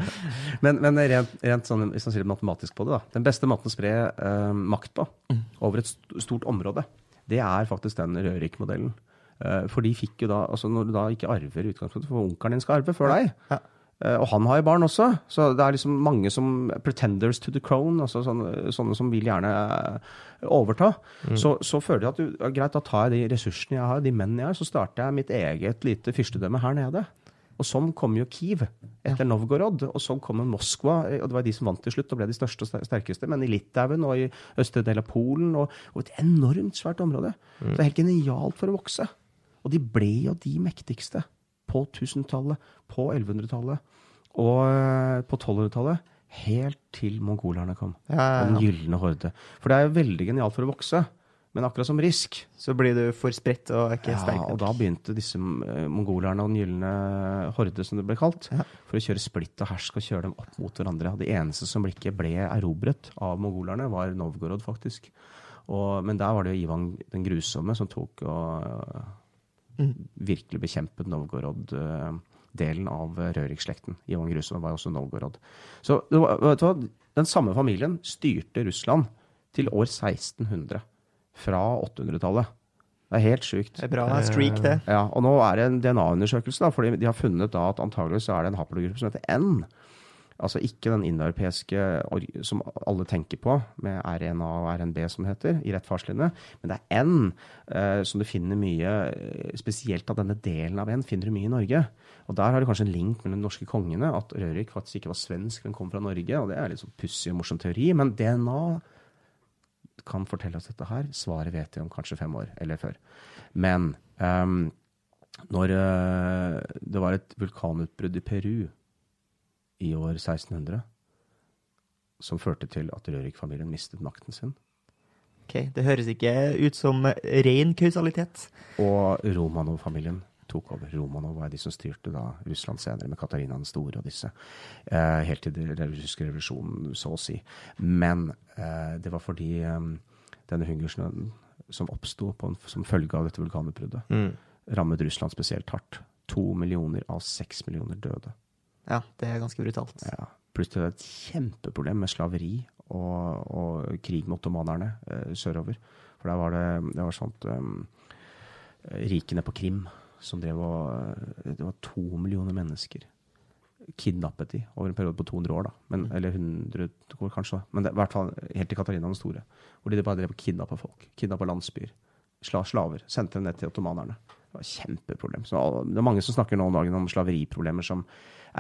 Men, men rent, rent, sånn, hvis man ser matematisk på det, da. Den beste måten å spre uh, makt på mm. over et stort område, det er faktisk den Rørik-modellen. Uh, for de fikk jo da, altså Når du da ikke arver utgangspunktet, for onkelen din skal arve før deg, ja. Eh, og han har jo barn også, så det er liksom mange som pretenders to the crown. altså Sånne, sånne som vil gjerne eh, overta. Mm. Så, så, føler jeg at du, greit, da tar jeg de ressursene jeg har, de mennene jeg har, så starter jeg mitt eget lite fyrstedømme her nede. Og sånn kom jo Kiev etter ja. Novgorod, og sånn kom Moskva. og Det var de som vant til slutt og ble de største og sterkeste. Men i Litauen og i østre del av Polen og, og et enormt svært område. Mm. Det er helt genialt for å vokse. Og de ble jo de mektigste på 1000-tallet, på 1100-tallet og eh, på 1200-tallet. Helt til mongolerne kom. Ja, ja, ja. Den gylne horde. For det er jo veldig genialt for å vokse. Men akkurat som risk Så blir du for spredt og ikke ja, sterk nok. Og da begynte disse uh, mongolerne og den gylne horde, som det ble kalt, ja. for å kjøre splitt og hersk og kjøre dem opp mot hverandre. Og det eneste som ikke ble erobret av mongolerne, var Novgorod, faktisk. Og, men der var det jo Ivan den grusomme som tok og uh, virkelig bekjempet Novgorod-delen av Rørik-slekten. Ivan Grusom var også Novgorod. Så den samme familien styrte Russland til år 1600. Fra 800-tallet. Det er helt sjukt. Det er bra streak, det. Ja, og nå er det en DNA-undersøkelse, fordi de har funnet da at antageligvis er det en haplogruppe som heter N Altså ikke den indoeuropeiske som alle tenker på, med RNA og RNB som det heter, i rett farslinje, men det er N eh, som du finner mye eh, Spesielt av denne delen av N finner du mye i Norge. Og der har du kanskje en link mellom de norske kongene, at Rørik faktisk ikke var svensk, men kom fra Norge. Og det er litt sånn pussig og morsom teori, men DNA kan fortelle oss dette her. Svaret vet vi om kanskje fem år eller før. Men um, når uh, det var et vulkanutbrudd i Peru i år 1600 som førte til at Rørik-familien mistet makten sin. Ok, Det høres ikke ut som ren kausalitet. Og Romanov-familien tok over. Romanov var de som styrte da Russland senere, med Katarina den store og disse. Eh, helt til den russiske revolusjonen, så å si. Men eh, det var fordi eh, denne hungersnøden som oppsto som følge av dette vulkanutbruddet, mm. rammet Russland spesielt hardt. To millioner av seks millioner døde. Ja, det er ganske brutalt. Ja. Pluss det er et kjempeproblem med slaveri og, og krig med ottomanerne eh, sørover. For der var det, det var sånt um, Rikene på Krim som drev og eh, Det var to millioner mennesker. Kidnappet de over en periode på 200 år, da. Men, mm. Eller 100 år, kanskje. Men det, i hvert fall helt til Katarina den store. Hvor de bare drev og kidnappa folk. Kidnappa landsbyer. Sla slaver. Sendte dem ned til ottomanerne. Det var et kjempeproblem. Så det er mange som snakker nå om dagen om slaveriproblemer som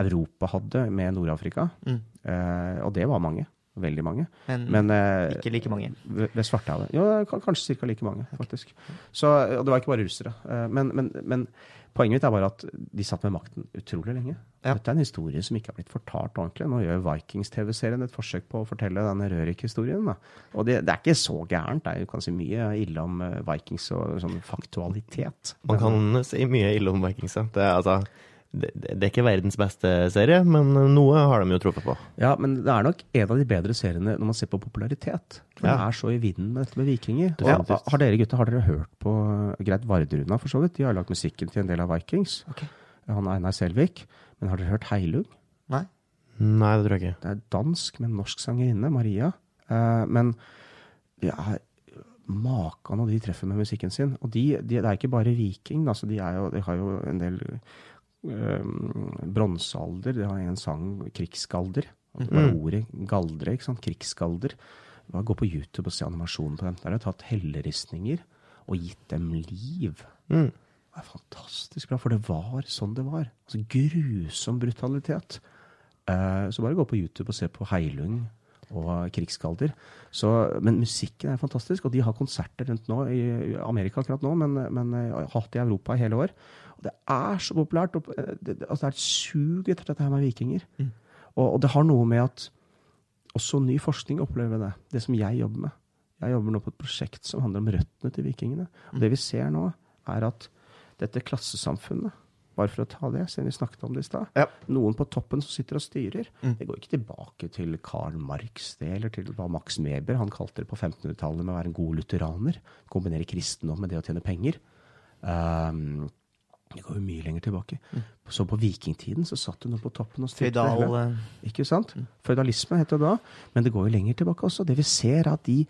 Europa hadde med Nord-Afrika. Mm. Eh, og det var mange. Veldig mange. Men, Men eh, ikke like mange? Ved, Svartehavet. Jo, kanskje ca. like mange, faktisk. Så, og det var ikke bare russere. Eh, men, men, men, poenget mitt er bare at de satt med makten utrolig lenge. Ja. Dette er en historie som ikke har blitt fortalt ordentlig. Nå gjør Vikings-TV-serien et forsøk på å fortelle denne Rørik-historien. Og det, det, er ikke så gærent. Det er jo kanskje mye ille om eh, Vikings og sånn faktualitet. Man kan si mye ille om Vikings, ja. Det er altså det, det, er ikke verdens beste serie, men noe har de jo truffet på. Ja, men det er nok en av de bedre seriene når man ser på popularitet. For ja. det er så i vinden med dette med vikinger. Og, har dere gutter har dere hørt på Greit Vardruna, for så vidt? De har lagt musikken til en del av Vikings. Okay. Han er Einar Selvik. Men har dere hørt Heilung? Nei. Nei, det tror jeg ikke. Det er dansk med en norsk sangerinne, Maria. Uh, men ja, makan og de treffer med musikken sin. Og de, de, det er ikke bare viking. Altså de, jo, de har jo en del bronsealder. Det har en sang, 'Krigsgalder'. Det Bare ordet 'galdre', ikke sant. Krigsgalder. Bare gå på YouTube og se animasjonen på dem. Der har jeg tatt helleristninger og gitt dem liv. Mm. Det er fantastisk bra, for det var sånn det var. Altså Grusom brutalitet. Uh, så bare gå på YouTube og se på Heilung og krigsgalder. Så, men musikken er fantastisk, og de har konserter rundt nå i Amerika akkurat nå, men, men har hatt i Europa i hele år. Og det er så populært. Og, det, altså det er et sug etter dette her med vikinger. Mm. Og, og, det har noe med at også ny forskning opplever det. Det som jeg jobber med. Jeg jobber nå på et prosjekt som handler om røttene til vikingene. Og det vi ser nå, er at dette klassesamfunnet bare for å ta det, siden vi snakket om det i stad. Ja. Noen på toppen som sitter og styrer. Mm. Det går ikke tilbake til Karl Marx det, eller til hva Max Meber han kalte det på 1500-tallet med å være en god lutheraner. Kombinere kristendom med det å tjene penger. Um, det går jo mye lenger tilbake. Mm. Så på vikingtiden så satt noen på toppen og styrte Feudal, eh, Ikke sant? Mm. Føydalisme het det da. Men det går jo lenger tilbake også. Det vi ser, er at de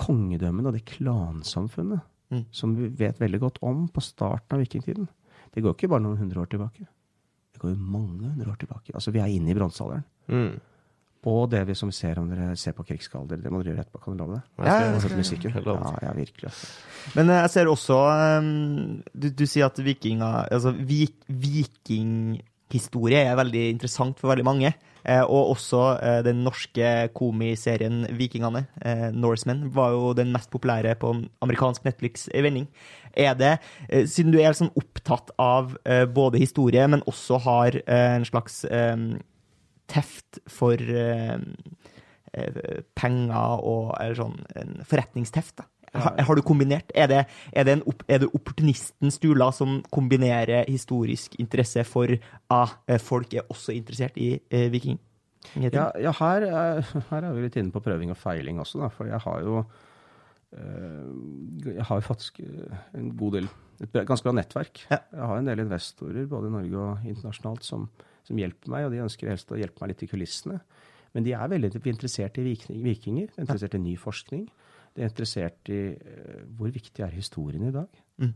kongedømmene og det klansamfunnet mm. som vi vet veldig godt om på starten av vikingtiden, det går ikke bare noen hundre år tilbake. Det går jo mange hundre år tilbake. Altså, vi er inne i bronsealderen. Mm. Og det vi som ser om dere ser på krigsskalder. Det må dere gjøre etterpå, kan du love det? Ja, jeg skal, musikken. Ja, ja, virkelig. Altså. Men eh, jeg ser også um, du, du, sier at vikinga, Altså, vik, vikinghistorie er veldig interessant for veldig mange. Eh, og også eh, den norske komiserien Vikingene, Norsemen, var jo den mest populære på amerikansk Netflix-vending. Er det, siden du er sånn opptatt av både historie, men også har en slags teft for penger og eller sånn en forretningsteft, da. Har, har, du kombinert? Er det, er det, en, er det opportunisten Stula som kombinerer historisk interesse for ah, folk er også interessert i eh, viking? Ja, ja her, er, her, er vi litt inne på prøving og feiling også, da. For jeg har jo eh, jeg har faktisk en god del Et ganske bra nettverk. Ja. Jeg har en del investorer både i Norge og internasjonalt som, som, hjelper meg, og de ønsker helst å hjelpe meg litt i kulissene. Men de er veldig interessert i vikinger, de er interessert i ny forskning. De er interessert i uh, hvor viktig er historien i dag. Mm.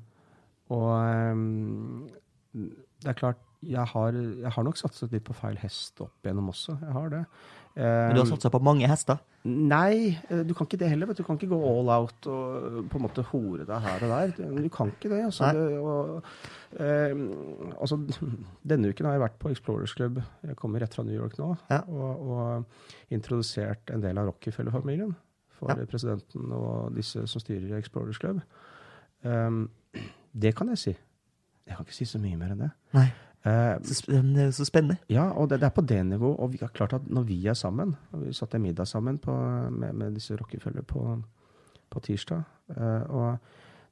Og um, det er klart, jeg har, jeg har, nok satset litt på feil hest opp igjennom også. Jeg har det. Men du har satsa på mange hester? Nei, eh, du kan ikke det heller. Du kan ikke gå all out og på en måte hore deg her og der. Du kan ikke det. Altså, det og, eh, altså denne uken har jeg vært på Explorers Club. Jeg kommer rett fra New York nå. Ja. Og, og introdusert en del av Rockefeller-familien for ja. presidenten og disse som styrer Explorers Club. Um, det kan jeg si. Jeg kan ikke si så mye mer enn det. Nei. Uh, det er så spennende. Ja, og det, det, er på det nivået. Og vi har klart at når vi er sammen og Vi satt en middag sammen på, med, med, disse rockefølger på, på tirsdag. Uh, og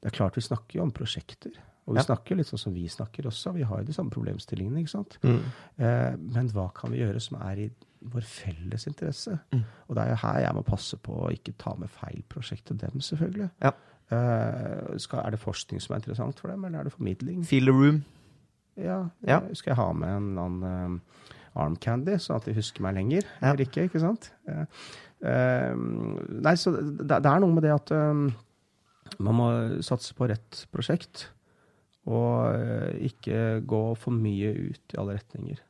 det er klart vi snakker jo om prosjekter. Og vi ja. snakker litt sånn som vi snakker også. Vi har jo de samme problemstillingene. ikke sant? Mm. Uh, men hva kan vi gjøre som er i vår felles interesse. Mm. Og det er jo her jeg må passe på å ikke ta med feil prosjekt til dem, selvfølgelig. Ja. Uh, skal, er det forskning som er interessant for dem, eller er det formidling? Fill the room. Ja. ja. Skal jeg ha med en annen uh, arm candy, sånn at de husker meg lenger? Ja. Eller ikke, ikke sant? Uh, nei, så det, det, er noe med det at um, man må satse på rett prosjekt. Og ikke gå for mye ut i alle retninger.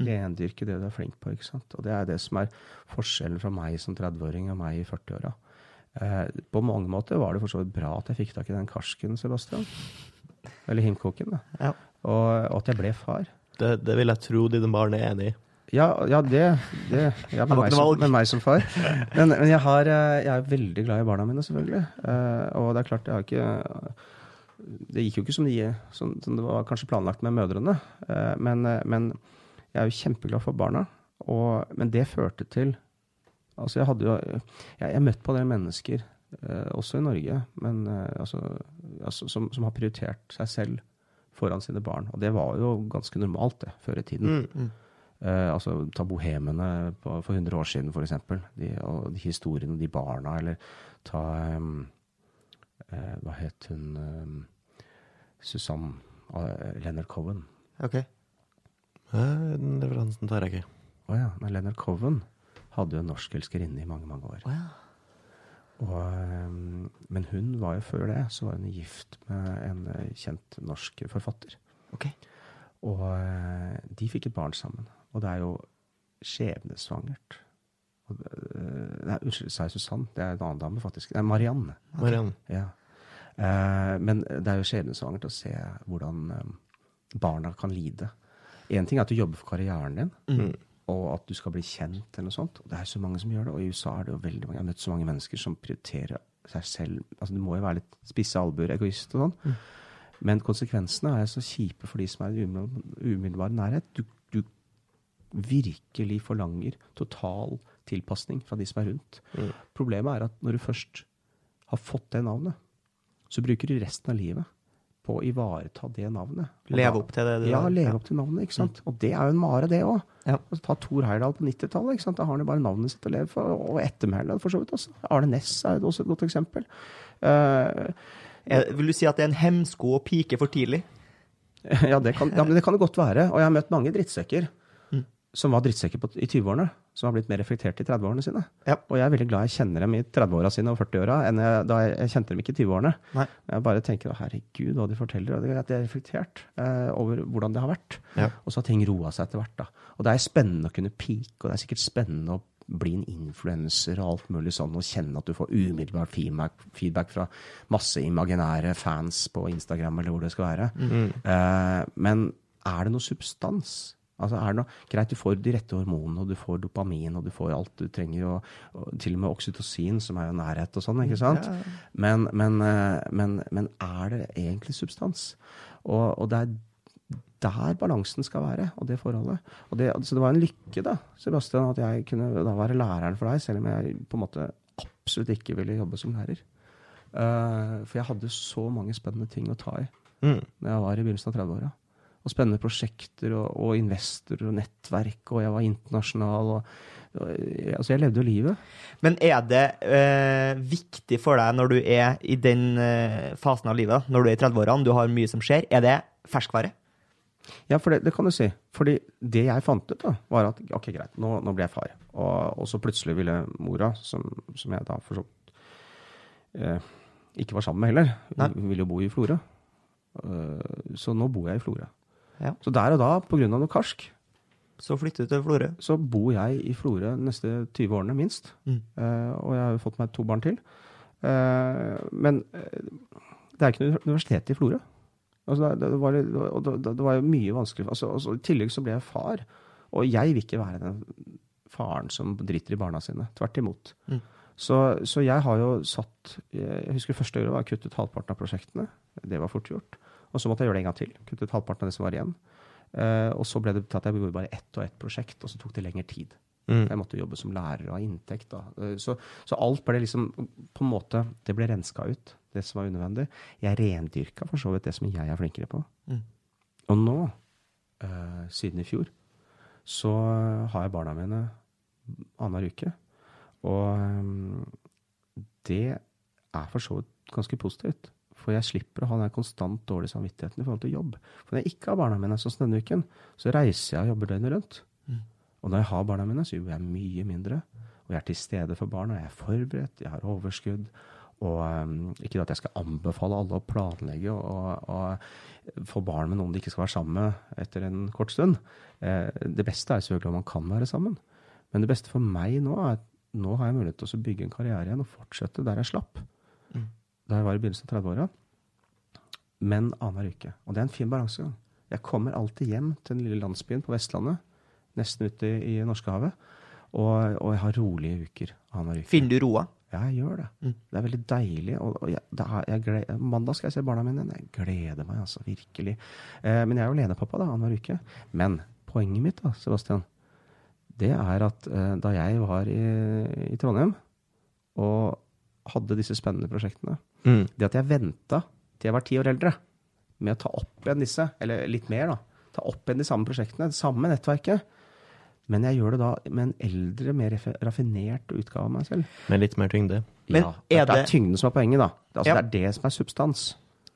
Rendyrke det du er flink på. ikke sant? Og det er det som er forskjellen fra meg som 30-åring og meg i 40-åra. Eh, på mange måter var det for så vidt bra at jeg fikk tak i den karsken, Sebastian. Eller himkoken. da. Ja. Og, og, at jeg ble far. Det, det vil jeg tro dine barn er enig i. Ja, ja, det, det ja, med, meg som, med, meg som, far. Men, men jeg, har, eh, jeg, er veldig glad i barna mine, selvfølgelig. Uh, og det er klart, jeg har ikke Det gikk jo ikke som, de, som, det var kanskje planlagt med mødrene. Uh, men, men jeg er jo kjempeglad for barna, og, men det førte til Altså, jeg hadde jo Jeg, jeg møtte på det mennesker, eh, også i Norge, men eh, altså, altså, som, som, har prioritert seg selv foran sine barn. Og det var jo ganske normalt, det, før i tiden. Mm, mm. Eh, altså, ta bohemene på, for 100 år siden, f.eks. De, og de historiene, de barna, eller ta um, eh, Hva het hun um, Susanne uh, Leonard Cohen. Okay. Den referansen tar jeg ikke. Å oh, ja. Men Leonard Coven hadde jo en norskelskerinne i mange, mange år. Oh, ja. Og, ehm, men hun var jo før det så var hun gift med en eh, kjent norsk forfatter. Okay. Og eh, de fikk et barn sammen. Og det er jo skjebnesvangert. Eh, nei, unnskyld, sa jeg Susann? Det er en annen dame, faktisk. Det er Marianne. Marianne. Ja. Men det er jo skjebnesvangert å se hvordan barna kan lide Én ting er at du jobber for karrieren din, mm. Og at du skal bli kjent, eller noe sånt. Og det er så mange som gjør det. Og i USA er det jo veldig mange. Jeg har møtt så mange mennesker som prioriterer seg selv. Altså, Du må jo være litt spisse albuer, egoist og sånn. Mm. Men konsekvensene er så kjipe for de som er i umiddelbar nærhet. Du, du, virkelig forlanger total tilpasning fra de som er rundt. Mm. Problemet er at når du først har fått det navnet, så bruker du resten av livet på å ivareta det navnet. leve opp til det? det ja, leve opp til navnet. ikke sant? Mm. Og det er jo en mare, det òg. Ja. Altså, ta Thor Heyerdahl på 90-tallet. Da har han jo bare navnet sitt å leve for, og ettermælet, for så vidt. også. Arne Næss er også et godt eksempel. Uh, vil du si at det er en hemsko å pike for tidlig? Ja, det kan, ja, det kan det godt være. Og jeg har møtt mange drittsekker som var drittsekker på, i 20-årene, som har blitt mer reflektert i 30-årene sine. Ja. Og jeg er veldig glad jeg kjenner dem i 30-åra sine og 40-åra enn jeg, da jeg, jeg, kjente dem ikke i 20-årene. Jeg bare tenker herregud, hva de forteller. Og det er at de er reflektert eh, over hvordan det har vært. Ja. Og så har ting roa seg etter hvert. da. Og det er spennende å kunne peake, og det er sikkert spennende å bli en influenser og alt mulig sånn, og kjenne at du får umiddelbar feedback, feedback fra masse imaginære fans på Instagram eller hvor det skal være. Mm. Eh, men er det noe substans? Altså er det noe, Greit, du får de rette hormonene, og du får dopamin, og du får alt du trenger, og, og til og med oksytocin, som er jo nærhet og sånn, ikke sant? Ja. Men, men, eh, men, men, er det egentlig substans? Og, og, det er der balansen skal være, og det forholdet. Og det, så det var en lykke, da, Sebastian, at jeg kunne da være læreren for deg, selv om jeg på en måte absolutt ikke ville jobbe som lærer. Uh, for jeg hadde så mange spennende ting å ta i mm. da jeg var i begynnelsen av 30-åra og spennende prosjekter og, og, investorer og nettverk, og jeg var internasjonal. og, altså Jeg levde jo livet. Men er det eh, viktig for deg når du er i den eh, fasen av livet, når du er i 30-årene, du har mye som skjer, er det ferskvare? Ja, for det, det, kan du si. Fordi det jeg fant ut, da, var at ok, greit, nå, nå ble jeg far. Og, og, så plutselig ville mora, som, som jeg da for så eh, ikke var sammen med heller, hun ville jo bo i Florø. Uh, så nå bor jeg i Florø. Ja. Så der og da, pga. noe karsk, så flytter du til Florø? Så bor jeg i Florø neste 20 årene, minst. Mm. Uh, og jeg har jo fått meg to barn til. Uh, men uh, det er ikke noe universitet i Florø. Altså, det, det, var, det, det, var, jo mye vanskelig. Altså, altså, I tillegg så ble jeg far. Og jeg vil ikke være den faren som driter i barna sine. Tvert imot. Mm. Så, så, jeg har jo satt Jeg husker første året var jeg kuttet halvparten av prosjektene. Det var fort gjort. Og så måtte jeg gjøre det en gang til. Kuttet halvparten av det som var igjen. Uh, og så ble det til at jeg gjorde bare ett og ett prosjekt, og så tok det lengre tid. Mm. Jeg måtte jobbe som lærer og ha inntekt. Uh, så, så, alt ble liksom på en måte Det ble renska ut, det som var unødvendig. Jeg rendyrka for så vidt det som jeg er flinkere på. Mm. Og nå, uh, siden i fjor, så har jeg barna mine annenhver uke. Og um, det er for så vidt ganske positivt. For jeg slipper å ha den konstant dårlige samvittigheten i forhold til jobb. For når jeg ikke har barna mine, sånn som denne uken, så reiser jeg og jobber døgnet rundt. Mm. Og når jeg har barna mine, så jobber jeg mye mindre. Og jeg er til stede for barna. Jeg er forberedt, jeg har overskudd. Og um, ikke at jeg skal anbefale alle å planlegge og, og få barn med noen de ikke skal være sammen med etter en kort stund. Eh, det beste er selvfølgelig om man kan være sammen. Men det beste for meg nå er at nå har jeg mulighet til å bygge en karriere igjen og fortsette der jeg slapp da jeg var i begynnelsen av 30-åra. Men annenhver uke. Og det er en fin balansegang. Jeg kommer alltid hjem til den lille landsbyen på Vestlandet, nesten ute i, i Norskehavet, og, og jeg har rolige uker annenhver uke. Finner du roa? Ja, jeg gjør det. Mm. Det er veldig deilig. Og, og jeg, er, jeg gleder, mandag skal jeg se barna mine. Jeg gleder meg, altså. Virkelig. Eh, men jeg er jo alenepappa annenhver uke. Men poenget mitt, da, Sebastian, det er at eh, da jeg var i, i Trondheim og hadde disse spennende prosjektene, Mm. Det at jeg venta til jeg var ti år eldre med å ta opp igjen disse, eller litt mer, da. Ta opp igjen de samme prosjektene, det samme nettverket. Men jeg gjør det da med en eldre, mer raffinert utgave av meg selv. Med litt mer tyngde? Men ja, det, er det... det er tyngden som er poenget, da. Altså, ja. Det er det som er substans.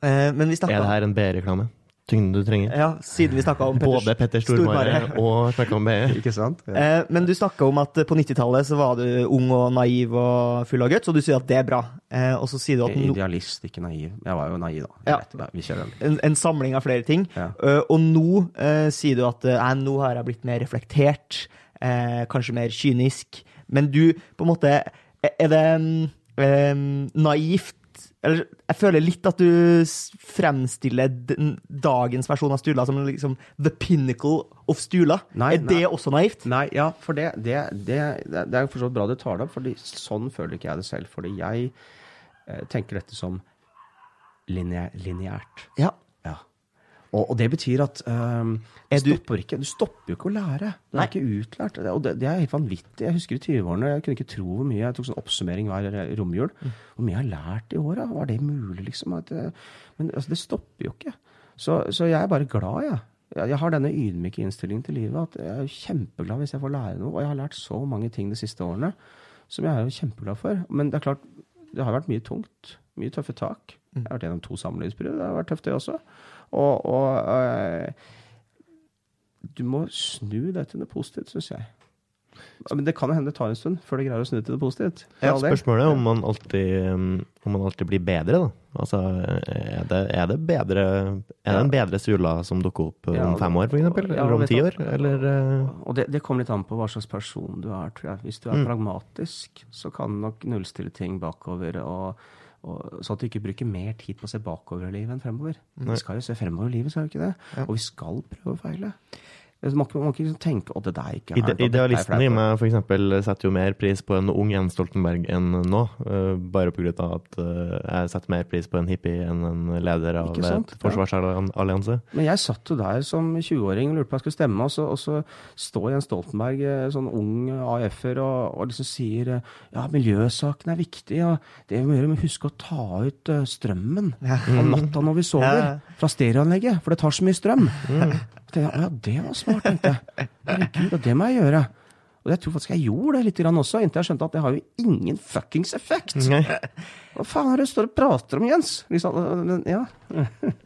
Eh, men vi Er det her en B-reklame? Tyngden du trenger. Ja, siden vi snakka om Petter, Både Petter Stormare og snakka om BE. Ikke sant? Ja. Eh, men du snakka om at på 90-tallet så var du ung og naiv og full av guts, og du sier at det er bra. Eh, og så sier du at Idealist, ikke naiv. Jeg var jo naiv, da. Ja. Vet, vi kjører den. En, en, samling av flere ting. Ja. Uh, og nå uh, sier du at uh, nå har jeg blitt mer reflektert, kanskje mer kynisk. Men du, på en måte Er det um, naivt eller, Jeg føler litt at du fremstiller dagens versjon av Stula som liksom the pinnacle of Stula. Nei, er det også naivt? Nei, ja, for det, det, det, det er for bra du tar det opp, for sånn føler ikke jeg det selv. Fordi jeg eh, tenker dette som lineært. Ja. Og, og, det betyr at um, du, stopper ikke, du stopper jo ikke å lære. Du er ikke utlært. Og det, det, er helt vanvittig. Jeg husker i 20-årene, jeg kunne ikke tro hvor mye jeg tok sånn oppsummering hver romjul. Mm. Hvor mye jeg har lært i åra. Var det mulig, liksom? At, men altså, det stopper jo ikke. Så, så, jeg er bare glad, jeg. Jeg har denne ydmyke innstillingen til livet. at Jeg er kjempeglad hvis jeg får lære noe. Og jeg har lært så mange ting de siste årene som jeg er jo kjempeglad for. Men det er klart, det har vært mye tungt. Mye tøffe tak. Jeg har vært gjennom to samlivsbrudd. Det har vært tøft, det også. Og, og øh, du må snu det til noe positivt, syns jeg. Men det kan hende det tar en stund før det greier å snu til det positivt. Ja, spørsmålet er om man alltid, om man alltid blir bedre, da. Altså, er det, er det bedre Er det en bedre Sula som dukker opp om fem år, f.eks.? Eller om ti år? Eller, uh... Og det, det, kommer litt an på hva slags person du er, tror jeg. Hvis du er mm. pragmatisk, så kan du nok nullstille ting bakover. og og, så at du ikke bruker mer tid på å se bakover i livet enn fremover. Nei. Vi skal jo se fremover i livet, skal vi ikke det? Ja. Og vi skal prøve å feile. Man kan ikke liksom tenke at det der ikke er Ide Idealisten i meg for eksempel, setter jo mer pris på en ung Jens Stoltenberg enn nå. Uh, bare pga. at uh, jeg setter mer pris på en hippie enn en leder av et forsvarsallianse. Men jeg satt jo der som 20-åring og lurte på om jeg skulle stemme, og så, og så står Jens Stoltenberg, eh, sånn ung AF-er, og, og, liksom sier ja, miljøsaken er viktig, og det vi må gjøre, vi huske å ta ut strømmen ja. om natta når vi sover, ja. fra stereoanlegget, for det tar så mye strøm. Mm. Ja, det var smart, tenkte jeg. Herregud, og det må jeg gjøre. Og jeg tror faktisk jeg gjorde det litt også, inntil jeg skjønte at det har jo ingen fuckings effekt. Hva faen er det du står og prater om, Jens? Liksom, ja.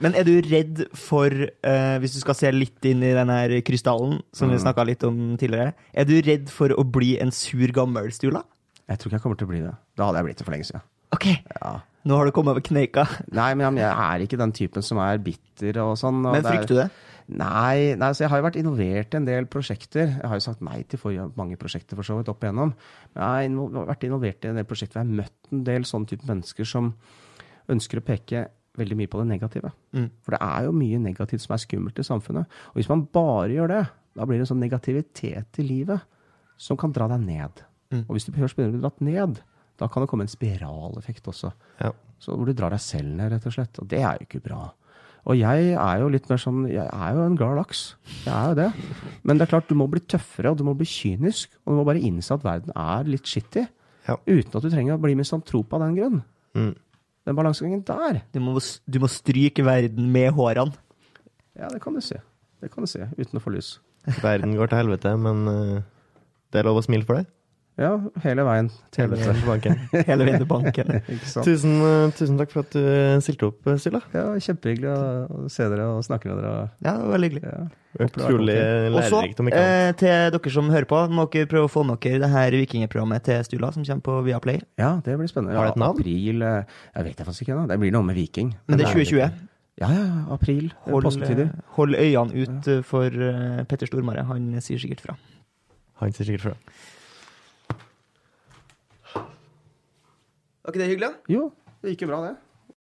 Men er du redd for, uh, hvis du skal se litt inn i den her krystallen, som mm. vi snakka litt om tidligere, er du redd for å bli en sur gammel Stula? Jeg tror ikke jeg kommer til å bli det. Da hadde jeg blitt det for lenge siden. Ok. Ja. Nå har du kommet over kneika. Nei, men jeg er ikke den typen som er bitter og sånn. Og men frykter du det? Nei, nei så jeg har jo vært involvert i en del prosjekter. Jeg har jo sagt nei til for mange prosjekter for så vidt opp igjennom. Jeg har vært involvert i en del prosjekter hvor jeg har møtt en del sånne type mennesker som ønsker å peke veldig mye på det negative. Mm. For det er jo mye negativt som er skummelt i samfunnet. Og hvis man bare gjør det, da blir det en sånn negativitet i livet som kan dra deg ned. Mm. Og hvis du først begynner å bli dratt ned, da kan det komme en spiraleffekt også. Ja. Så hvor du drar deg selv ned, rett og slett. Og det er jo ikke bra. Og jeg er jo litt mer sånn Jeg er jo en glad laks. Jeg er jo det. Men det er klart, du må bli tøffere, og du må bli kynisk. Og du må bare innse at verden er litt skittig. Ja. Uten at du trenger å bli misantrop av den grunn. Mm. Den balansegangen der. Du må, du må, stryke verden med hårene. Ja, det kan du si. Det kan du si, uten å få lys. Verden går til helvete, men uh, det er lov å smile for det? Ja, hele veien til hele veien hele veien til banken. tusen, uh, tusen, takk for at du uh, stilte opp, uh, Ja, Kjempehyggelig å se dere og snakke med dere. Ja, det var veldig hyggelig. Ja, Utrolig lærerikt. Og så, eh, til dere som hører på, må dere prøve å få med dere det her vikingprogrammet til Stula, som kommer på Viaplay. Ja, det blir spennende. Har det et navn? April Jeg vet jeg faktisk ikke. Da. Det blir noe med viking. Men, Men det er 2020? Ja, ja, april. Hold, hold øynene ut for Petter Stormare. Han sier sikkert fra. Han sier sikkert fra. Var ikke det hyggelig? Jo, det gikk jo bra, det.